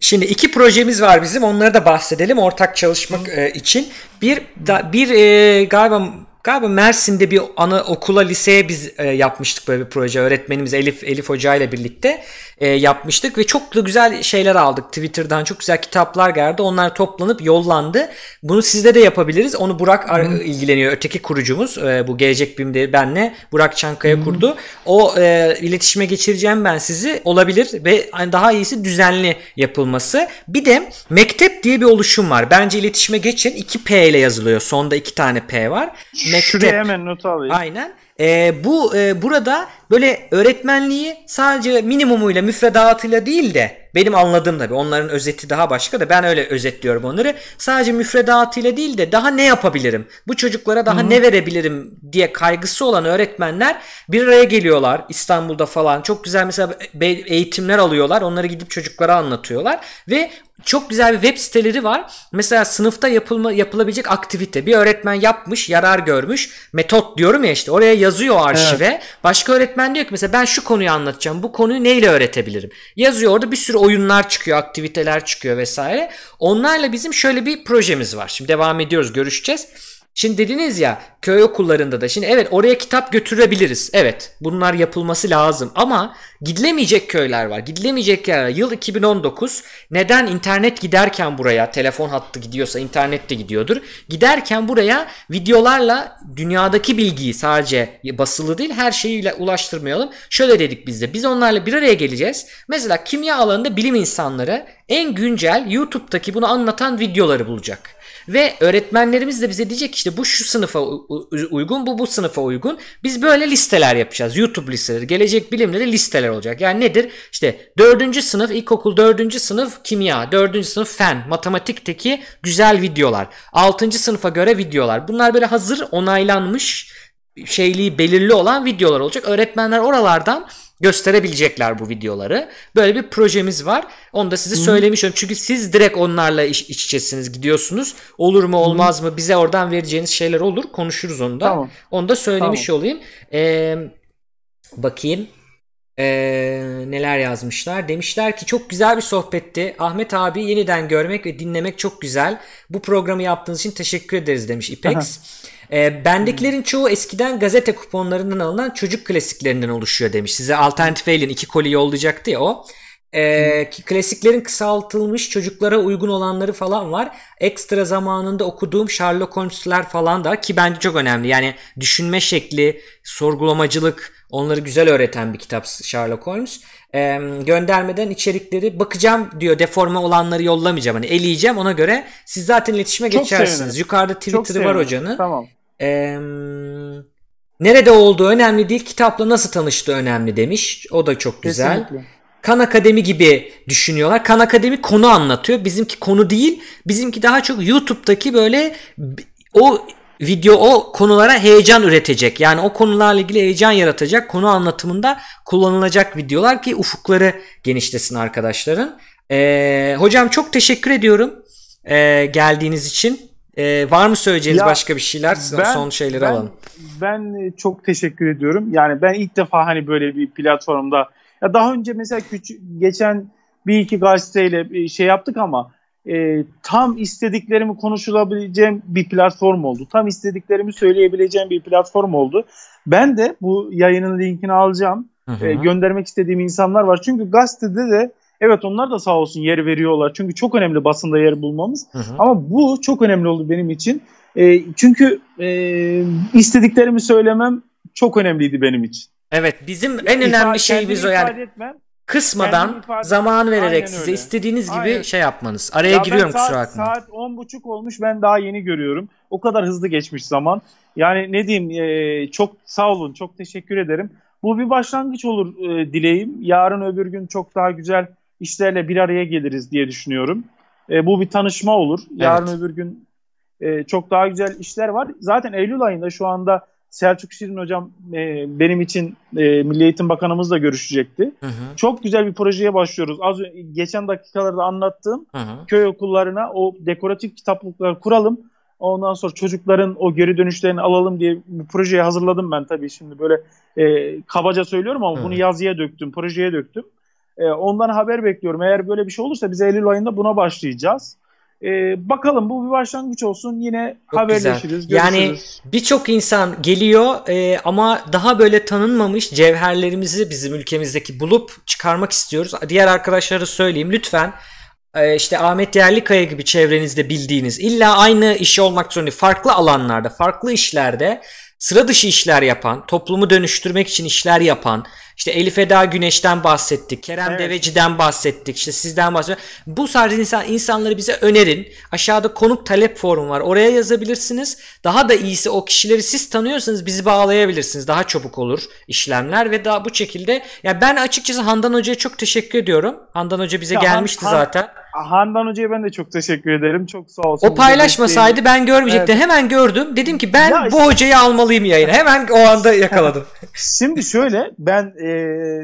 Şimdi iki projemiz var bizim. Onları da bahsedelim ortak çalışmak e, için. Bir da, bir e, galiba galiba Mersin'de bir ana okula liseye biz e, yapmıştık böyle bir proje. Öğretmenimiz Elif Elif Hoca ile birlikte e, yapmıştık ve çok da güzel şeyler aldık. Twitter'dan çok güzel kitaplar geldi. Onlar toplanıp yollandı. Bunu sizde de yapabiliriz. Onu Burak Hı. ilgileniyor. Öteki kurucumuz e, bu Gelecek Bim'de benle Burak Çankaya Hı. kurdu. O e, iletişime geçireceğim ben sizi. Olabilir ve daha iyisi düzenli yapılması. Bir de mektep diye bir oluşum var. Bence iletişime geçin. 2 P ile yazılıyor. Sonda 2 tane P var. Mektep. Şuraya hemen not alayım. Aynen. E, bu e, burada böyle öğretmenliği sadece minimumuyla müfredatıyla değil de benim anladığım tabii onların özeti daha başka da ben öyle özetliyorum onları. Sadece müfredatıyla değil de daha ne yapabilirim? Bu çocuklara daha Hı-hı. ne verebilirim diye kaygısı olan öğretmenler bir araya geliyorlar İstanbul'da falan. Çok güzel mesela eğitimler alıyorlar. Onları gidip çocuklara anlatıyorlar ve çok güzel bir web siteleri var. Mesela sınıfta yapılma yapılabilecek aktivite. Bir öğretmen yapmış, yarar görmüş. Metot diyorum ya işte oraya yazıyor arşive. Evet. Başka öğretmen diyor ki mesela ben şu konuyu anlatacağım. Bu konuyu neyle öğretebilirim? Yazıyor orada bir sürü oyunlar çıkıyor, aktiviteler çıkıyor vesaire. Onlarla bizim şöyle bir projemiz var. Şimdi devam ediyoruz, görüşeceğiz. Şimdi dediniz ya köy okullarında da şimdi evet oraya kitap götürebiliriz. Evet bunlar yapılması lazım ama gidilemeyecek köyler var. Gidilemeyecek yerler. Yıl 2019 neden internet giderken buraya telefon hattı gidiyorsa internet de gidiyordur. Giderken buraya videolarla dünyadaki bilgiyi sadece basılı değil her şeyiyle ulaştırmayalım. Şöyle dedik biz de biz onlarla bir araya geleceğiz. Mesela kimya alanında bilim insanları en güncel YouTube'daki bunu anlatan videoları bulacak. Ve öğretmenlerimiz de bize diyecek işte bu şu sınıfa uygun, bu bu sınıfa uygun. Biz böyle listeler yapacağız. YouTube listeleri, gelecek bilimleri listeler olacak. Yani nedir? İşte 4. sınıf, ilkokul 4. sınıf kimya, 4. sınıf fen, matematikteki güzel videolar. 6. sınıfa göre videolar. Bunlar böyle hazır onaylanmış şeyliği belirli olan videolar olacak. Öğretmenler oralardan gösterebilecekler bu videoları. Böyle bir projemiz var. Onu da size söylemiş olayım. Çünkü siz direkt onlarla iç, iç içesiniz gidiyorsunuz. Olur mu olmaz mı bize oradan vereceğiniz şeyler olur. Konuşuruz onu da. Tamam. Onu da söylemiş tamam. olayım. Ee, bakayım. Ee, neler yazmışlar. Demişler ki çok güzel bir sohbetti. Ahmet abi yeniden görmek ve dinlemek çok güzel. Bu programı yaptığınız için teşekkür ederiz demiş İpex. Aha. E, bendekilerin çoğu eskiden gazete kuponlarından alınan çocuk klasiklerinden oluşuyor demiş. Size Alternatif Alien iki koli yollayacaktı ya o. E, ki klasiklerin kısaltılmış çocuklara uygun olanları falan var. Ekstra zamanında okuduğum Sherlock Holmes'ler falan da ki bence çok önemli. Yani düşünme şekli, sorgulamacılık onları güzel öğreten bir kitap Sherlock Holmes. E, göndermeden içerikleri bakacağım diyor deforme olanları yollamayacağım. Hani eleyeceğim ona göre siz zaten iletişime çok geçersiniz. Sevinirim. Yukarıda Twitter'ı var hocanın. Tamam. Ee, nerede olduğu önemli değil, kitapla nasıl tanıştığı önemli demiş. O da çok güzel. Kesinlikle. Kan Akademi gibi düşünüyorlar. Kan Akademi konu anlatıyor. Bizimki konu değil. Bizimki daha çok YouTube'daki böyle o video o konulara heyecan üretecek. Yani o konularla ilgili heyecan yaratacak konu anlatımında kullanılacak videolar ki ufukları genişlesin arkadaşların. Ee, hocam çok teşekkür ediyorum ee, geldiğiniz için. Ee, var mı söyleyeceğiniz ya, başka bir şeyler? Ben, Son şeyleri ben, alalım. Ben çok teşekkür ediyorum. Yani ben ilk defa hani böyle bir platformda ya daha önce mesela küçük geçen bir iki gazeteyle şey yaptık ama e, tam istediklerimi konuşulabileceğim bir platform oldu. Tam istediklerimi söyleyebileceğim bir platform oldu. Ben de bu yayının linkini alacağım. Hı hı. E, göndermek istediğim insanlar var. Çünkü gazetede de Evet onlar da sağ olsun yer veriyorlar. Çünkü çok önemli basında yer bulmamız. Hı hı. Ama bu çok önemli oldu benim için. E, çünkü e, istediklerimi söylemem çok önemliydi benim için. Evet bizim en önemli şeyimiz o yani. Etmem, Kısmadan zaman vererek size istediğiniz gibi Aynen. şey yapmanız. Araya ya giriyorum saat, kusura bakmayın. Saat 10.30 olmuş ben daha yeni görüyorum. O kadar hızlı geçmiş zaman. Yani ne diyeyim e, çok sağ olun çok teşekkür ederim. Bu bir başlangıç olur e, dileğim. Yarın öbür gün çok daha güzel işlerle bir araya geliriz diye düşünüyorum. E, bu bir tanışma olur. Yarın evet. öbür gün e, çok daha güzel işler var. Zaten Eylül ayında şu anda Selçuk Şirin hocam e, benim için e, Milli Eğitim Bakanımızla görüşecekti. Hı hı. Çok güzel bir projeye başlıyoruz. Az önce, geçen dakikalarda anlattığım hı hı. köy okullarına o dekoratif kitaplıklar kuralım. Ondan sonra çocukların o geri dönüşlerini alalım diye bu projeyi hazırladım ben tabii şimdi böyle e, kabaca söylüyorum ama hı. bunu yazıya döktüm, projeye döktüm. E, ondan haber bekliyorum. Eğer böyle bir şey olursa biz Eylül ayında buna başlayacağız. E, bakalım bu bir başlangıç olsun. Yine Çok haberleşiriz. Güzel. Yani birçok insan geliyor e, ama daha böyle tanınmamış cevherlerimizi bizim ülkemizdeki bulup çıkarmak istiyoruz. Diğer arkadaşlara söyleyeyim lütfen e, işte Ahmet Yerlikaya gibi çevrenizde bildiğiniz illa aynı işi olmak zorunda farklı alanlarda farklı işlerde sıra dışı işler yapan toplumu dönüştürmek için işler yapan işte Elif Eda Güneş'ten bahsettik. Kerem evet. Deveci'den bahsettik. İşte sizden bahsettik. Bu sadece insan, insanları bize önerin. Aşağıda konuk talep forum var. Oraya yazabilirsiniz. Daha da iyisi o kişileri siz tanıyorsanız bizi bağlayabilirsiniz. Daha çabuk olur işlemler ve daha bu şekilde. Yani ben açıkçası Handan Hoca'ya çok teşekkür ediyorum. Handan Hoca bize ya gelmişti Han, zaten. Handan Hoca'ya ben de çok teşekkür ederim. Çok sağ olsun. O paylaşmasaydı ben görmeyecektim. Evet. Hemen gördüm. Dedim ki ben ya bu hocayı almalıyım yayına. Hemen o anda yakaladım. Şimdi şöyle ben e,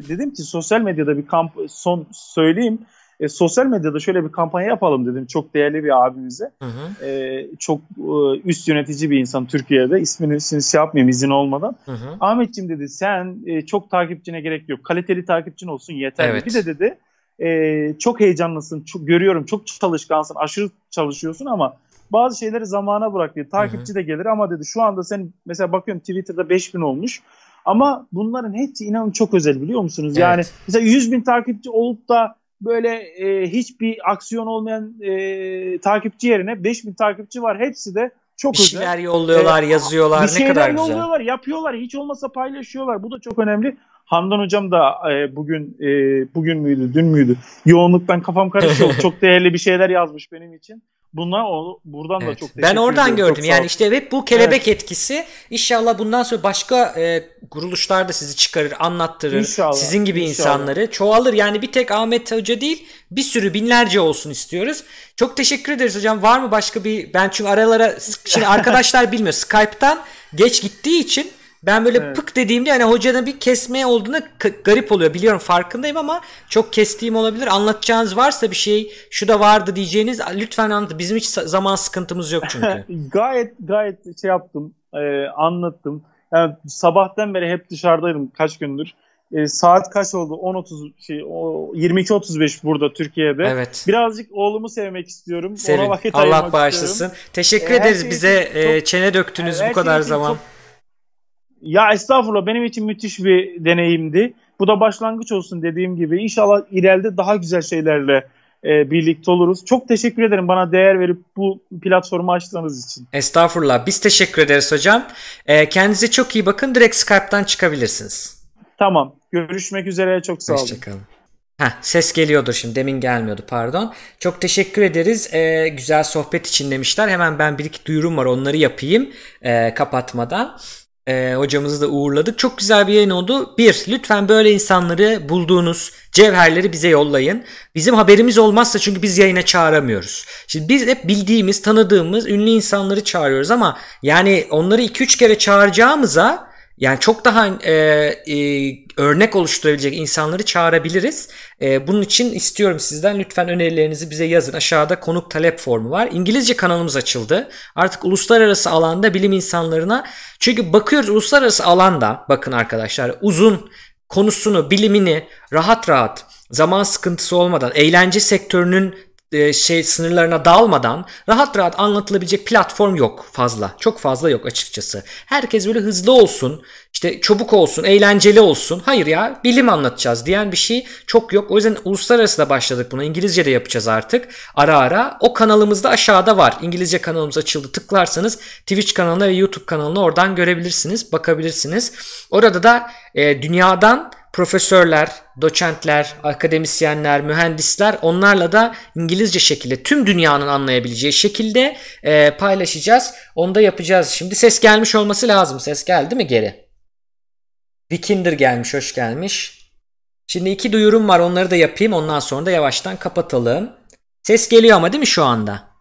dedim ki sosyal medyada bir kamp son söyleyeyim. E, sosyal medyada şöyle bir kampanya yapalım dedim çok değerli bir abimize. Hı hı. E, çok e, üst yönetici bir insan Türkiye'de. İsmini şimdi şey yapmayayım izin olmadan. Hı hı. Ahmetciğim dedi sen e, çok takipçine gerek yok. Kaliteli takipçin olsun yeterli. Evet. Bir de dedi e, çok heyecanlısın. Çok, görüyorum çok çalışkansın. Aşırı çalışıyorsun ama bazı şeyleri zamana bırak diyor. Takipçi hı hı. de gelir ama dedi şu anda sen mesela bakıyorum Twitter'da 5000 olmuş. Ama bunların hepsi inanın çok özel biliyor musunuz? Evet. Yani mesela 100 bin takipçi olup da böyle e, hiçbir aksiyon olmayan e, takipçi yerine 5 bin takipçi var. Hepsi de çok bir özel. şeyler yolluyorlar, ee, yolluyorlar. Bir ne kadar güzel. yolluyorlar, yapıyorlar. Hiç olmasa paylaşıyorlar. Bu da çok önemli. Handan hocam da e, bugün e, bugün müydü, dün müydü? Yoğunluktan kafam karışıyor. çok değerli bir şeyler yazmış benim için. Buna o, buradan evet. da çok Ben oradan ediyorum. gördüm. yani işte hep bu kelebek evet. etkisi inşallah bundan sonra başka e, kuruluşlar da sizi çıkarır, anlattırır. İnşallah. Sizin gibi inşallah. insanları çoğalır. Yani bir tek Ahmet Hoca değil, bir sürü binlerce olsun istiyoruz. Çok teşekkür ederiz hocam. Var mı başka bir ben çünkü aralara şimdi arkadaşlar bilmiyor. Skype'tan geç gittiği için ben böyle evet. pık dediğimde hani hocanın bir kesme olduğunu garip oluyor. Biliyorum farkındayım ama çok kestiğim olabilir. Anlatacağınız varsa bir şey şu da vardı diyeceğiniz lütfen anlatın. Bizim hiç zaman sıkıntımız yok çünkü. gayet gayet şey yaptım. E, anlattım. Yani sabahtan beri hep dışarıdaydım kaç gündür. E, saat kaç oldu? 10.30 şey 22.35 burada Türkiye'de. Evet. Birazcık oğlumu sevmek istiyorum. Sevin. Ona vakit Allah bağışlasın. Istiyorum. Teşekkür e, ederiz bize e, çene döktünüz bu kadar zaman. Çok, ya estağfurullah benim için müthiş bir deneyimdi. Bu da başlangıç olsun dediğim gibi. İnşallah ileride daha güzel şeylerle e, birlikte oluruz. Çok teşekkür ederim bana değer verip bu platformu açtığınız için. Estağfurullah. Biz teşekkür ederiz hocam. E, kendinize çok iyi bakın. Direkt Skype'tan çıkabilirsiniz. Tamam. Görüşmek üzere. Çok sağ olun. Hoşçakalın. Heh, ses geliyordur şimdi demin gelmiyordu pardon. Çok teşekkür ederiz. Ee, güzel sohbet için demişler. Hemen ben bir iki duyurum var onları yapayım e, kapatmadan. E, hocamızı da uğurladık. Çok güzel bir yayın oldu. Bir, lütfen böyle insanları bulduğunuz cevherleri bize yollayın. Bizim haberimiz olmazsa çünkü biz yayına çağıramıyoruz. Şimdi biz hep bildiğimiz, tanıdığımız ünlü insanları çağırıyoruz ama yani onları 2-3 kere çağıracağımıza yani çok daha e, e, örnek oluşturabilecek insanları çağırabiliriz. E, bunun için istiyorum sizden lütfen önerilerinizi bize yazın. Aşağıda konuk talep formu var. İngilizce kanalımız açıldı. Artık uluslararası alanda bilim insanlarına çünkü bakıyoruz uluslararası alanda bakın arkadaşlar uzun konusunu, bilimini rahat rahat zaman sıkıntısı olmadan eğlence sektörünün şey sınırlarına dalmadan rahat rahat anlatılabilecek platform yok fazla. Çok fazla yok açıkçası. Herkes böyle hızlı olsun, işte çabuk olsun, eğlenceli olsun. Hayır ya bilim anlatacağız diyen bir şey çok yok. O yüzden uluslararası da başladık buna. İngilizce de yapacağız artık. Ara ara. O kanalımızda aşağıda var. İngilizce kanalımız açıldı. Tıklarsanız Twitch kanalına ve YouTube kanalına oradan görebilirsiniz, bakabilirsiniz. Orada da e, dünyadan profesörler, doçentler, akademisyenler, mühendisler onlarla da İngilizce şekilde tüm dünyanın anlayabileceği şekilde e, paylaşacağız. Onu da yapacağız. Şimdi ses gelmiş olması lazım. Ses geldi mi geri? Vikinder gelmiş, hoş gelmiş. Şimdi iki duyurum var onları da yapayım ondan sonra da yavaştan kapatalım. Ses geliyor ama değil mi şu anda?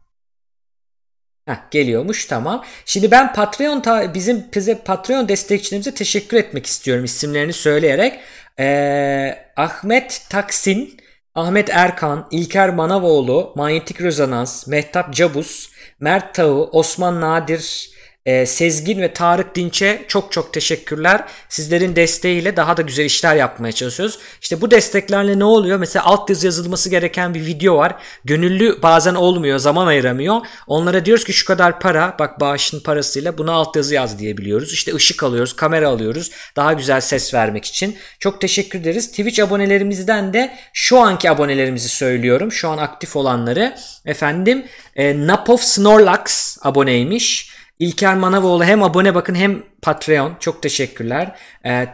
Heh, geliyormuş tamam. Şimdi ben Patreon bizim bize Patreon destekçilerimize teşekkür etmek istiyorum isimlerini söyleyerek. Ee, Ahmet Taksin, Ahmet Erkan, İlker Manavoğlu, Manyetik Rezonans, Mehtap Cabus, Mert Tağı, Osman Nadir, e, Sezgin ve Tarık Dinç'e çok çok teşekkürler. Sizlerin desteğiyle daha da güzel işler yapmaya çalışıyoruz. İşte bu desteklerle ne oluyor? Mesela altyazı yazılması gereken bir video var. Gönüllü bazen olmuyor, zaman ayıramıyor. Onlara diyoruz ki şu kadar para, bak bağışın parasıyla buna altyazı yaz diyebiliyoruz. İşte ışık alıyoruz, kamera alıyoruz. Daha güzel ses vermek için. Çok teşekkür ederiz. Twitch abonelerimizden de şu anki abonelerimizi söylüyorum. Şu an aktif olanları. Efendim e, Napov Snorlax aboneymiş. İlker Manavoğlu hem abone bakın hem Patreon. Çok teşekkürler. E,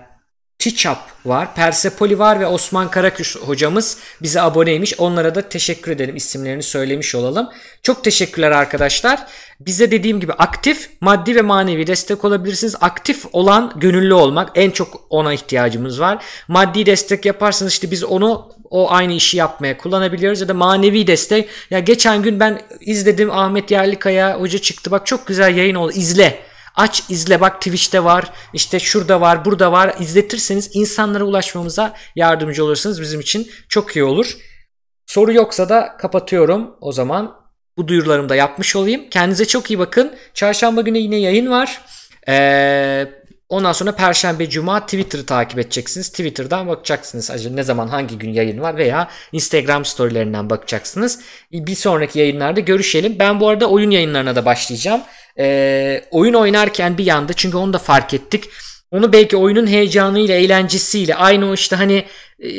Tichap var, Persepoli var ve Osman Karaküş hocamız bize aboneymiş. Onlara da teşekkür edelim. İsimlerini söylemiş olalım. Çok teşekkürler arkadaşlar. Bize dediğim gibi aktif, maddi ve manevi destek olabilirsiniz. Aktif olan gönüllü olmak. En çok ona ihtiyacımız var. Maddi destek yaparsanız işte biz onu o aynı işi yapmaya kullanabiliyoruz ya da manevi destek. Ya geçen gün ben izledim Ahmet Yerlikaya hoca çıktı. Bak çok güzel yayın oldu. İzle. Aç izle bak Twitch'te var işte şurada var burada var izletirseniz insanlara ulaşmamıza yardımcı olursunuz bizim için çok iyi olur. Soru yoksa da kapatıyorum o zaman bu duyurularımı da yapmış olayım. Kendinize çok iyi bakın. Çarşamba günü yine yayın var. Ee, ondan sonra Perşembe, Cuma Twitter'ı takip edeceksiniz. Twitter'dan bakacaksınız acaba ne zaman hangi gün yayın var veya Instagram storylerinden bakacaksınız. Bir sonraki yayınlarda görüşelim. Ben bu arada oyun yayınlarına da başlayacağım e, oyun oynarken bir yanda çünkü onu da fark ettik. Onu belki oyunun heyecanıyla, eğlencesiyle aynı o işte hani e,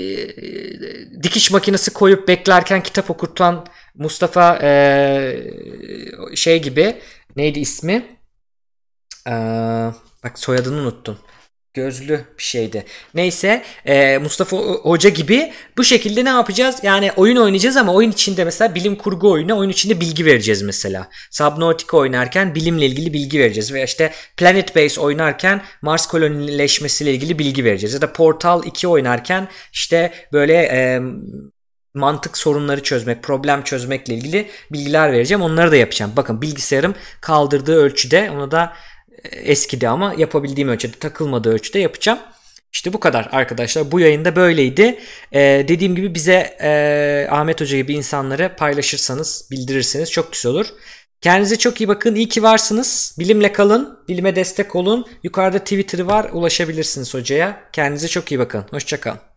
dikiş makinesi koyup beklerken kitap okutan Mustafa e, şey gibi neydi ismi? E, bak soyadını unuttum gözlü bir şeydi. Neyse e, Mustafa Hoca gibi bu şekilde ne yapacağız? Yani oyun oynayacağız ama oyun içinde mesela bilim kurgu oyunu oyun içinde bilgi vereceğiz mesela. Subnautica oynarken bilimle ilgili bilgi vereceğiz. Veya işte Planet Base oynarken Mars kolonileşmesiyle ilgili bilgi vereceğiz. Ya da Portal 2 oynarken işte böyle e, mantık sorunları çözmek, problem çözmekle ilgili bilgiler vereceğim. Onları da yapacağım. Bakın bilgisayarım kaldırdığı ölçüde onu da eskidi ama yapabildiğim ölçüde takılmadığı ölçüde yapacağım. İşte bu kadar arkadaşlar. Bu yayında böyleydi. Ee, dediğim gibi bize e, Ahmet Hoca gibi insanları paylaşırsanız, bildirirseniz çok güzel olur. Kendinize çok iyi bakın. İyi ki varsınız. Bilimle kalın. Bilime destek olun. Yukarıda Twitter'ı var. Ulaşabilirsiniz hocaya. Kendinize çok iyi bakın. Hoşçakalın.